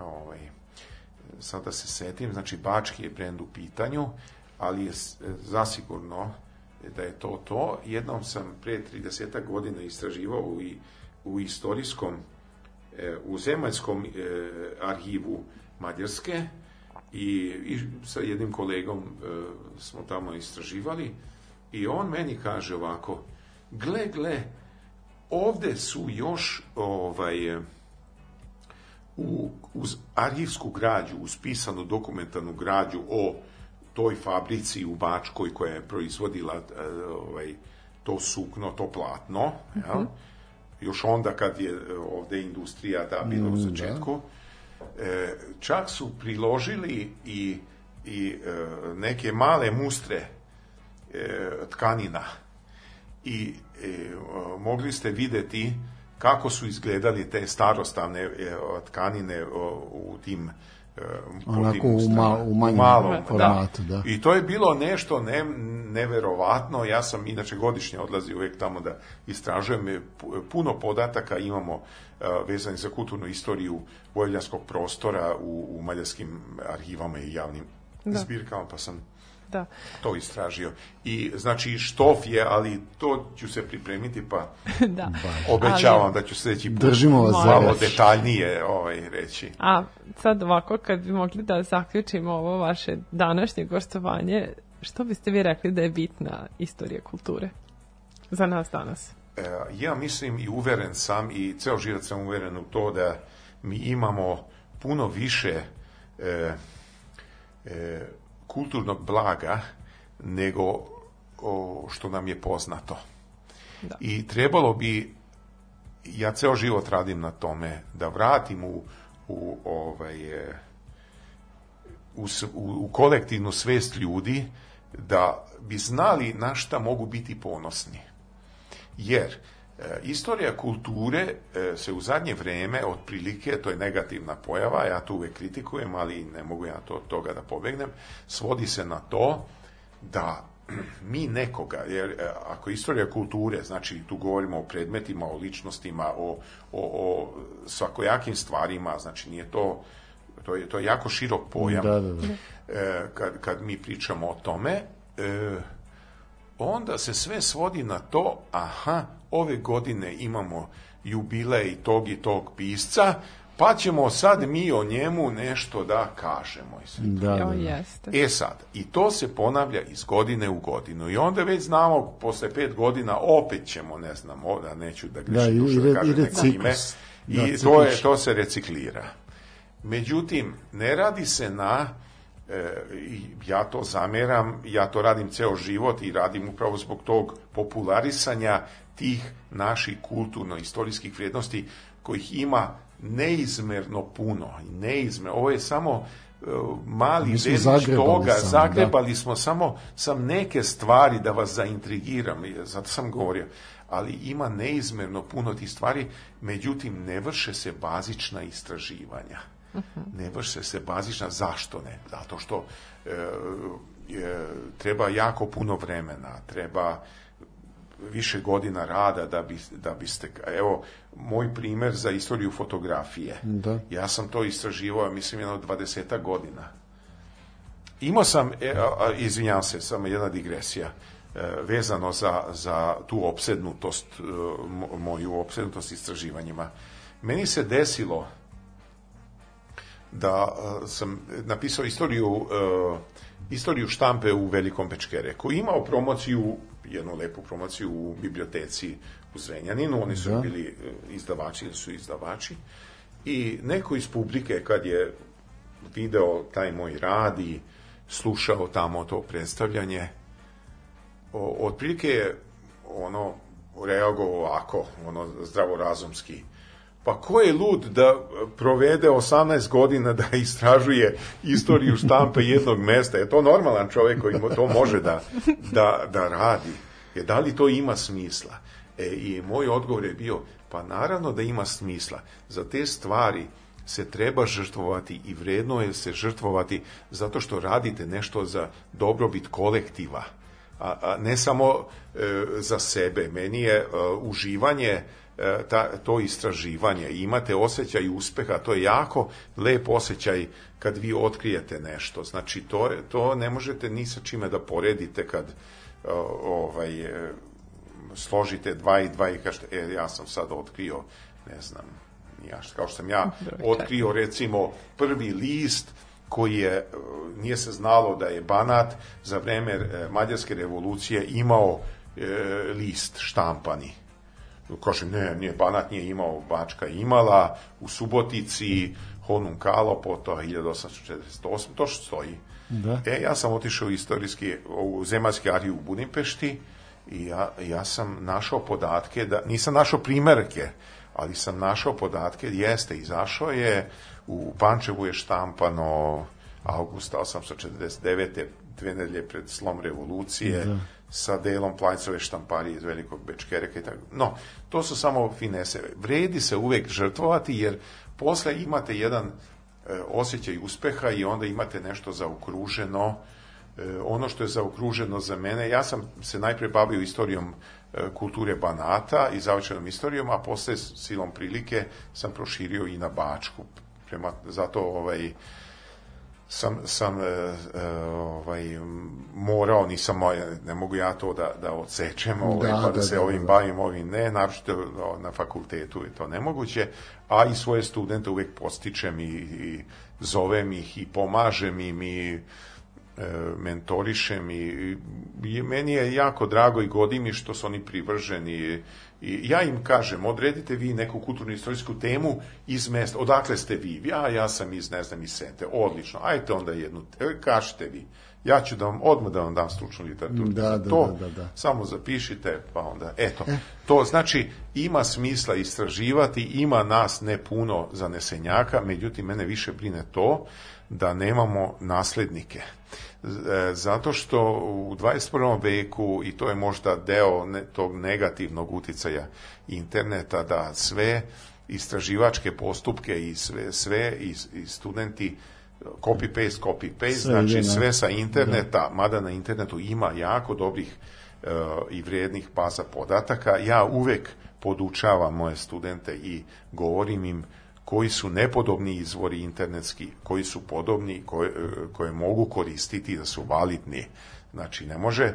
ovaj, sad da se setim, znači Bački je brend u pitanju, ali je zasigurno da je to to. Jednom sam pre 30 godina istraživao u, u istorijskom, e, u zemaljskom e, arhivu Mađarske, I, i sa jednim kolegom e, smo tamo istraživali i on meni kaže ovako, gle, gle, ovde su još ovaj, u, uz arhivsku građu, uz pisanu dokumentarnu građu o toj fabrici u Bačkoj koja je proizvodila e, ovaj, to sukno, to platno, jel? Mm -hmm. još onda kad je e, ovde industrija da bila u mm, da. začetku, da E, čak su priložili i, i e, neke male mustre e, tkanina i e, mogli ste videti kako su izgledali te starostavne tkanine u tim onako u, ma, u manjem malom, da. formatu. Da. da. I to je bilo nešto ne, neverovatno. Ja sam inače godišnje odlazi uvek tamo da istražujem. E, puno podataka imamo e, vezanih za kulturnu istoriju vojvođanskog prostora u, u maljarskim arhivama i javnim da. zbirkama, pa sam da. to istražio. I znači štof je, ali to ću se pripremiti pa da. obećavam ali, da ću sledeći put držimo vas malo reći. detaljnije ovaj, reći. A sad ovako kad bi mogli da zaključimo ovo vaše današnje gostovanje, što biste vi rekli da je bitna istorija kulture za nas danas? E, ja mislim i uveren sam i ceo život sam uveren u to da mi imamo puno više e, e, kulturnog blaga nego o, što nam je poznato. Da. I trebalo bi, ja ceo život radim na tome, da vratim u, u, ovaj, e, u, u kolektivnu svest ljudi da bi znali na šta mogu biti ponosni. Jer E, istorija kulture e, se u zadnje vreme, otprilike, to je negativna pojava, ja to uvek kritikujem, ali ne mogu ja to, od toga da pobegnem, svodi se na to da mi nekoga, jer e, ako istorija kulture, znači tu govorimo o predmetima, o ličnostima, o, o, o svakojakim stvarima, znači nije to, to je, to je jako širok pojam. Da, da, da. kad, kad mi pričamo o tome, onda se sve svodi na to, aha, ove godine imamo jubilej tog i tog pisca, pa ćemo sad mi o njemu nešto da kažemo. Da, da, da, da. E sad, i to se ponavlja iz godine u godinu. I onda već znamo, posle pet godina opet ćemo, ne znam, ovdje da neću da grešim dušu, da, i, da re, kažem i, neko ime. I da, to, je, to se reciklira. Međutim, ne radi se na e, ja to zameram, ja to radim ceo život i radim upravo zbog tog popularisanja tih naših kulturno-istorijskih vrijednosti kojih ima neizmerno puno. Neizmer. Ovo je samo e, mali delić toga. Sam, da. zagrebali da. smo samo sam neke stvari da vas zaintrigiram. Zato sam govorio. Ali ima neizmerno puno tih stvari. Međutim, ne vrše se bazična istraživanja. Mhm. Ne vrše se bazična. Zašto ne? Zato što uh, treba jako puno vremena. Treba više godina rada da, bi, da biste... Evo, moj primer za istoriju fotografije. Da. Ja sam to istraživao, mislim, jedno 20 godina. Imao sam, e, izvinjam se, samo jedna digresija, e, vezano za, za tu opsednutost, e, moju opsednutost istraživanjima. Meni se desilo da e, sam napisao istoriju, e, istoriju štampe u Velikom Pečkereku. Imao promociju jednu lepu promociju u biblioteci u Zrenjaninu, oni su da. bili e, izdavači ili su izdavači i neko iz publike kad je video taj moj rad i slušao tamo to predstavljanje, o, otprilike je ono reagovao ovako, ono zdravorazumski. razumski Pa ko je lud da provede 18 godina da istražuje istoriju štampe jednog mesta? Je to normalan čovek koji to može da, da, da radi? Je da li to ima smisla? E, I moj odgovor je bio, pa naravno da ima smisla. Za te stvari se treba žrtvovati i vredno je se žrtvovati zato što radite nešto za dobrobit kolektiva, a, a ne samo e, za sebe. Meni je e, uživanje E, ta, to istraživanje imate osjećaj uspeha, to je jako lep osjećaj kad vi otkrijete nešto. Znači, to, to ne možete ni sa čime da poredite kad e, ovaj, e, složite dva i dva i kažete, e, ja sam sad otkrio, ne znam, ja, kao što sam ja da, da, da. otkrio recimo prvi list koji je, nije se znalo da je Banat za vreme Mađarske revolucije imao e, list štampani Kaže, ne, nije, Banat nije imao, Bačka imala, u Subotici, Honum Kalopota, 1848, to što stoji. Da. E, ja sam otišao u istorijski, u zemaljski arhiv u Budimpešti i ja, ja sam našao podatke, da, nisam našao primerke, ali sam našao podatke, jeste, izašao je, u Pančevu je štampano augusta 1849. dve nedelje pred slom revolucije, da sa delom plajcove štamparije iz velikog bečkereka i tako. No, to su samo finese. Vredi se uvek žrtvovati jer posle imate jedan e, osjećaj uspeha i onda imate nešto zaokruženo. E, ono što je zaokruženo za mene, ja sam se najpre bavio istorijom e, kulture Banata i završenom istorijom, a posle silom prilike sam proširio i na Bačku. Prema, zato ovaj, sam, sam e, e, ovaj, morao, nisam, ne mogu ja to da, da odsečem, ovaj, da, pa da, da se da, ovim da. bavim, ovim ne, naročito na fakultetu je to nemoguće, a i svoje studente uvek postičem i, i zovem ih i pomažem im i E, mentorišem i, i meni je jako drago i godimi što su oni privrženi I ja im kažem, odredite vi neku kulturno-istorijsku temu iz mesta. Odakle ste vi? Ja, ja sam iz, ne znam, iz Sente. Odlično. Ajte onda jednu, e, kažite vi ja ću da vam odmah da vam dam stručnu literaturu. Da, da, to da, da, da. samo zapišite, pa onda, eto. Eh. To znači, ima smisla istraživati, ima nas ne puno zanesenjaka, međutim, mene više brine to da nemamo naslednike. E, zato što u 21. veku, i to je možda deo ne, tog negativnog uticaja interneta, da sve istraživačke postupke i sve, sve i, i studenti copy paste, copy paste, sve znači ide, sve sa da. interneta, da. mada na internetu ima jako dobrih e, i vrijednih baza podataka. Ja uvek podučavam moje studente i govorim im koji su nepodobni izvori internetski, koji su podobni, koje, e, koje mogu koristiti da su validni. Znači, ne može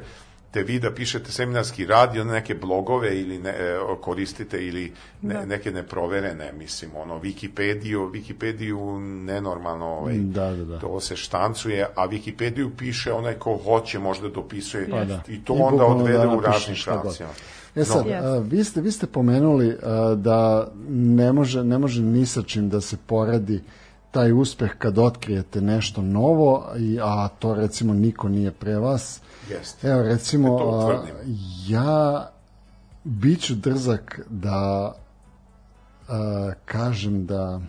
te vi da pišete seminarski rad i onda neke blogove ili ne, e, koristite ili ne, da. neke neproverene, mislim, ono, Wikipediju, Wikipediju nenormalno, ovaj, da, da, da. to se štancuje, a Wikipediju piše onaj ko hoće, možda dopisuje pa, da. i to I onda odvede da, u raznim štancima. E sad, no. a, vi, ste, vi ste pomenuli a, da ne može, ne može ni sa čim da se poradi taj uspeh kad otkrijete nešto novo, a to recimo niko nije pre vas, Jeste. Evo recimo, e ja biću drzak da a, kažem da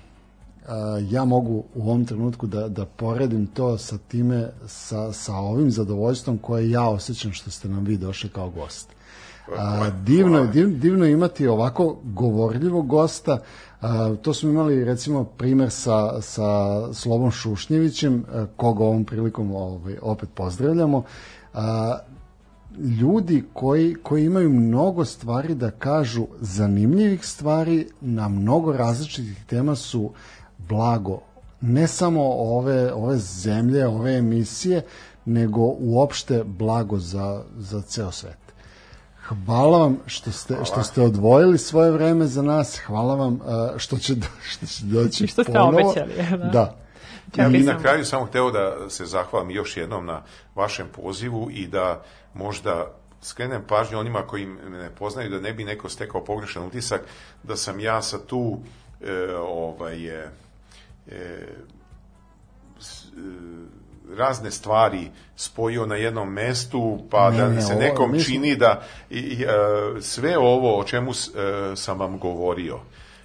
a, ja mogu u ovom trenutku da, da poredim to sa time, sa, sa ovim zadovoljstvom koje ja osjećam što ste nam vi došli kao gost. A, divno, je, divno, divno imati ovako govorljivog gosta. A, to smo imali recimo primer sa, sa Slobom Šušnjevićem, koga ovom prilikom ovaj, opet pozdravljamo a, ljudi koji, koji imaju mnogo stvari da kažu, zanimljivih stvari na mnogo različitih tema su blago ne samo ove, ove zemlje, ove emisije, nego uopšte blago za, za ceo svet. Hvala vam što ste, hvala. što ste odvojili svoje vreme za nas. Hvala vam što, će, što će doći I što ste ponovo. obećali. Da. da. Ja bih na da- kraju samo hteo da se zahvalim još jednom na vašem pozivu i da možda skrenem pažnju onima koji me ne poznaju da ne bi neko stekao pogrešan utisak da sam ja sa tu e, ovaj e, e, e razne stvari spojio na jednom mestu, pa ne, da ne, se nekom mislim... čini da i, i, e, sve ovo o čemu s, e, sam vam govorio,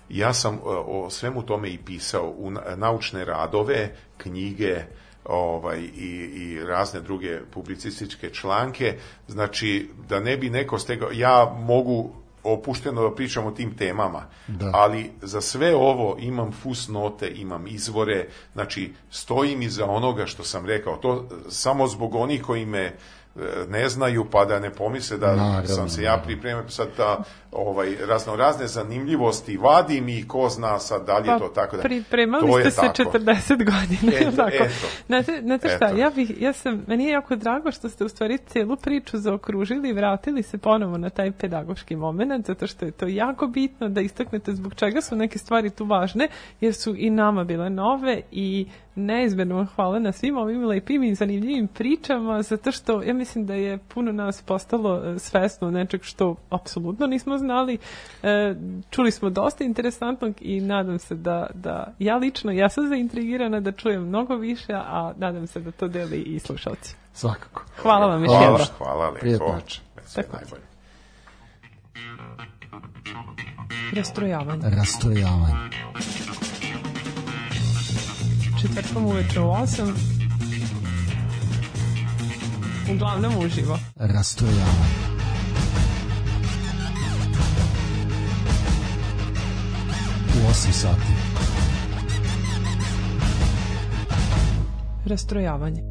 Ja sam e, o svemu tome i pisao u naučne radove, knjige, ovaj, i, i razne druge publicističke članke, znači da ne bi neko stegao, ja mogu opušteno da pričam o tim temama, da. ali za sve ovo imam fus note, imam izvore, znači stojim iza onoga što sam rekao, to e, samo zbog onih koji me ne znaju, pa da ne pomisle da Naravno. sam se ja pripremio sad da ovaj, razno razne zanimljivosti vadim i ko zna sad da li je pa, to tako da. Pripremali to ste se tako. 40 godina. Eto, tako. eto. Znate, znate šta, eto. ja, bih, ja sam, meni je jako drago što ste u stvari celu priču zaokružili i vratili se ponovo na taj pedagoški moment, zato što je to jako bitno da istaknete zbog čega su neke stvari tu važne, jer su i nama bile nove i neizmerno hvala na svim ovim lepim i zanimljivim pričama, zato što ja mislim da je puno nas postalo e, svesno nečeg što apsolutno nismo znali. E, čuli smo dosta interesantnog i nadam se da, da ja lično, ja sam zaintrigirana da čujem mnogo više, a nadam se da to deli i slušalci. Svakako. Hvala vam još jedno. Hvala, lepo. Sve najbolje. Rastrojavanje. Rastrojavanje četvrtkom uveče u 8. Uglavnom uživo. Rastojavanje. U 8 sati. Rastrojavanje.